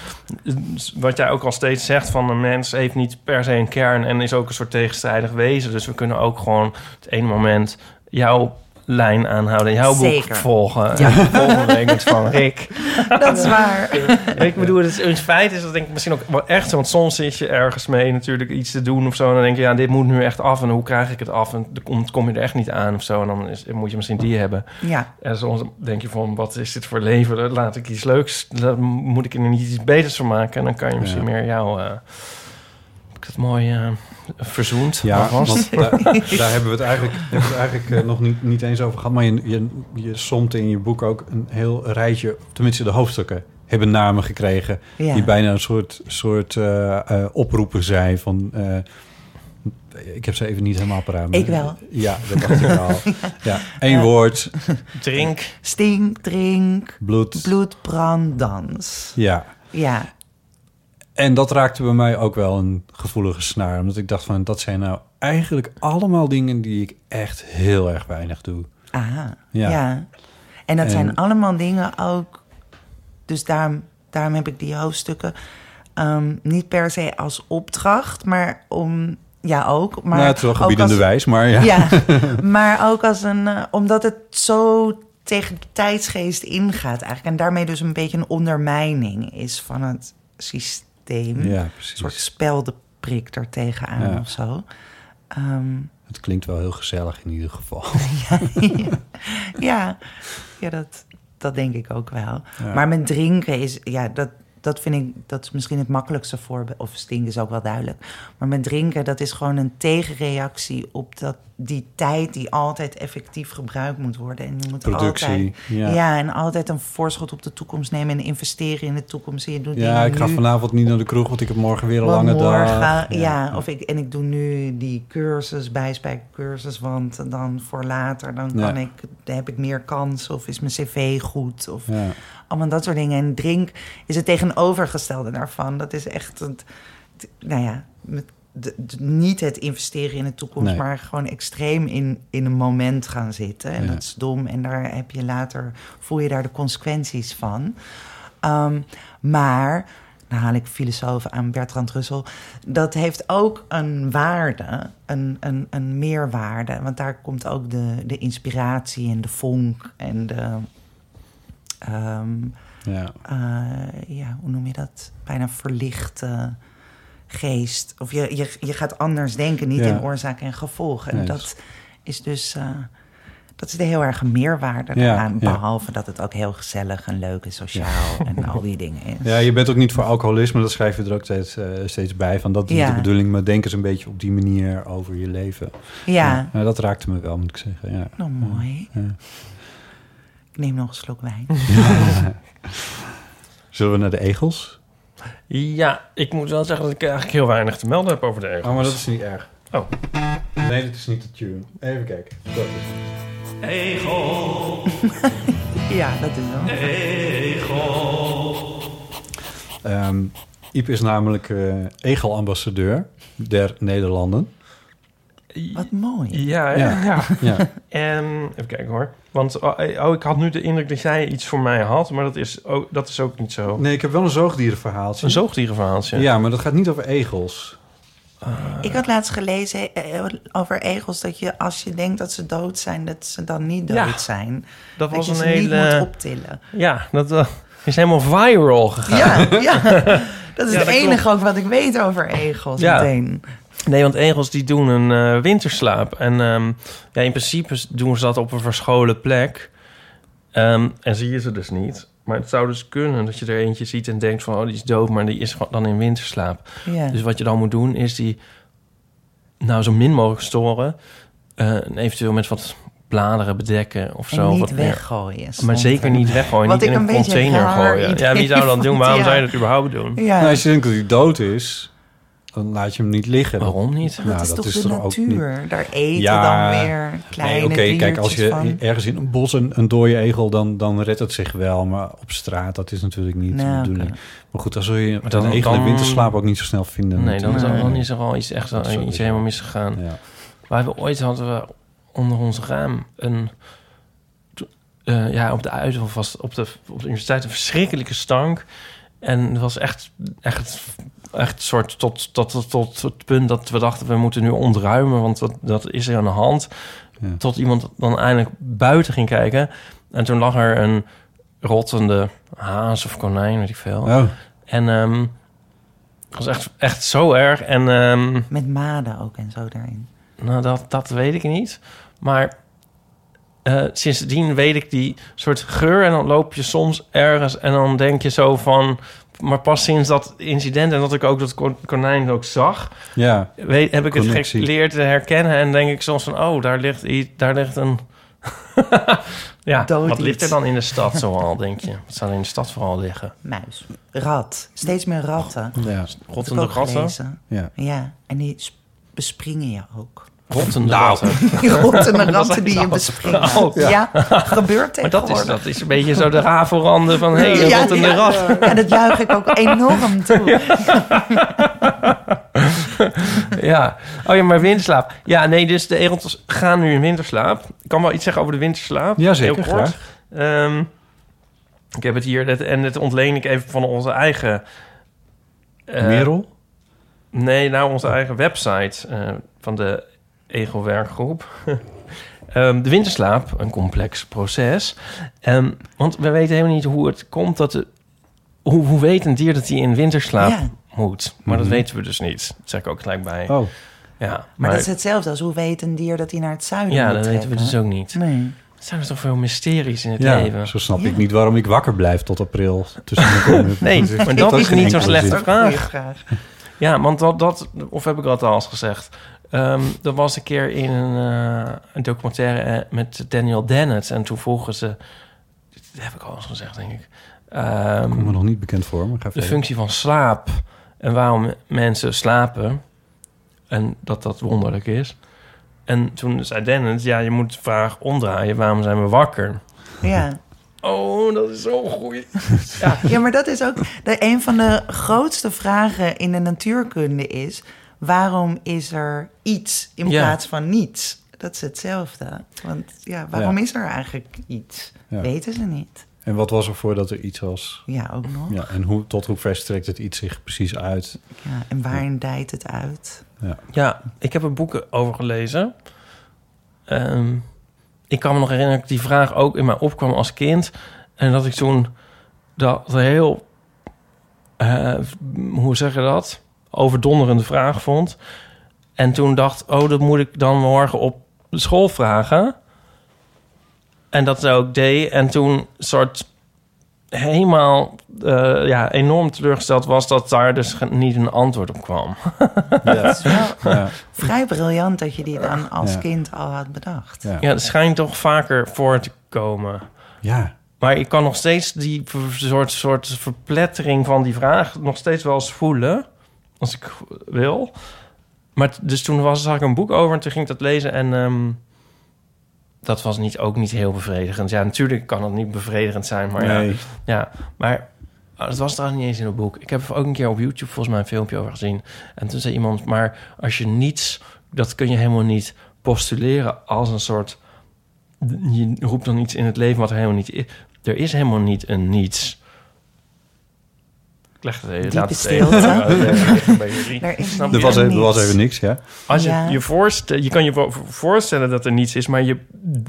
eh, wat jij ook al steeds zegt van een mens heeft niet per se een kern en is ook een soort tegenstrijdig wezen. Dus we kunnen ook gewoon het ene moment jouw lijn aanhouden, jouw boek volgen. Ja. En [laughs] de volgende week het van Rick. Dat is waar. ik bedoel, het, is, in feite is dat denk ik misschien ook wel echt zo. Want soms zit je ergens mee natuurlijk iets te doen of zo. En dan denk je, ja, dit moet nu echt af. En hoe krijg ik het af? En dan kom, kom je er echt niet aan of zo. En dan is, moet je misschien die hebben. Ja, En soms denk je van, wat is dit voor leven? Laat ik iets leuks, laat- moet ik er niet iets beters van maken? En dan kan je misschien Ja. meer jou... eh, heb ik het mooi eh, verzoend Ja, want [laughs] daar, daar hebben we het eigenlijk, hebben we het eigenlijk eh, nog niet, niet eens over gehad. Maar je, je, je somt in je boek ook een heel rijtje, tenminste de hoofdstukken, hebben namen gekregen. ja. Die bijna een soort, soort eh, eh, oproepen zijn van... eh, ik heb ze even niet helemaal paraat. Ik wel. Ja, dat dacht ik al. [laughs] Ja, één woord, Drink. Stink, drink, bloed. bloedbrand, dans. Ja, Ja, en dat raakte bij mij ook wel een gevoelige snaar. Omdat ik dacht van, dat zijn nou eigenlijk allemaal dingen die ik echt heel erg weinig doe. aha. Ja. Ja. En dat En- zijn allemaal dingen ook... Dus daarom, daarom heb ik die hoofdstukken ehm, niet per se als opdracht, maar om... Ja, ook. Maar nou, het is wel gebiedende als- wijs, maar ja. Ja, [laughs] maar ook als een... eh, omdat het zo tegen de tijdsgeest ingaat eigenlijk. En daarmee dus een beetje een ondermijning is van het systeem. Ja, een precies. soort speldeprik er tegenaan Ja. of zo. Ehm, Het klinkt wel heel gezellig in ieder geval. [laughs] ja, ja dat, dat denk ik ook wel. Ja. Maar met drinken is, ja, dat, dat vind ik, dat is misschien het makkelijkste voorbeeld. Of stinken is ook wel duidelijk. Maar met drinken, dat is gewoon een tegenreactie op dat, die tijd die altijd effectief gebruikt moet worden. En je moet Productie, altijd, ja. ja. en altijd een voorschot op de toekomst nemen en investeren in de toekomst. En je doet Ja, ik ga nu. vanavond niet naar de kroeg, want ik heb morgen weer een Want lange morgen, dag. Ja, Of ik, en ik doe nu die cursus, bijspijkercursus, want dan voor later dan Ja. kan ik, dan heb ik meer kans of is mijn cv goed of allemaal dat soort dingen. En drink is het tegenovergestelde daarvan. Dat is echt, het- nou ja, met, de, de- niet het investeren in de toekomst, Nee. maar gewoon extreem in, in een moment gaan zitten. En Ja. dat is dom. En daar heb je later, voel je daar de consequenties van. Ehm, maar, dan haal ik filosoof aan Bertrand Russell. Dat heeft ook een waarde, een, een, een meerwaarde. Want daar komt ook de, de inspiratie en de vonk en de. ehm, Ja. eh, ja, hoe noem je dat? Bijna verlichte geest. Of je, je, je gaat anders denken, niet Ja. in oorzaak en gevolg. En dat is dus. eh, dat is de heel erg meerwaarde daaraan. ja. Behalve dat het ook heel gezellig en leuk en sociaal en al die dingen is. ja, je bent ook niet voor alcoholisme, dat schrijf je er ook steeds, eh, steeds bij. Van dat is de bedoeling, maar denk eens een beetje op die manier over je leven. Ja. Ja, dat raakte me wel, moet ik zeggen. Ja. Nou, mooi. Ik neem nog een slok wijn. [laughs] Zullen we naar de egels? Ja, ik moet wel zeggen dat ik eigenlijk heel weinig te melden heb over de egels. Oh, maar dat is niet erg. Oh. Nee, dat is niet de tune. Even kijken. Dat is [laughs] ja, dat is wel. Ehm Iep is namelijk eh egelambassadeur der Nederlanden. Wat mooi. Ja, Ja. ja. ja. Ja. En even kijken hoor. Want oh, eh, oh, ik had nu de indruk dat jij iets voor mij had, maar dat is ook, dat is ook niet zo. Nee, ik heb wel een zoogdierenverhaaltje. Een zoogdierenverhaaltje. Ja, maar dat gaat niet over egels. Ik had laatst gelezen eh, over egels dat je als je denkt dat ze dood zijn, dat ze dan niet dood Ja, zijn. Dat was je een ze niet hele. moet optillen. Ja, dat eh, is helemaal viral gegaan. Ja, [laughs] ja. Dat is Ja, het dat enige klopt. ook wat ik weet over egels Ja. meteen. Nee, want egels die doen een eh, winterslaap. En ehm, ja, in principe doen ze dat op een verscholen plek. Ehm, en zie je ze dus niet. Maar het zou dus kunnen dat je er eentje ziet en denkt van... oh, die is dood, maar die is gewoon dan in winterslaap. Dus wat je dan moet doen is die... nou, zo min mogelijk storen. Eh, en eventueel met wat bladeren bedekken of En zo. niet wat meer. weggooien. Maar zeker er. niet weggooien. Wat niet ik in een container gooien. Ja, wie zou dat doen? Waarom ja. zou je dat überhaupt doen? Ja. Nou, als je denkt dat hij dood is, dan laat je hem niet liggen. Waarom niet? dat Nou, is dat toch is de toch ook niet- natuur? Daar eten Ja, dan weer kleine Nee, oké, kijk, als je van. ergens in een bos een, een dode egel, dan, dan redt het zich wel. Maar op straat, dat is natuurlijk niet de bedoeling. Maar goed, dan zul je Maar dan- een egel in winterslaap ook niet zo snel vinden. Nee, dan, is er al iets, echt iets helemaal waar. misgegaan. Ja. We hebben ooit hadden we onder ons raam een eh, ja op de Uithof was op de op de universiteit een verschrikkelijke stank en het was echt echt echt soort tot tot tot, tot het punt dat we dachten we moeten nu ontruimen want dat, dat is er aan de hand Ja. tot iemand dan eindelijk buiten ging kijken en toen lag er een rottende haas of konijn weet ik veel Oh, en ehm het was echt echt zo erg en ehm Met maden ook en zo daarin. nou, dat, dat weet ik niet. Maar eh, sindsdien weet ik die soort geur. En dan loop je soms ergens en dan denk je zo van... Maar pas sinds dat incident en dat ik ook dat kon- konijn ook zag... ja. Weet, heb ik het geleerd te herkennen. En denk ik soms van... Oh, daar ligt, iets, daar ligt een... [laughs] ja, Dood wat ligt er dan in de stad [laughs] zoal, denk je? Wat zou er in de stad vooral liggen? Muis. Rat. Steeds meer ratten. ja. Rottende ratten? ja. Ja, en die bespringen je ook. Rottende Nou. ratten. [laughs] Die rottende ratten die je bespringen. Oh, ja. gebeurt Maar dat is, dat is een beetje zo de rafelranden van... Hé, hey, Ja, rottende ja. rat. Ja, dat juich ik ook enorm toe. Ja. Oh ja, maar winterslaap. Ja, nee, dus de egels gaan nu in winterslaap. Ik kan wel iets zeggen over de winterslaap. Ja, zeker, Heel kort. Ehm, ik heb het hier, dat, en dat ontleen ik even van onze eigen... eh, Merel? Nee, nou onze eigen website eh, van de Ego-werkgroep. [laughs] Ehm, de winterslaap, een complex proces. Ehm, want we weten helemaal niet hoe het komt dat... De, hoe, hoe weet een dier dat hij in winterslaap Ja. moet? Maar dat Mhm. weten we dus niet. Dat zeg ik ook gelijk bij. Oh, Ja, Maar, dat is hetzelfde als hoe weet een dier dat hij naar het zuiden ja, moet dat weten we dus ook niet. Nee. Er zijn er toch veel mysteries in het Ja, leven. zo snap Ja. ik niet waarom ik wakker blijf tot april. Tussen de- [laughs] Nee, maar [laughs] dat is niet zo'n slechte vraag. Ja, want dat, dat of heb ik dat al eens gezegd? Ehm dat was een keer in een, eh, een documentaire eh, met Daniel Dennett. En toen vroegen ze... Dat heb ik al eens gezegd, denk ik. Ehm, Komt me nog niet bekend voor, maar ga de functie van slaap. En waarom mensen slapen. En dat dat wonderlijk is. En toen zei Dennett... Ja, je moet de vraag omdraaien. Waarom zijn we wakker? Ja. [laughs] Oh, dat is zo goed. Ja, [laughs] ja, maar dat is ook de, een van de grootste vragen in de natuurkunde is... waarom is er iets in Ja. plaats van niets? Dat is hetzelfde. Want ja, waarom Ja. is er eigenlijk iets? Ja. Weten ze niet. En wat was er voordat er iets was? Ja, ook nog. Ja. Ja, en hoe, tot hoe ver strekt het iets zich precies uit? en waarin dijt het uit? Ja, ik heb er boeken over gelezen. Ehm, ik kan me nog herinneren dat die vraag ook in mij opkwam als kind. En dat ik toen dat heel, eh, hoe zeg je dat? Overdonderende vraag vond. En toen dacht, oh, dat moet ik dan morgen op school vragen. En dat ook deed. En toen soort helemaal eh, ja, enorm teleurgesteld was dat daar dus niet een antwoord op kwam. [laughs] Het is wel Ja, vrij briljant dat je die dan als Ja. kind al had bedacht. ja. Ja, het schijnt toch vaker voor te komen. ja. Maar ik kan nog steeds die soort, soort verplettering van die vraag nog steeds wel eens voelen. Als ik wil. Maar dus toen was, zag ik een boek over en toen ging ik dat lezen. En ehm, dat was niet, ook niet heel bevredigend. Ja, natuurlijk kan het niet bevredigend zijn. Maar ja, nee. ja, maar oh, dat was trouwens niet eens in het boek. Ik heb er ook een keer op YouTube volgens mij een filmpje over gezien. En toen zei iemand, maar als je niets... dat kun je helemaal niet postuleren als een soort... je roept dan iets in het leven wat er helemaal niet is. Er is helemaal niet een niets. Ik leg het even. Diepe laat het stilte. Er [laughs] Er was, even, er was even niks, ja. Als je Ja. je voorstelt, je kan je vo- voorstellen dat er niets is, maar je,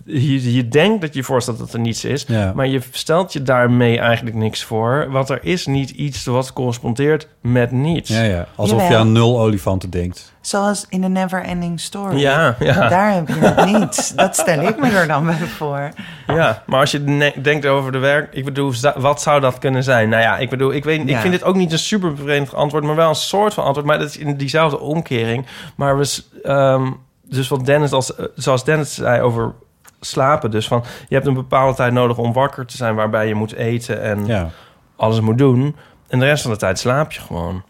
je, je denkt dat je voorstelt dat er niets is, Ja. maar je stelt je daarmee eigenlijk niks voor. Want er is niet iets wat correspondeert met niets. Ja, ja. Alsof je aan nul olifanten denkt. Zoals in de Never Ending Story. Ja, ja. Daar heb je het niet. [laughs] Dat stel ik me er dan bij voor. Ja, maar als je denkt over de werk... Ik bedoel, wat zou dat kunnen zijn? Nou ja, ik bedoel, ik, weet, ik Ja. vind dit ook niet een super bevredigend antwoord... maar wel een soort van antwoord. Maar dat is in diezelfde omkering. Maar we... ehm, dus wat Dennis als, eh, zoals Dennis zei over slapen... dus van, je hebt een bepaalde tijd nodig om wakker te zijn... waarbij je moet eten en Ja. alles moet doen. En de rest van de tijd slaap je gewoon.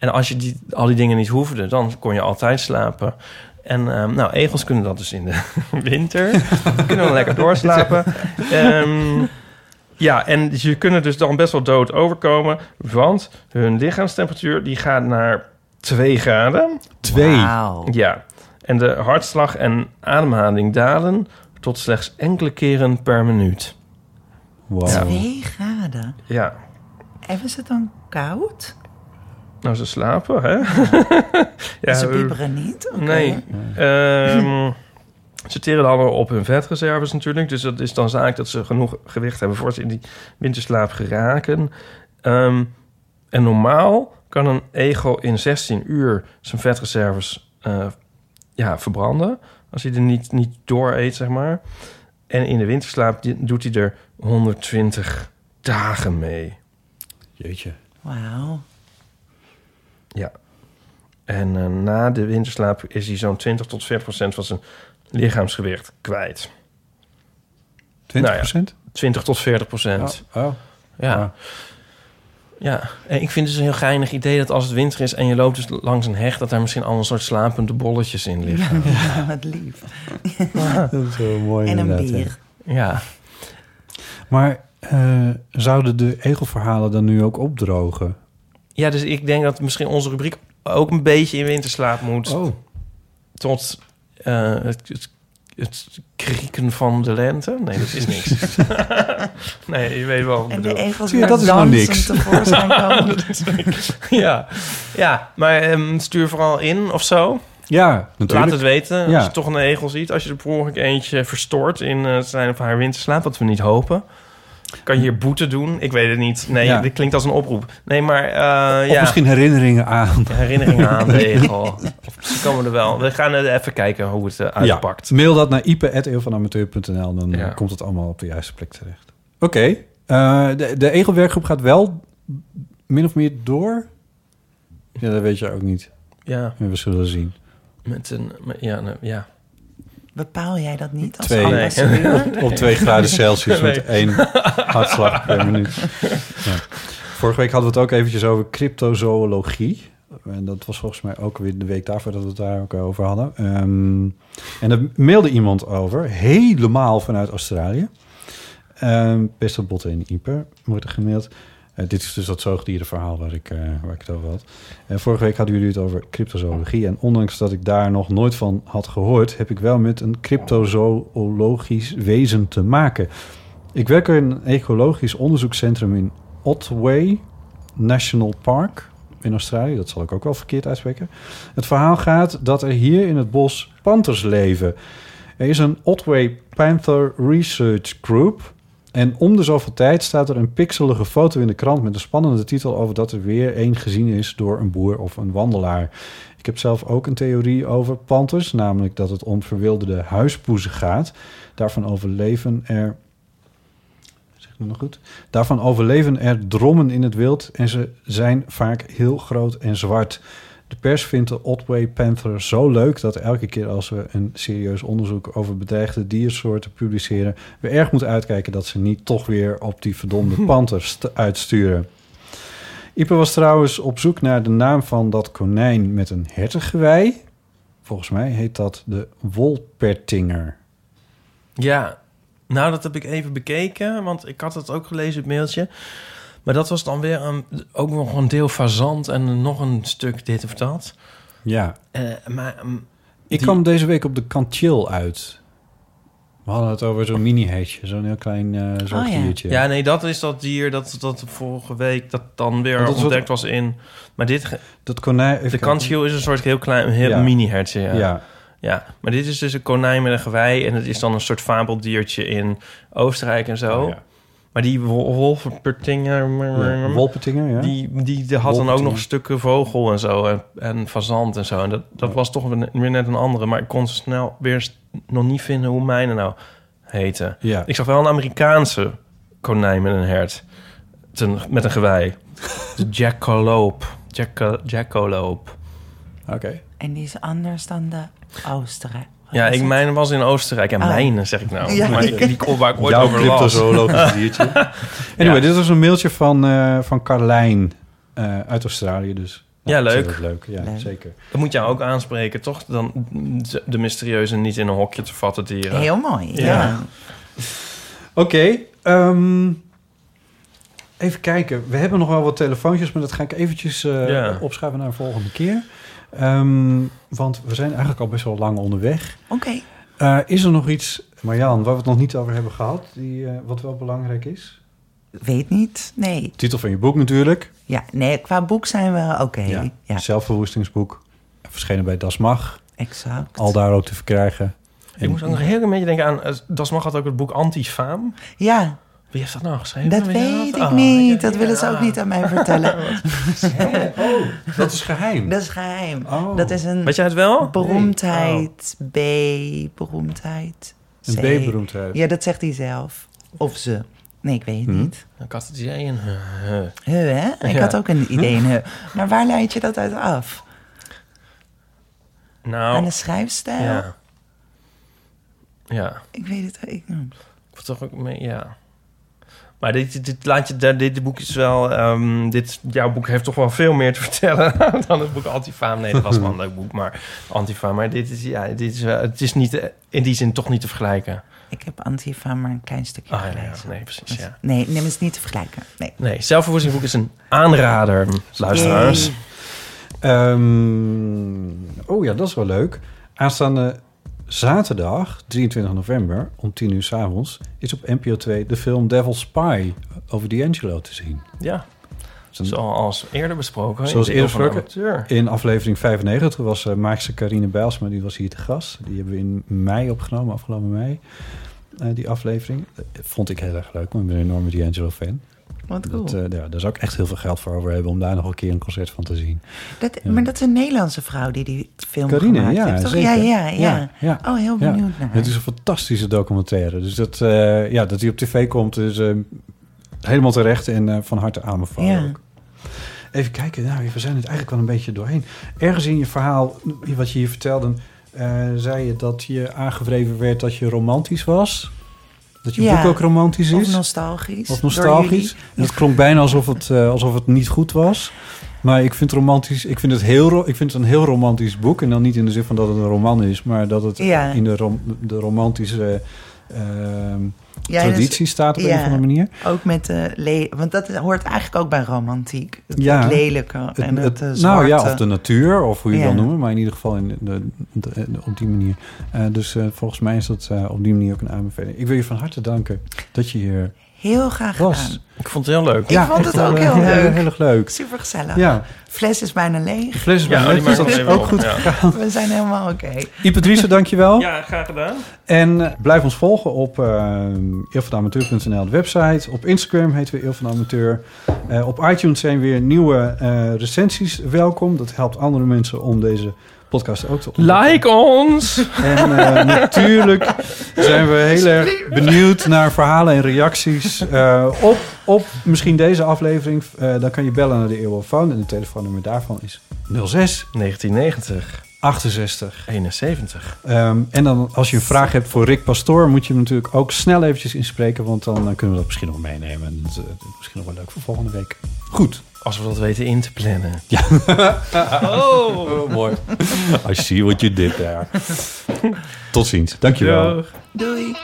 En als je die, al die dingen niet hoefde, dan kon je altijd slapen. En ehm, nou, egels kunnen dat dus in de [laughs] winter. Die kunnen dan lekker doorslapen. [laughs] Ehm, ja, en je kunnen dus dan best wel dood overkomen. Want hun lichaamstemperatuur die gaat naar 2 graden. Twee. Wauw. Ja. En de hartslag en ademhaling dalen tot slechts enkele keren per minuut. Wow. Twee graden. Ja. En is het dan koud? Nou, ze slapen, hè? [laughs] ja, Ze eh, pieperen niet? Oké. Nee. Ehm, [laughs] ze teren dan op hun vetreserves natuurlijk. Dus dat is dan zaak dat ze genoeg gewicht hebben... voor ze in die winterslaap geraken. Ehm, en normaal kan een egel in 16 uur zijn vetreserves eh, ja, verbranden. Als hij er niet, niet door eet, zeg maar. En in de winterslaap doet hij er 120 dagen mee. Jeetje. Wauw. Ja. En eh, na de winterslaap is hij zo'n 20 tot 40 procent van zijn lichaamsgewicht kwijt. 20 Nou procent? 20 tot 40 procent. Oh. oh. Ja. Ah. ja. En ik vind het dus een heel geinig idee dat als het winter is en je loopt dus langs een heg, dat daar misschien al een soort slapende bolletjes in liggen. [laughs] Ja, wat lief. Dat is wel mooi En een bier. Ja. Maar eh, zouden de egelverhalen dan nu ook opdrogen? Ja, dus ik denk dat misschien onze rubriek ook een beetje in winterslaap moet. Oh. Tot eh, het, het, het krieken van de lente. Nee, dat is niks. [laughs] nee, je weet wel wat ik En de bedoel. Zie je, dat is nou niks. tevoorschijn [laughs] komen. ja. ja, maar ehm, stuur vooral in of zo. Ja, Laat natuurlijk. het weten als Ja. je toch een egel ziet. Als je er per ongeluk eentje verstoort in eh, zijn of haar winterslaap, wat we niet hopen. Kan je hier boete doen? Ik weet het niet. Nee, Ja. dit klinkt als een oproep. Nee, maar eh, Of ja. misschien herinneringen aan. herinneringen aan [laughs] de egel. Ze komen er wel. We gaan eh, even kijken hoe het eh, uitpakt. Ja, mail dat naar ipe.eeuwvanamateur.nl. Dan komt het allemaal op de juiste plek terecht. Oké. de, de Egelwerkgroep gaat wel min of meer door. Ja, dat weet je ook niet. Ja, We zullen zien. met een... met- ja, nou, ja. Bepaal jij dat niet als Twee. ambassadeur? [laughs] Op 2 graden Celsius Nee. met één hartslag per minuut. Ja. Vorige week hadden we het ook eventjes over cryptozoologie. En dat was volgens mij ook weer de week daarvoor dat we het daar ook over hadden. Ehm, en er mailde iemand over, helemaal vanuit Australië. Ehm beste botten in Ieper wordt er gemaild. Eh, dit is dus dat zoogdierenverhaal waar ik, eh, waar ik het over had. Eh, vorige week hadden jullie het over cryptozoologie. En ondanks dat ik daar nog nooit van had gehoord... heb ik wel met een cryptozoologisch wezen te maken. Ik werk in een ecologisch onderzoekscentrum in Otway National Park in Australië. Dat zal ik ook wel verkeerd uitspreken. Het verhaal gaat dat er hier in het bos panters leven. Er is een Otway Panther Research Group... En om de zoveel tijd staat er een pixelige foto in de krant met een spannende titel over dat er weer één gezien is door een boer of een wandelaar. Ik heb zelf ook een theorie over panters, namelijk dat het om verwilderde huispoezen gaat. Daarvan overleven er. Zeg ik nog goed? Daarvan overleven er drommen in het wild en ze zijn vaak heel groot en zwart. De pers vindt de Otway Panther zo leuk dat elke keer als we een serieus onderzoek over bedreigde diersoorten publiceren, we erg moeten uitkijken dat ze niet toch weer op die verdomde [laughs] panters te- uitsturen. Ipe was trouwens op zoek naar de naam van dat konijn met een hertengewei. Volgens mij heet dat de Wolpertinger. Ja, nou dat heb ik even bekeken, want ik had het ook gelezen, het mailtje. Maar dat was dan weer een, ook nog een deel fazant en nog een stuk dit of dat. Ja, Eh, maar mm, ik die- kwam deze week op de Kantjil uit. We hadden het over zo'n mini-hesje, zo'n heel klein zoogdiertje. ja, nee, dat is dat dier dat, dat vorige week dat dan weer dat ontdekt was in... Maar dit, Dat konijn... de kanschiel is een soort heel klein, heel Ja. mini-hertje. Ja. Ja. ja. maar dit is dus een konijn met een gewei... en het is dan een soort fabeldiertje in Oostenrijk en zo. Oh, ja. Maar die. Ja, Wolpertinger, ja. Die, die, die had dan ook nog stukken vogel en zo. En, en fazant en zo. En dat, dat was toch weer net een andere. Maar ik kon snel weer nog niet vinden hoe mijne nou heette. Ja. Ik zag wel een Amerikaanse konijn met een hert. Ten, met een gewei. De jackalope. Jacka, jackalope. Oké. En die is anders dan de Oostenrijk. Ja, ik, mijn was in Oostenrijk. En Oh. mijne, zeg ik nou. Ja, maar ik- die, die waar ik ooit Jouw over las. cryptozoologisch diertje. [laughs] Anyway, Ja. dit was een mailtje van, eh, van Carlijn eh, uit Australië. Dus, Ja, leuk. leuk. Ja, Leuk. zeker. Dat moet jou ook aanspreken, toch? Dan de- de mysterieuze niet in een hokje te vatten dieren. Heel mooi, ja. Ja. Oké, ehm, even kijken. We hebben nog wel wat telefoontjes, maar dat ga ik eventjes eh, Ja. opschuiven naar een volgende keer. Ehm, want we zijn eigenlijk al best wel lang onderweg. Oké. Eh, is er nog iets, Marjan, waar we het nog niet over hebben gehad, die, eh, wat wel belangrijk is? Weet niet. Nee. Titel van je boek natuurlijk. Ja, nee, qua boek zijn we oké. Ja. Ja. Zelfverwoestingsboek. Verschenen bij Das Mag. exact. Al daar ook te verkrijgen. Ik moest ook nog heel een beetje denken aan... eh, Das Mag had ook het boek Antifaam. Ja, Wie heeft dat nou geschreven? dat Weet weet ik Oh, niet. Dat willen ze ook niet aan mij [laughs] vertellen. [laughs] Oh, dat is geheim. Dat is geheim. Oh. Dat is een Weet jij het wel? beroemdheid. B, beroemdheid. Een C. B-beroemdheid. Ja, dat zegt hij zelf. Of ze. Nee, ik weet het Hm. niet. Ik had het idee in... eh. Huh, hè? Ik Ja. had ook een idee in huh. [laughs] Maar waar leid je dat uit af? Nou, Aan de schrijfstijl? ja. Ja, Ik weet het. Ik, hm. ik toch ook mee, ja. Maar dit, dit, laat je, dit, dit boek is wel... ehm, dit, jouw boek heeft toch wel veel meer te vertellen [laughs] dan het boek Antifaam. Nee, dat was wel een leuk boek, maar Antifaam. Maar dit is, ja, dit is, wel- het is niet, eh, in die zin toch niet te vergelijken. ik heb Antifa maar een klein stukje Ah, ja, gelezen. ja, nee, precies, ja. Nee, neem eens niet te vergelijken. Nee. Nee, zelfverwoestingsboek is een aanrader, luisteraars. Ehm, oh ja, dat is wel leuk. Aanstaande zaterdag, 23 november, om 10 uur s avonds... is op NPO 2 de film Devil Spy over D'Angelo te zien. Ja, een- zoals eerder besproken. Zoals in eerder besproken. In aflevering 95 toen was uh, maakster Carine Bijlsma, die was hier te gast. Die hebben we in mei opgenomen, afgelopen mei. eh, die aflevering. Dat vond ik heel erg leuk, want ik ben een enorme D'Angelo fan. Wat cool. Dat, eh, ja, daar zou ik echt heel veel geld voor over hebben om daar nog een keer een concert van te zien. Dat, Maar dat is een Nederlandse vrouw die die film Carine, gemaakt ja, heeft, toch? Ja, ja, ja. Oh, heel benieuwd naar. Het is een fantastische documentaire. Dus dat, eh, ja, dat hij op tv komt is eh, helemaal terecht en van harte aanbevolen ook. Even kijken, nou, we zijn het eigenlijk wel een beetje doorheen. Ergens in je verhaal, wat je hier vertelde, zei je dat je aangevreven werd dat je romantisch was. Dat je Ja. boek ook romantisch Of is. nostalgisch. Of nostalgisch. En dat klonk bijna alsof het, eh, alsof het niet goed was. Maar ik vind, romantisch, ik, vind het heel, ik vind het een heel romantisch boek. En dan niet in de zin van dat het een roman is, maar dat het Ja. in de, rom- de romantische ehm, traditie staat op een ja. of andere manier. Ook met de le Want dat hoort eigenlijk ook bij romantiek. Het, Ja. het lelijke en het, het- eh, nou ja, of de natuur, of hoe je het Ja. wil noemen. Maar in ieder geval in de, de- de- op die manier. Eh, dus eh, volgens mij is dat eh, op die manier ook een aanbeveling. Ik wil je van harte danken dat je hier Heel graag was. gedaan. Ik vond het heel leuk. Ik vond het ook wel, heel eh, leuk. Heel erg leuk. Super gezellig. Ja, Fles is bijna de leeg. fles is Ja, bijna leeg, dus dat is ook goed gegaan. We zijn helemaal oké. Ipe Driessen, dankjewel. Ja, graag gedaan. En eh, blijf ons volgen op uh, eeuwvanamateur.nl, de website. Op Instagram heten we Eeuw van de Amateur. Eh, op iTunes zijn weer nieuwe eh, recensies welkom. Dat helpt andere mensen om deze podcast ook te ontdekken. Like ons! En eh, natuurlijk zijn we heel erg benieuwd naar verhalen en reacties eh, op, op misschien deze aflevering. Eh, dan kan je bellen naar de Eeuwofoon en het telefoonnummer daarvan is 06 1990, 68 71. Ehm, en dan als je een vraag hebt voor Rick Pastoor, moet je hem natuurlijk ook snel eventjes inspreken, want dan kunnen we dat misschien nog meenemen. En dat is misschien nog wel leuk voor volgende week. Goed. Als we dat weten in te plannen. Ja. [laughs] oh, mooi. I see what you did there. Tot ziens. Dankjewel. Dag. Doei.